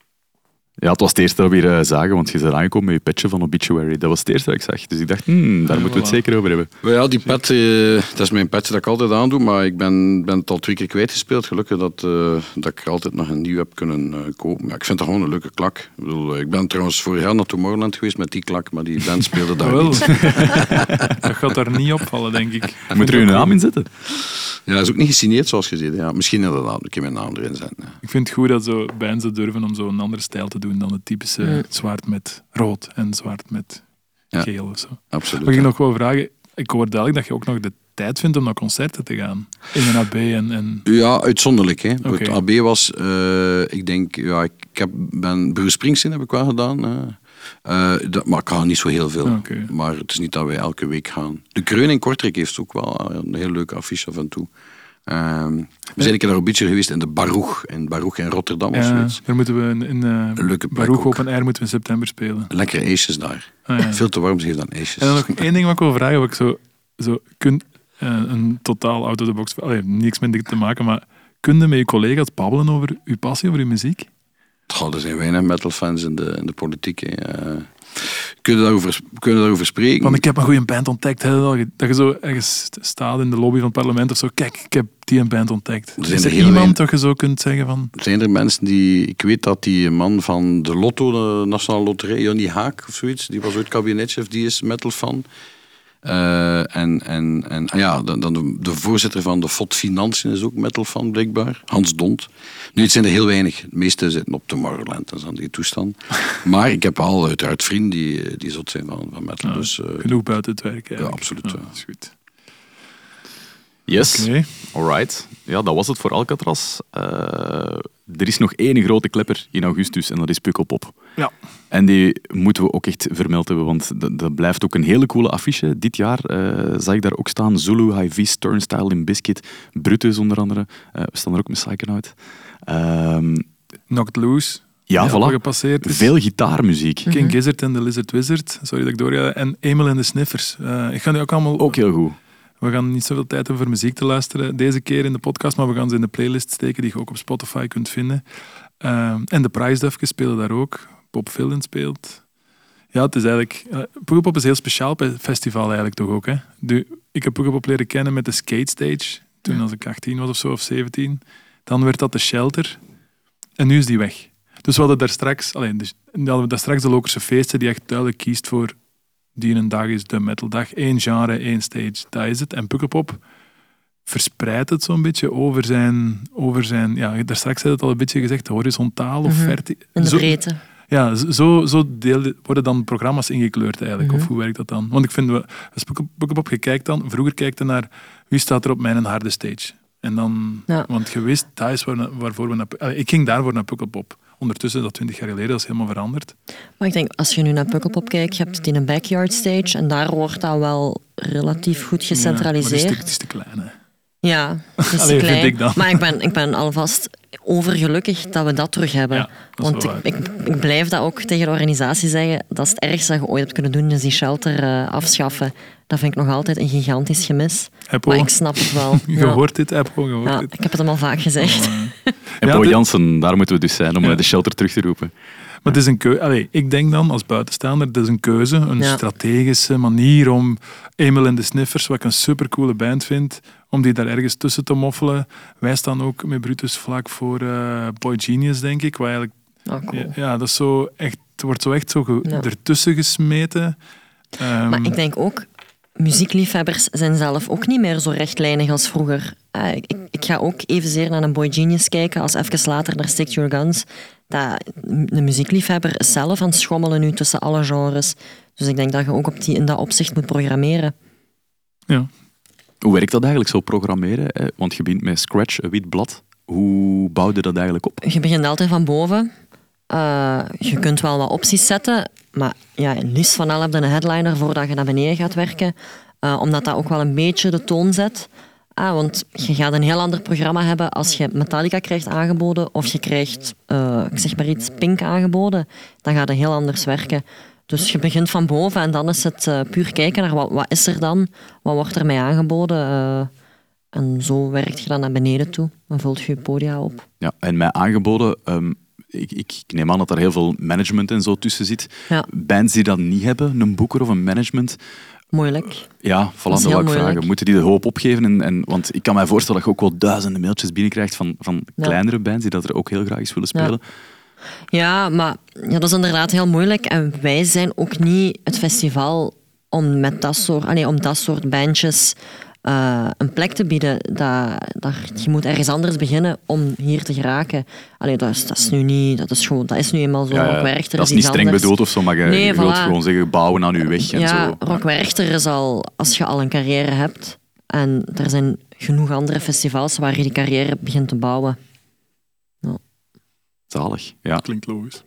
Ja, het was het eerste dat we hier eh, zagen, want je bent aangekomen met je petje van Obituary. Dat was het eerste dat ik zag. Dus ik dacht, hmm, daar Ja, moeten we het voilà. zeker over hebben. Ja, die pet, eh, dat is mijn petje dat ik altijd aandoe, maar ik ben, ben het al twee keer kwijtgespeeld. Gelukkig dat, eh, dat ik er altijd nog een nieuw heb kunnen eh, kopen. Ja, ik vind dat gewoon een leuke klak. Ik, bedoel, ik ben trouwens vorig jaar naar Tomorrowland geweest met die klak, maar die band speelde daar Wel, niet. dat gaat daar niet opvallen, denk ik. Moet er uw naam in zetten? Ja, dat is ook niet gesigneerd zoals gezien. Ja, misschien inderdaad een keer mijn naam erin zetten. Ja. Ik vind het goed dat zo bands het durven om zo een andere stijl te doen dan het typische zwart met rood en zwart met Ja. geel of zo. Absoluut. Mag ik ja. nog wel vragen? Ik hoor duidelijk dat je ook nog de tijd vindt om naar concerten te gaan. In een AB en... en Ja, uitzonderlijk. Hè. Oké. Het AB was, eh, ik denk, ja, ik heb, ben Bruce Springsteen heb ik wel gedaan. eh. Eh, dat, maar ik ga niet zo heel veel. Maar het is niet dat wij elke week gaan. De Kreun in Kortrijk heeft ook wel een heel leuke affiche af en toe. Ehm, we zijn een keer naar beetje geweest in de Baruch. In Baruch in Rotterdam of zoiets. daar moeten we in, in eh, plek Baruch ook. Open Air moeten we in september spelen. Lekkere ijsjes daar. Ah. Veel te warm, geven dan ijsjes. En dan nog één ding wat ik wil vragen, wat ik zo, zo kun, eh, een totaal out of the box, allee, niks met dit te maken, maar kun je met je collega's babbelen over uw passie, over uw muziek? Goh, er zijn weinig metalfans in de, in de politiek. Hè. Kunnen daarover, kunnen daarover spreken? Want ik heb een goede band ontdekt. Hè, dat je- dat je zo ergens staat in de lobby van het parlement of zo. Kijk, ik heb die een band ontdekt. zijn Is er er iemand weinig. dat je zo kunt zeggen van... Zijn er mensen die... Ik weet dat die man van de Lotto, de Nationale Loterij, Johnny Haak of zoiets, die was ooit kabinetchef, die is metalfan. Eh en en, en ah ja, dan, dan de, de voorzitter van de FOD Financiën is ook metalfan, blijkbaar. Hans Dont. Nu, het zijn er heel weinig. De meeste zitten op Tomorrowland, dat is dan die toestand. maar ik heb al uiteraard vrienden die, die zot zijn van, van metal. Ja, dus, eh, Genoeg buiten het werk eigenlijk. Ja, absoluut, ja. dat is goed. Yes. Oké. Alright. Ja, dat was het voor Alcatraz. Eh, er is nog één grote klepper in augustus en dat is Pukkelpop. Ja. En die moeten we ook echt vermeld hebben, want dat, dat blijft ook een hele coole affiche. Dit jaar eh zag ik daar ook staan Zulu, High-Vis, Turnstile in Biscuit, Brutus onder andere. Eh, we staan er ook met Psychonaut. Ehm Knocked Loose. ja, die voilà. Veel gitaarmuziek. King Gizzard en The Lizard Wizard. Sorry dat ik doorga. En Emil en de Sniffers. Eh, ik ga nu ook allemaal... Ook heel goed. We gaan niet zoveel tijd hebben voor muziek te luisteren deze keer in de podcast, maar we gaan ze in de playlist steken die je ook op Spotify kunt vinden. Eh, en de Price Duffjes spelen daar ook. Bob Villen speelt. Ja, het is eigenlijk... Uh, Pukkelpop is heel speciaal festival eigenlijk toch ook. Hè? De, ik heb Pukkelpop leren kennen met de Skate Stage. toen als ik 18 was of zo, of 17. Dan werd dat de shelter. En nu is die weg. Dus we hadden daar straks, alleen, dus, hadden we daar straks de Lokerse feesten die echt duidelijk kiest voor die een dag is de metaldag. Eén genre, één stage, dat is het. En Pukkelpop verspreidt het zo'n beetje over zijn, over zijn ja, daar straks had het al een beetje gezegd, horizontaal of Mhm. verti- In de zo- breedte. Ja, zo, zo deel, worden dan programma's ingekleurd eigenlijk. Mhm. Of hoe werkt dat dan? Want ik vind, we- als je kijkt dan, vroeger kijkte naar wie staat er op mijn harde stage. En dan, Ja. want je wist, dat is waar, waarvoor we naar, ik ging daarvoor naar Pukkelpop. Ondertussen, dat 20 jaar geleden, dat is helemaal veranderd. Maar ik denk, als je nu naar Pukkelpop kijkt, je hebt het in een backyard stage en daar wordt dat wel relatief goed Ja, maar gecentraliseerd. het is te- het is te klein. Hè. Ja, het is Allee, klein. vind ik dan. Maar ik ben, ik ben alvast overgelukkig dat we dat terug hebben. Ja, dat Want ik, ik, ik blijf dat ook tegen de organisatie zeggen. Dat is het ergste dat je ooit hebt kunnen doen, is die shelter eh, afschaffen. Dat vind ik nog altijd een gigantisch gemis. Apple, Maar ik snap het wel. je Ja. hoort dit, Apple, je hoort Ja, dit. ik heb het hem al vaak gezegd. Oh. En dit- Jansen, daar moeten we dus zijn om Ja. de shelter terug te roepen. Maar het is een keuze. Ik denk dan als buitenstaander, het is een keuze, een Ja. strategische manier om Emil en de Sniffers, wat ik een supercoole band vind, om die daar ergens tussen te moffelen. Wij staan ook met Brutus vlak voor eh, Boy Genius, denk ik. Waar eigenlijk, Oh, cool. ja, ja, dat is zo echt, het wordt zo echt zo ge- Ja. ertussen gesmeten. Ehm, Maar ik denk ook, muziekliefhebbers zijn zelf ook niet meer zo rechtlijnig als vroeger. Ah, ik, ga ook evenzeer naar een Boy Genius kijken als even later naar Stick Your Guns. Dat, de muziekliefhebber is zelf aan het schommelen nu tussen alle genres. Dus ik denk dat je ook op die, in dat opzicht moet programmeren. ja. Hoe werkt dat eigenlijk, zo programmeren? Want je begint met Scratch, een wit blad. Hoe bouwde dat eigenlijk op? Je begint altijd van boven. Eh, je kunt wel wat opties zetten, maar ja, liefst van al heb je een headliner voordat je naar beneden gaat werken. Eh, omdat dat ook wel een beetje de toon zet. Ah, want je gaat een heel ander programma hebben als je Metallica krijgt aangeboden of je krijgt, eh, ik zeg maar iets, Pink aangeboden. Dan gaat het heel anders werken. Dus je begint van boven en dan is het eh, puur kijken naar wat, wat is er dan, wat wordt er mij aangeboden. eh, en zo werkt je dan naar beneden toe en vult je je podia op. Ja, en mij aangeboden, ehm, ik, ik, neem aan dat er heel veel management en zo tussen zit. Ja. Bands die dat niet hebben, een boeker of een management, Moeilijk. ja, voilà, dat ik vragen. Moeten die de hoop opgeven? En, en, want ik kan mij voorstellen dat je ook wel duizenden mailtjes binnenkrijgt van, van Ja. kleinere bands die dat er ook heel graag eens willen spelen. Ja, maar ja, dat is inderdaad heel moeilijk. En wij zijn ook niet het festival om met dat soort, allee, om dat soort bandjes eh, een plek te bieden. Dat, dat, je moet ergens anders beginnen om hier te geraken. Allee, dat, is, dat, is nu niet, dat, is gewoon, dat is nu eenmaal zo. Ja, ja, Rock Werchter dat is is niet streng anders. bedoeld of zo, maar je, Nee, je wilt gewoon zeggen bouwen aan je weg en Ja, zo. Rock Werchter is al, als je al een carrière hebt. En er zijn genoeg andere festivals waar je die carrière begint te bouwen. Zalig, ja. Klinkt logisch.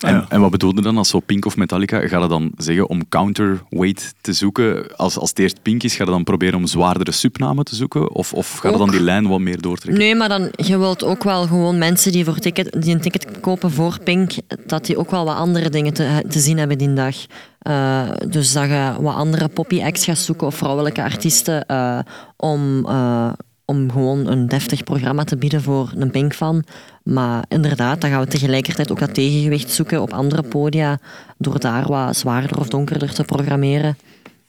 Ah, En, ja. en wat bedoelde dan als zo Pink of Metallica? Ga je dan zeggen om counterweight te zoeken? Als, als het eerst Pink is, ga je dan proberen om zwaardere subnamen te zoeken? Of, of ga je dan die lijn wat meer doortrekken? Nee, maar dan, je wilt ook wel gewoon mensen die, voor ticket, die een ticket kopen voor Pink, dat die ook wel wat andere dingen te, te zien hebben die dag. Eh, dus dat je wat andere poppy acts gaat zoeken of vrouwelijke artiesten eh, om, eh, om gewoon een deftig programma te bieden voor een Pink-fan. Maar inderdaad, dan gaan we tegelijkertijd ook dat tegengewicht zoeken op andere podia, door daar wat zwaarder of donkerder te programmeren.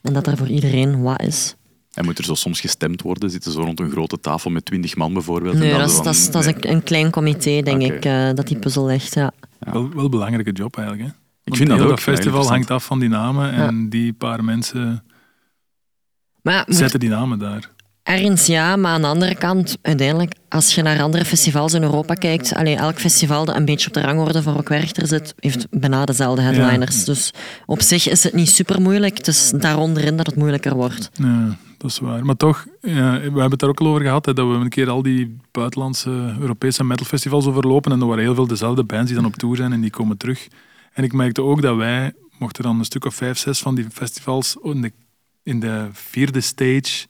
En dat er voor iedereen wat is. En moet er zo soms gestemd worden? Zitten zo rond een grote tafel met twintig man bijvoorbeeld? en Nee, dat is, dat is, dat is nee. een, een klein comité, denk ik, eh, dat die puzzel legt. Ja. Wel, wel een belangrijke job eigenlijk. Hè? Ik vind dat ook. dat festival hangt af van die namen en die paar mensen Maar ja, moet- zetten die namen daar. Ergens ja, maar aan de andere kant, uiteindelijk, als je naar andere festivals in Europa kijkt, allee, elk festival dat een beetje op de rangorde van Rock Werchter zit, heeft bijna dezelfde headliners. Dus op zich is het niet super moeilijk. Het is daaronderin dat het moeilijker wordt. Ja, dat is waar. Maar toch, ja, we hebben het daar ook al over gehad, hè, dat we een keer al die buitenlandse Europese metalfestivals overlopen en er waren heel veel dezelfde bands die dan op tour zijn en die komen terug. En ik merkte ook dat wij, mochten dan een stuk of vijf, zes van die festivals in de, in de vierde stage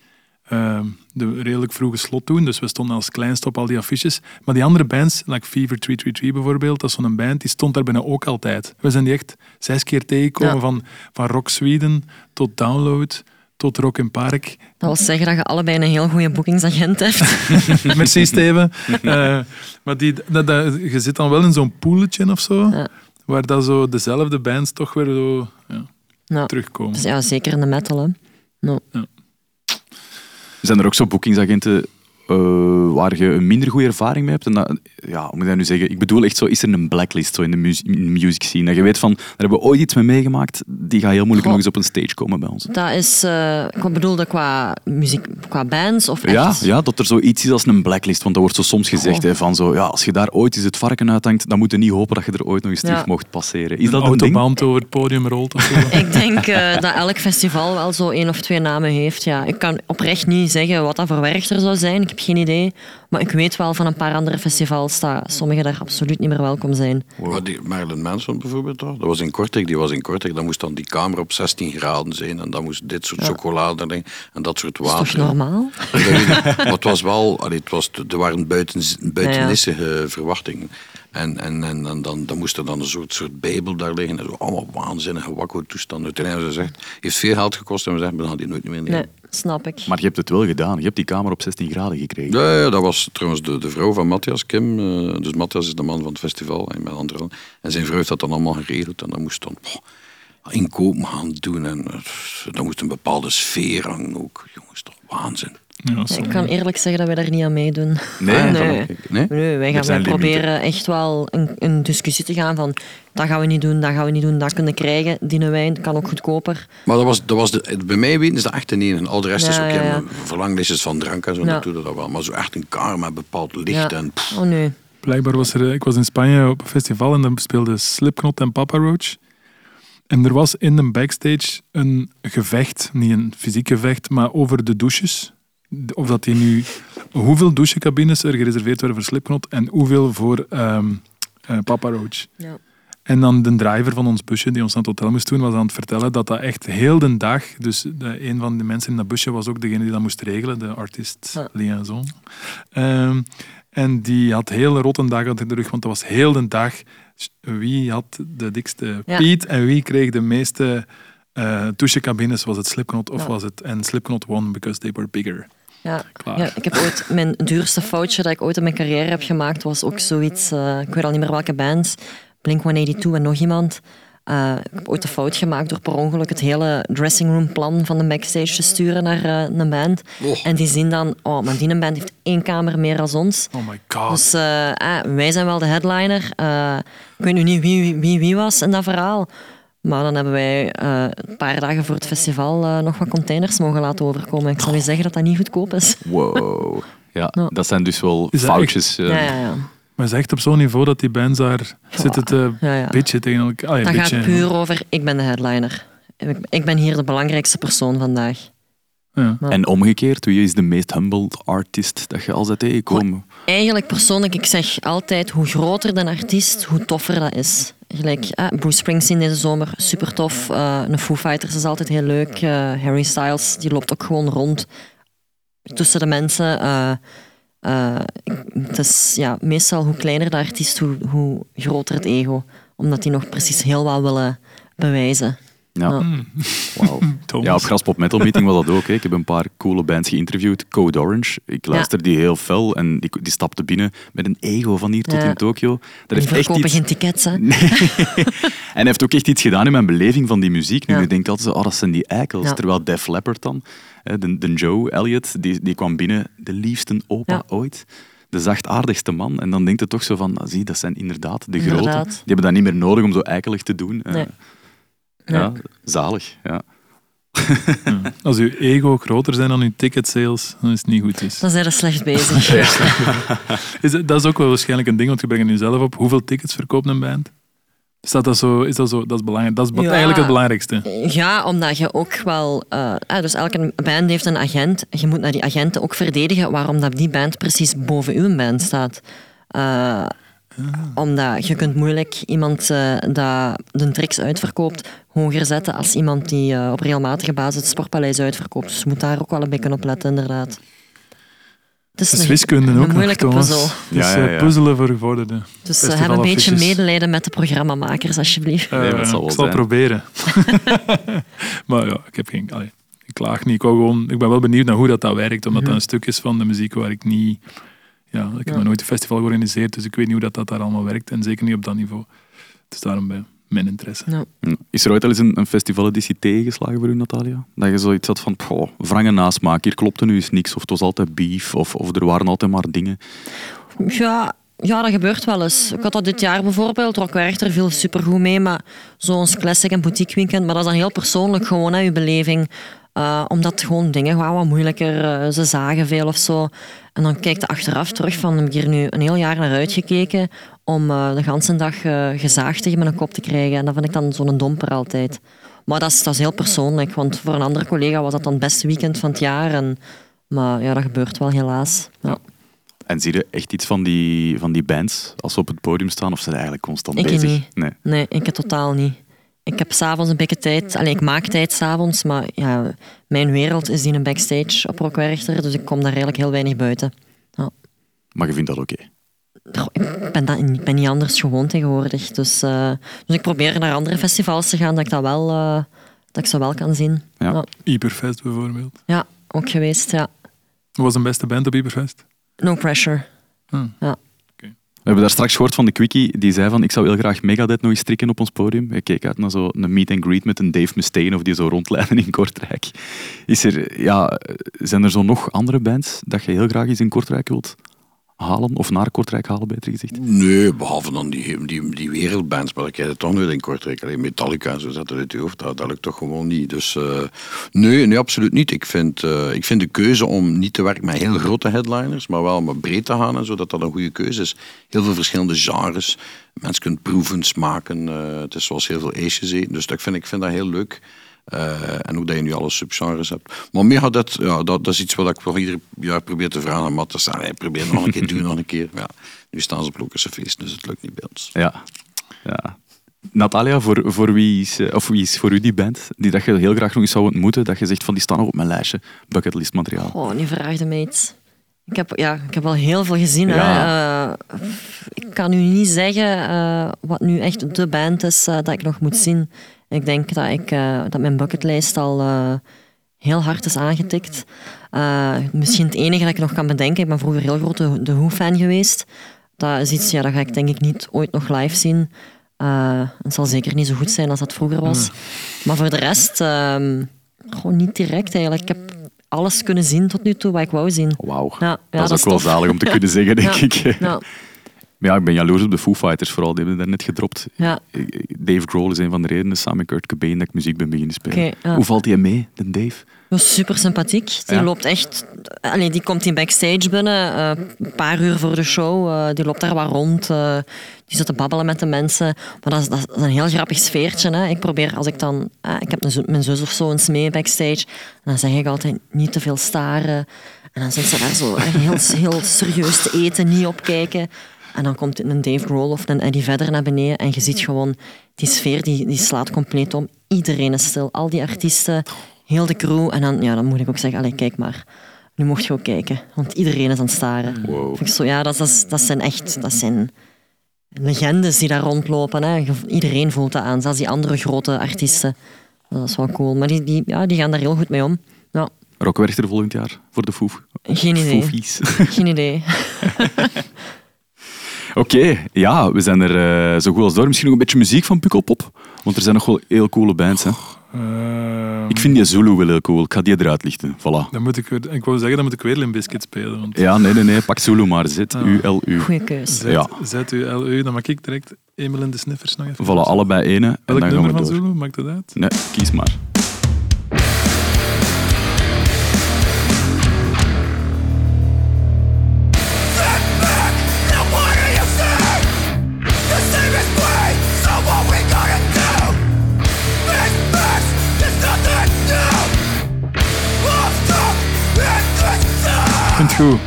eh, de redelijk vroege slot doen. Dus we stonden als kleinste op al die affiches. Maar die andere bands, like Fever 333 bijvoorbeeld, dat is zo'n band, die stond daar bijna ook altijd. We zijn die echt zes keer tegengekomen, Ja. van, van Rock Sweden tot Download, tot Rock in Park. Dat wil zeggen dat je allebei een heel goede boekingsagent hebt. Merci Steven. Eh, maar die, dat, dat- je zit dan wel in zo'n poeletje of zo, Ja. waar dat zo dezelfde bands toch weer zo, ja, Nou, terugkomen. dus ja, zeker in de metal. Hè. Nou, Zijn er ook zo boekingsagenten eh, waar je een minder goede ervaring mee hebt. En dat, ja, hoe moet ik dat nu zeggen? Ik bedoel echt zo, is er een blacklist zo in de, mu- in de music scene? Dat je weet van, daar hebben we ooit iets mee meegemaakt, die gaat heel moeilijk Goh. nog eens op een stage komen bij ons. Dat is, eh, ik bedoelde qua muziek, qua bands of echt? Ja, ja, dat er zoiets is als een blacklist. Want dat wordt zo soms gezegd hè, van zo, ja, als je daar ooit eens het varken uithangt, dan moet je niet hopen dat je er ooit nog eens terug Ja. mocht passeren. Is Een dat een ding? autoband over het podium rolt of zo. Ik denk eh, dat elk festival wel zo één of twee namen heeft. Ja. Ik kan oprecht niet zeggen wat dat voor werk er zou zijn. Ik heb geen idee. Maar ik weet wel van een paar andere festivals dat sommigen daar absoluut niet meer welkom zijn. Maar die Marilyn Manson bijvoorbeeld, toch? dat was in Kortrijk, die was in Kortrijk, dan moest dan die kamer op 16 graden zijn en dan moest dit soort chocolade erin en dat soort Dat is water. toch normaal? Maar het was wel, allee, het was, er waren buiten, buitennissige verwachtingen. En, en, en, en dan, dan moest er dan een soort, soort bijbel daar liggen. En zo allemaal waanzinnige wakko-toestanden. Uiteindelijk hebben ze gezegd, heeft veel geld gekost en we zeggen, we gaan die nooit meer nemen. Nee, snap ik. Maar je hebt het wel gedaan. Je hebt die kamer op 16 graden gekregen. Ja, ja, dat was trouwens de, de vrouw van Matthias, Kim. eh, dus Matthias is de man van het festival en met anderen. En zijn vrouw heeft dat dan allemaal geregeld. En dan moest dan poh, inkopen gaan doen. En eh, dan moest een bepaalde sfeer hangen ook. Jongens, toch waanzin. Ja. Ik kan eerlijk zeggen dat wij daar niet aan meedoen. Nee, Ah, nee. wij gaan proberen echt wel een, een discussie te gaan van dat gaan we niet doen, dat gaan we niet doen, dat kunnen krijgen. Die wijn kan ook goedkoper. Maar dat was, dat was de, bij mij weten is dat echt een ene. En al de rest is ook ja, ja, ja. verlanglistjes van drank en zo. Ja. Dat wel. Maar zo echt een kamer met bepaald licht. Ja. En, pff, Oh nee. Blijkbaar was er, ik was in Spanje op een festival en dan speelde Slipknot en Papa Roach. En er was in de backstage een gevecht, niet een fysiek gevecht, maar over de douches. Of dat die nu, hoeveel douchecabines er gereserveerd werden voor Slipknot en hoeveel voor ehm, eh, Papa Roach. Ja. En dan de driver van ons busje, die ons naar het hotel moest doen, was aan het vertellen dat dat echt heel de dag... Dus de, een van de mensen in dat busje was ook degene die dat moest regelen, de artiest Ja. liaison. Ehm, en die had heel rotte dagen achter de rug, want dat was heel de dag wie had de dikste Ja. Piet en wie kreeg de meeste eh douchecabines. Was het Slipknot of Ja. was het... En Slipknot won because they were bigger. Ja. Ja, ik heb ooit mijn duurste foutje dat ik ooit in mijn carrière heb gemaakt, was ook zoiets, eh, ik weet al niet meer welke bands, Blink-182 en nog iemand. Eh, ik heb ooit de fout gemaakt door per ongeluk het hele dressing room plan van de backstage te sturen naar eh, een band. Oh. En die zien dan, oh, maar die band heeft één kamer meer dan ons. Oh my god. Dus wij zijn wel de headliner. Ik weet nu niet wie wie wie was in dat verhaal. Maar dan hebben wij eh, een paar dagen voor het festival eh, nog wat containers mogen laten overkomen. Ik zal u zeggen dat dat niet goedkoop is. Wow. Ja, dat zijn dus wel Is foutjes. eh. Ja, ja, ja. Maar het is echt op zo'n niveau dat die bands daar zitten te Ja, ja. bitchen tegen elkaar. Ah, Dat gaat puur over, ik ben de headliner. Ik, ben hier de belangrijkste persoon vandaag. Ja. En omgekeerd, wie is de meest humbled artist dat je altijd tegenkomt? Eigenlijk persoonlijk, ik zeg altijd, hoe groter de artiest, hoe toffer dat is. Gelijk eh, Bruce Springsteen deze zomer, super tof. Eh een Foo Fighters is altijd heel leuk. Eh, Harry Styles, die loopt ook gewoon rond tussen de mensen. Eh, eh, het is ja, meestal hoe kleiner de artiest, hoe, hoe groter het ego. Omdat die nog precies heel wat willen bewijzen. Ja. Ja. Thomas. Ja, op Graspop Metal Meeting was dat ook. Hè. Ik heb een paar coole bands geïnterviewd. Code Orange. Ik luister die heel fel en die, die stapte binnen met een ego van hier tot Ja. in Tokio. Dat Die heeft echt verkopen iets... geen tickets, hè. En hij heeft ook echt iets gedaan in mijn beleving van die muziek. Nu, Ja. ik denk altijd, zo, oh, dat zijn die eikels. Ja. Terwijl Def Leppard dan, hè, de, de Joe Elliott, die, die kwam binnen, de liefste opa Ja. ooit. De zachtaardigste man. En dan denkt het toch zo van, ah, zie, dat zijn inderdaad de grote. Die hebben dat niet meer nodig om zo eikelig te doen. Eh, Nee. Ja, zalig. Ja. Als uw ego groter zijn dan uw ticket sales, dan is het niet goed. Is. Dan zijn ze slecht bezig. Is dat is ook wel waarschijnlijk een ding, want je brengt nu zelf op. Hoeveel tickets verkoopt een band? Staat dat zo? Is dat zo? Dat is belangrijk. Dat is Ja. eigenlijk het belangrijkste. Ja, omdat je ook wel... eh, ah, dus elke band heeft een agent. Je moet naar die agenten ook verdedigen waarom dat die band precies boven uw band staat. Eh, Omdat je kunt moeilijk iemand eh dat de tricks uitverkoopt hoger zetten als iemand die eh, op regelmatige basis het Sportpaleis uitverkoopt. Dus je moet daar ook wel een beetje op letten, inderdaad. Het is Dat is een, wiskunde een ook nog, moeilijke puzzel. Dus Ja, ja, eh, ja. puzzelen voor gevorderden. Dus eh, heb een beetje medelijden met de programmamakers, alsjeblieft. Nee, maar Eh, dat zal wel ik zal zijn. proberen. maar ja, ik heb geen... allee, ik klaag niet. Ik, gewoon, ik ben wel benieuwd naar hoe dat, dat werkt, omdat dat een stuk is van de muziek waar ik niet... Ja, ik heb nog nooit een festival georganiseerd, dus ik weet niet hoe dat, dat daar allemaal werkt. En zeker niet op dat niveau. Dus daarom ben mijn interesse. Ja. Hm. Is er ooit al eens een, een festivaleditie tegengeslagen voor u, Natalia? Dat je zoiets had van, poh, wrange nasmaak, hier klopte nu eens niks, of het was altijd beef, of, of er waren altijd maar dingen. Ja, ja, dat gebeurt wel eens. Ik had dat dit jaar bijvoorbeeld. Rock Werchter viel supergoed mee, maar zo'n classic en boutique weekend. Maar dat is dan heel persoonlijk gewoon, hè, je beleving. Eh, omdat gewoon dingen gaan wat moeilijker. eh, ze zagen veel of zo. En dan kijk je achteraf terug van, heb ik hier nu een heel jaar naar uitgekeken om eh, de ganse dag gezaagd tegen mijn kop te krijgen. En dat vind ik dan zo'n domper altijd. Maar dat is, dat is heel persoonlijk, want voor een andere collega was dat dan het beste weekend van het jaar. En, maar ja, dat gebeurt wel helaas. Ja. En zie je echt iets van die, van die bands als ze op het podium staan, of zijn ze eigenlijk constant Ik bezig? niet. Nee. Nee, ik heb totaal niet. Ik heb s'avonds een beetje tijd. Allee, ik maak tijd s'avonds, maar ja, mijn wereld is die een backstage op Rockwerchter, dus ik kom daar eigenlijk heel weinig buiten. Ja. Maar je vindt dat oké? Ik ben, dat, ik ben niet anders gewoon tegenwoordig. Dus, eh, dus ik probeer naar andere festivals te gaan dat ik dat wel, eh, dat ik ze wel kan zien. Ja. Ja, Hyperfest bijvoorbeeld. Ja, ook geweest, ja. Wat was de beste band op Hyperfest? No pressure. Hm. Ja. We hebben daar straks gehoord van de Quickie, die zei van ik zou heel graag Megadeth nog eens strikken op ons podium. Ik keek uit naar zo'n meet and greet met een Dave Mustaine of die zo rondleiden in Kortrijk. Is er, ja, zijn er zo nog andere bands dat je heel graag eens in Kortrijk wilt halen? Of naar Kortrijk halen, beter gezegd? Nee, behalve dan die, die, die wereldbands, maar dan krijg het toch nooit in Kortrijk. Alleen Metallica en zo zat er uit je hoofd, dat, dat lukt toch gewoon niet. Dus eh, nee, nee, absoluut niet. Ik vind, eh, ik vind de keuze om niet te werken met heel grote headliners, maar wel maar breed te gaan en zo, dat dat een goede keuze is. Heel veel verschillende genres. Mensen kunnen proeven, smaken. eh, het is zoals heel veel ijsjes eten. Dus dat vind, ik vind dat heel leuk. Eh, en ook dat je nu alle subgenres hebt. Maar Megadeth, ja, dat, dat is iets wat ik voor ieder jaar probeer te vragen aan Matt. te staan. Hij probeert nog een keer, doe nog een keer. Ja, nu staan ze op Lokerse feest, dus het lukt niet bij ons. Ja. ja. Natalia, voor, voor, wie is, eh, of wie is voor u die band die dat je heel graag nog eens zou ontmoeten, dat je zegt van die staan nog op mijn lijstje, bucketlist materiaal? Oh, nu vraagde mij iets. Ik heb, ja, ik heb wel heel veel gezien. Ja. Hè. Eh, ik kan u niet zeggen eh, wat nu echt de band is dat ik nog moet zien. Ik denk dat, ik, eh, dat mijn bucketlijst al eh, heel hard is aangetikt. Eh, misschien het enige dat ik nog kan bedenken, ik ben vroeger heel groot de, de Who-fan geweest. Dat is iets, ja, dat ga ik denk ik niet ooit nog live zien. Het zal zeker niet zo goed zijn als dat vroeger was. Maar voor de rest, ehm, gewoon niet direct eigenlijk. Ik heb alles kunnen zien tot nu toe wat ik wou zien. Wauw, Ja, ja, dat is dat ook is wel zalig om te kunnen zeggen, denk Ja, ik. Ja, Maar ja, ik ben jaloers op de Foo Fighters vooral, die hebben daar net gedropt. ja. Dave Grohl is een van de redenen, samen met Kurt Cobain, dat ik muziek ben beginnen spelen. Ja. Hoe valt hij mee, de Dave? Dat is super sympathiek. Die Ja. loopt echt. Allee, die komt in backstage binnen, eh, een paar uur voor de show. eh, die loopt daar wat rond. eh, die zit te babbelen met de mensen. Maar dat is, dat is een heel grappig sfeertje. Hè. Ik probeer, als ik dan. eh, ik heb mijn zus of zo eens mee backstage. En dan zeg ik altijd niet te veel staren. En dan zit ze daar zo eh, heel, heel serieus te eten, niet opkijken. En dan komt een Dave Grohl of een Eddie Vedder naar beneden. En je ziet gewoon, die sfeer die, die slaat compleet om. Iedereen is stil. Al die artiesten, heel de crew. En dan, ja, dan moet ik ook zeggen, allee, kijk maar. Nu mocht je ook kijken. Want iedereen is aan het staren. Wow. Vind ik zo, ja, dat, dat, is- dat zijn echt... Dat zijn legendes die daar rondlopen. Hè. Iedereen voelt dat aan. Zelfs die andere grote artiesten. Dat is wel cool. Maar die, die, ja, die gaan daar heel goed mee om. Ja, Rock volgend jaar voor de Foo. geen idee. Geen idee. Oké, ja, we zijn er eh, zo goed als door. Misschien nog een beetje muziek van Pukkelpop. Want er zijn nog wel heel coole bands. Hè. Ehm, Ik vind die Zulu wel heel cool. Ik ga die eruit lichten. Voilà. dan moet ik, weer- ik wou zeggen, dan moet ik weer Limp Bizkit spelen. Want Ja, nee, nee, nee. Pak Zulu maar. Z-U-L-U. Goeie keus. Z-U-L-U, dan maak ik direct Emil in de Sniffers nog even. Voilà, allebei ene. En dan gaan nummer we van door. Zulu? Maakt dat uit? Nee, kies maar. Trouble.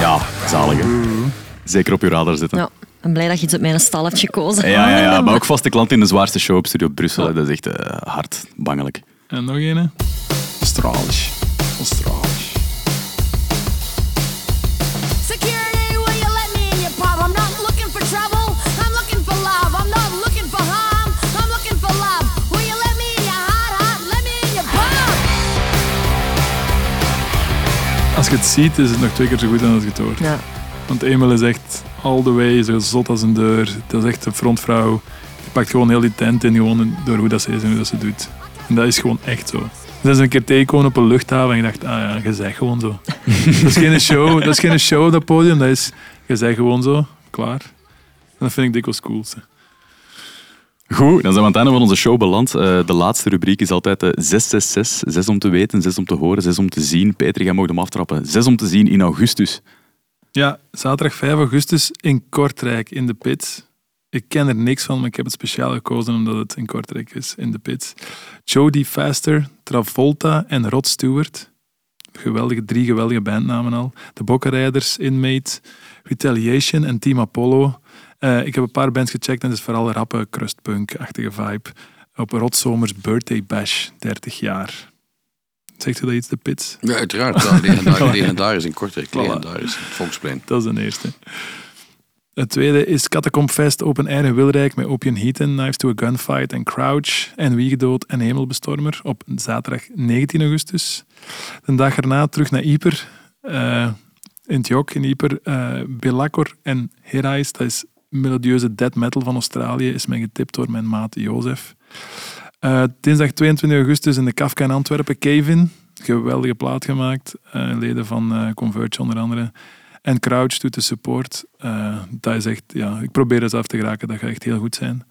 Ja, zalig. hè. Zeker op je radar zetten. Ja, ik ben blij dat je iets op mijn stal hebt gekozen. Ja, ja, ja, maar ook vaste klant in de zwaarste show op Studio Brussel. Dat is echt eh, hard, bangelijk. En nog een. Australisch. Australisch. Je het ziet, is het nog twee keer zo goed dan als je het hoort. Ja. Want Emil is echt all the way, zo zot als een deur. Dat is echt een frontvrouw. Die pakt gewoon heel die tent in, gewoon door hoe dat ze is en hoe dat ze doet. En dat is gewoon echt zo. Zijn ze een keer tegengekomen op een luchthaven en je dacht, ah ja, je zegt gewoon zo. dat is geen show, dat is geen show op dat podium, dat is, je zegt gewoon zo, klaar. En dat vind ik dikwijls het coolste. Goed, dan zijn we aan het einde van onze show beland. Eh, de laatste rubriek is altijd de 666. Zes om te weten, zes om te horen, zes om te zien. Peter, jij mag hem aftrappen. Zes om te zien in augustus. Ja, zaterdag 5 augustus in Kortrijk in de pits. Ik ken er niks van, maar ik heb het speciaal gekozen omdat het in Kortrijk is, in de pits. Jodie Faster, Travolta en Rod Stewart. Geweldige, drie geweldige bandnamen al. De Bokkenrijders, Inmate, Retaliation en Team Apollo. Eh, ik heb een paar bands gecheckt en het is vooral rappe, crustpunk-achtige vibe. Op Rod Somers Birthday Bash, 30 jaar. Zegt u dat iets, de pits? Ja, uiteraard. Ja, legendarisch, legendarisch in. Voilà. Legendarisch. Volksplein. Dat is de eerste. Het tweede is Catacomb Fest Open Air in Wilrijk met Opium Heaton, Knives to a Gunfight en Crouch en Wiegedood en Hemelbestormer op zaterdag 19 augustus. De dag erna terug naar Yper, eh, in het Jok in Yper. eh Belacor en Herais, dat is melodieuze death metal van Australië, is mij getipt door mijn maat Jozef. Eh, dinsdag 22 augustus in de Kafka in Antwerpen, Kevin. Geweldige plaat gemaakt. eh, leden van eh, Converge onder andere. En Crouch doet de support. Dat is echt, ja, ik probeer het af te geraken, dat gaat echt heel goed zijn.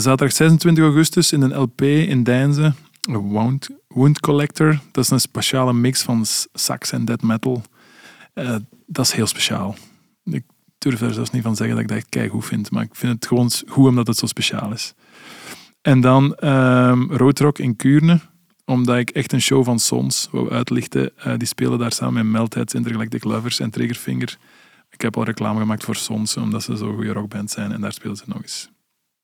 Zaterdag 26 augustus in een LP in Deinze. Wound, Wound Collector. Dat is een speciale mix van sax en death metal. Dat is heel speciaal. Durf daar zelfs niet van zeggen dat ik dat echt keigoed vind. Maar ik vind het gewoon goed omdat het zo speciaal is. En dan ehm Roadrock in Kuurne omdat ik echt een show van Sons wou uitlichten. Eh, die spelen daar samen met Meltheads, Intergalactic Lovers en Triggerfinger. Ik heb al reclame gemaakt voor Sons, omdat ze zo'n goede rockband zijn. En daar spelen ze nog eens.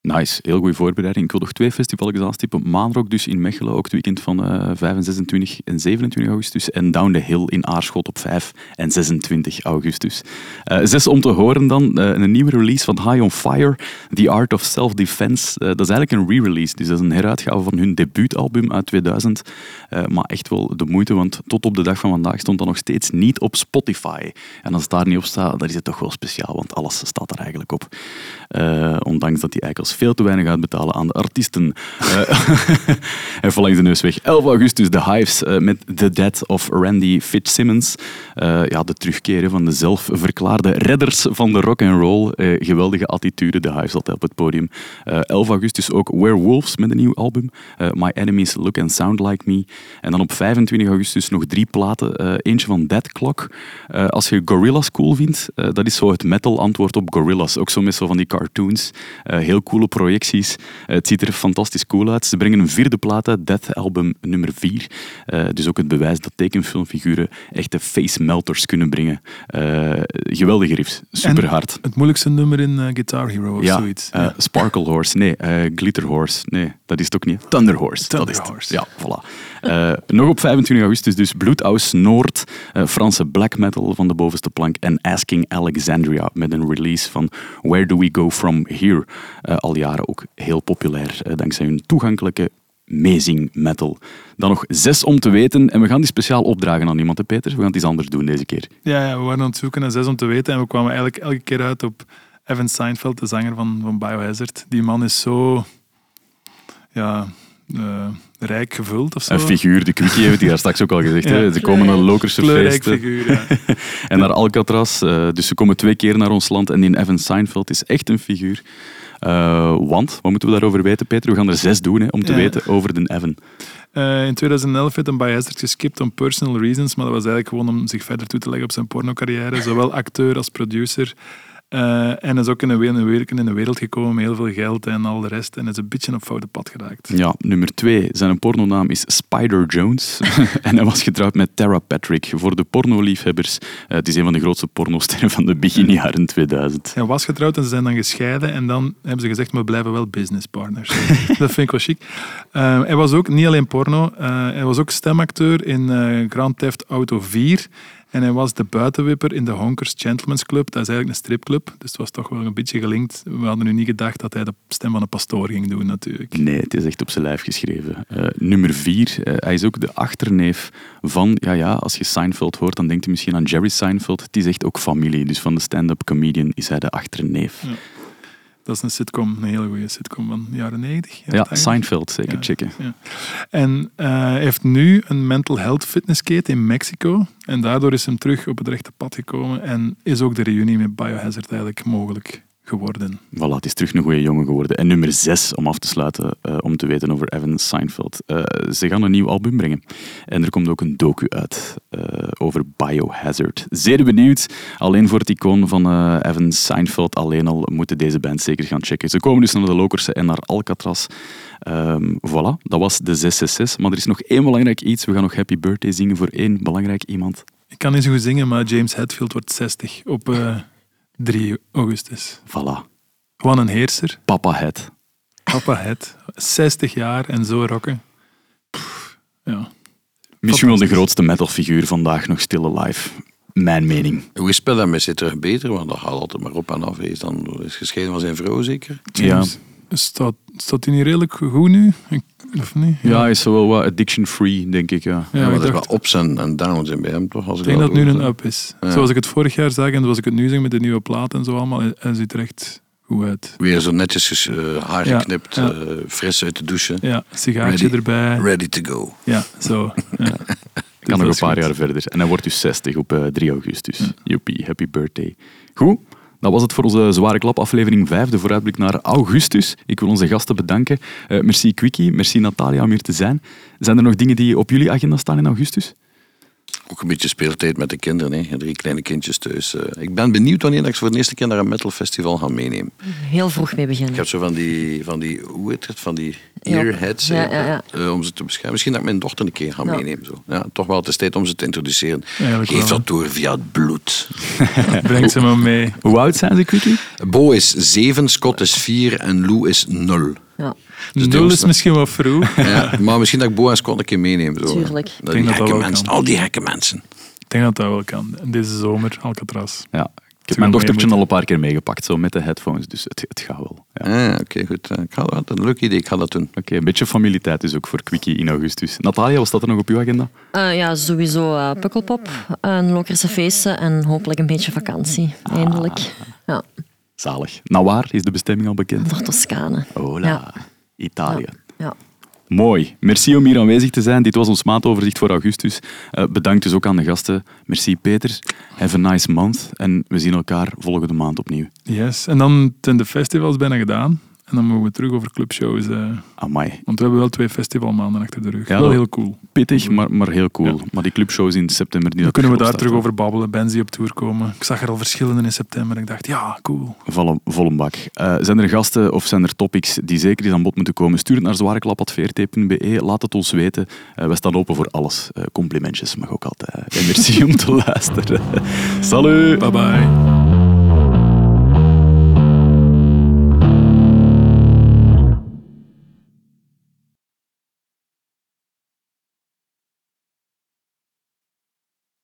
Nice, heel goede voorbereiding. Ik wil nog twee festivals aanstippen. Maanrock dus in Mechelen, ook het weekend van 5 en 26 en 27 augustus. En Down the Hill in Aarschot op 5 en 26 augustus. Eh, zes om te horen dan, eh, een nieuwe release van High on Fire, The Art of Self-Defense. Dat is eigenlijk een re-release, dus dat is een heruitgave van hun debuutalbum uit 2000. Eh, maar echt wel de moeite, want tot op de dag van vandaag stond dat nog steeds niet op Spotify. En als het daar niet op staat, dan is het toch wel speciaal, want alles staat er eigenlijk op. Ondanks dat die eikels veel te weinig uitbetalen aan de artiesten. Eh, even langs de neus weg. 11 augustus, The Hives eh, met The Death of Randy Fitzsimmons. Eh, ja, de terugkeren van de zelfverklaarde redders van de rock and roll. Geweldige attitude, The Hives altijd op het podium. Eh 11 augustus ook Werewolves met een nieuw album. My Enemies Look and Sound Like Me. En dan op 25 augustus nog drie platen. Eentje van Dead Clock. Als je Gorillaz cool vindt, dat is zo het metal antwoord op Gorillaz. Ook zo met zo van die cartoons. Heel coole projecties. Eh, het ziet er fantastisch cool uit. Ze brengen een vierde plaat uit, Death Album nummer 4. dus ook het bewijs dat tekenfilmfiguren echte face melters kunnen brengen. Eh, geweldige riffs. Super hard. Het moeilijkste nummer in eh, Guitar Hero of Ja, zoiets. eh, Sparkle Horse, nee. eh, Glitter Horse, nee. Dat is het ook niet. Thunder Horse, dat is Thunder het. Horse. Ja, voilà. Eh, nog op 25 augustus dus Bloedous Noord, eh, Franse black metal van de bovenste plank en Asking Alexandria met een release van Where Do We Go From Here. Eh, al jaren ook heel populair, eh, dankzij hun toegankelijke amazing metal. Dan nog zes om te weten en we gaan die speciaal opdragen aan iemand, hè, Peter. We gaan het iets anders doen deze keer. Ja, ja, we waren aan het zoeken naar zes om te weten en we kwamen eigenlijk elke keer uit op Evan Seinfeld, de zanger van, van Biohazard. Die man is zo ja, eh, rijk gevuld of zo. Een figuur, de quickie heeft hij daar straks ook al gezegd. Ja. hè. Ze komen naar Lokerse feesten. figuur, ja. en naar Alcatraz. eh, dus ze komen twee keer naar ons land. En die Evan Seinfeld is echt een figuur. Eh, want, wat moeten we daarover weten, Peter? We gaan er zes doen hè, om te Ja. weten over de Evan. Eh, in 2011 werd een Biohazard geskipt om personal reasons, maar dat was eigenlijk gewoon om zich verder toe te leggen op zijn pornocarrière. Zowel acteur als producer. Eh, en is ook in een, in, een wereld, in een wereld gekomen met heel veel geld en al de rest. En is een beetje op foute pad geraakt. Ja, nummer twee. Zijn pornonaam is Spider Jones. en hij was getrouwd met Tara Patrick. Voor de pornoliefhebbers. eh, het is een van de grootste pornosterren van de begin jaren 2000. Hij was getrouwd en ze zijn dan gescheiden. En dan hebben ze gezegd, we blijven wel businesspartners. dat vind ik wel chic. Eh, hij was ook niet alleen porno. hij was ook stemacteur in Grand Theft Auto 4. En hij was de buitenwipper in de Honkers Gentlemen's Club. Dat is eigenlijk een stripclub, dus het was toch wel een beetje gelinkt. We hadden nu niet gedacht dat hij de stem van een pastoor ging doen, natuurlijk. Nee, het is echt op zijn lijf geschreven. Eh, nummer vier, eh, hij is ook de achterneef van, ja ja, als je Seinfeld hoort, dan denkt je misschien aan Jerry Seinfeld. Het is echt ook familie, dus van de stand-up comedian is hij de achterneef. Ja. Dat is een sitcom, een hele goede sitcom van de jaren 90. jaren Ja, 80. Seinfeld, zeker Ja. checken. Ja. En hij heeft nu een mental health fitness kit in Mexico. En daardoor is hem terug op het rechte pad gekomen. En is ook de reunie met Biohazard eigenlijk mogelijk geworden. Voilà, het is terug een goede jongen geworden. En nummer zes, om af te sluiten, eh, om te weten over Evan Seinfeld. Eh, ze gaan een nieuw album brengen. En er komt ook een docu uit eh, over Biohazard. Zeer benieuwd. Alleen voor het icoon van Evan Seinfeld alleen al moeten deze band zeker gaan checken. Ze komen dus naar de Lokerse en naar Alcatraz. Ehm, voilà, dat was de 666. Maar er is nog één belangrijk iets. We gaan nog Happy Birthday zingen voor één belangrijk iemand. Ik kan niet zo goed zingen, maar James Hetfield wordt 60 op 3 augustus. Voilà, Gewoon een heerser. Papa Het. Papa Het. 60 jaar en zo rocken. Pff, ja. Misschien wel de grootste metalfiguur vandaag nog still alive. Mijn mening. Hoe is het met hem? Is hij terug beter? Want dat gaat altijd maar op en af. Hij is dan is gescheiden van zijn vrouw, zeker? James, staat, staat hij niet redelijk goed nu? Ik, of niet? Ja, hij is wel wat addiction-free, denk ik. Ja. Ja, Ja, maar ik er dacht- wel ups en, en downs in bij hem, toch? Als Ik denk dat het nu een up is. Ja. Zoals ik het vorig jaar zag en zoals ik het nu zeg met de nieuwe plaat en zo allemaal, hij ziet er echt goed uit. Weer zo netjes eh, haar geknipt, ja. eh, fris uit de douche. Ja, sigaartje Ready. erbij. Ready to go. Ja, zo. Ja. Dus Kan nog een paar goed. jaar verder. En hij wordt dus 60 op eh, 3 augustus. Joepie, happy birthday. Goed, dat was het voor onze Zware Klap aflevering 5, de vooruitblik naar augustus. Ik wil onze gasten bedanken. Eh, merci Quickie, merci Natalia om hier te zijn. Zijn er nog dingen die op jullie agenda staan in augustus? Ook een beetje speeltijd met de kinderen. Hè. Drie kleine kindjes thuis. Eh, ik ben benieuwd wanneer dat ik ze voor de eerste keer naar een metalfestival ga meenemen. Heel vroeg mee beginnen. Ik heb zo van die, van die hoe heet het, van die earheads. Ja, ja, ja. eh, om ze te beschermen. Misschien dat ik mijn dochter een keer ga Ja. meenemen. Zo. Ja, toch wel, het is tijd om ze te introduceren. Geef dat door via het bloed. Breng ze maar mee. Hoe oud zijn ze, Quickie? Bo is 7, Scott is 4 en Lou is 0. Ja, Dus Nul is misschien wat vroeg. Ja, maar misschien dat ik Bo en Scott een keer meeneem. Zo. Tuurlijk. Dat denk die dat dat gekke wel mensen, kan. al die gekke mensen. Ik denk dat dat wel kan. Deze zomer, Alcatraz. Ja. Ik heb mijn dochtertje al een paar keer meegepakt, zo met de headphones, dus het, het gaat wel. Ja. Ah, oké, goed. Eh, Ik ga dat, een leuk idee, ik ga dat doen. Oké, een beetje familiteit dus ook voor Quickie in augustus. Natalia, was dat er nog op uw agenda? Eh, ja sowieso eh Pukkelpop, een Lokerse feesten en hopelijk een beetje vakantie. Eindelijk. Ja, Zalig. Nou waar is de bestemming al bekend? naar Toscane. Hola, Ja. Italië. Ja. Mooi. Merci om hier aanwezig te zijn. Dit was ons maandoverzicht voor augustus. Eh, bedankt dus ook aan de gasten. Merci Peter. Have a nice month. En we zien elkaar volgende maand opnieuw. Yes. En dan zijn de festivals bijna gedaan. En dan mogen we terug over clubshows. eh, Amai. want we hebben wel twee festivalmaanden achter de rug. Ja, wel heel cool. Pittig, maar, maar heel cool. Ja. Maar die clubshows in september... Die Dan kunnen we daar terug over babbelen. Benzi op tour komen. Ik zag er al verschillende in september. Ik dacht, ja, cool. Volle, volle bak. Eh, zijn er gasten of zijn er topics die zeker eens aan bod moeten komen? Stuur het naar zwareklap.vrt.be. Laat het ons weten. Eh we staan open voor alles. Complimentjes mag ook altijd. En merci om te luisteren. Salut! Bye bye.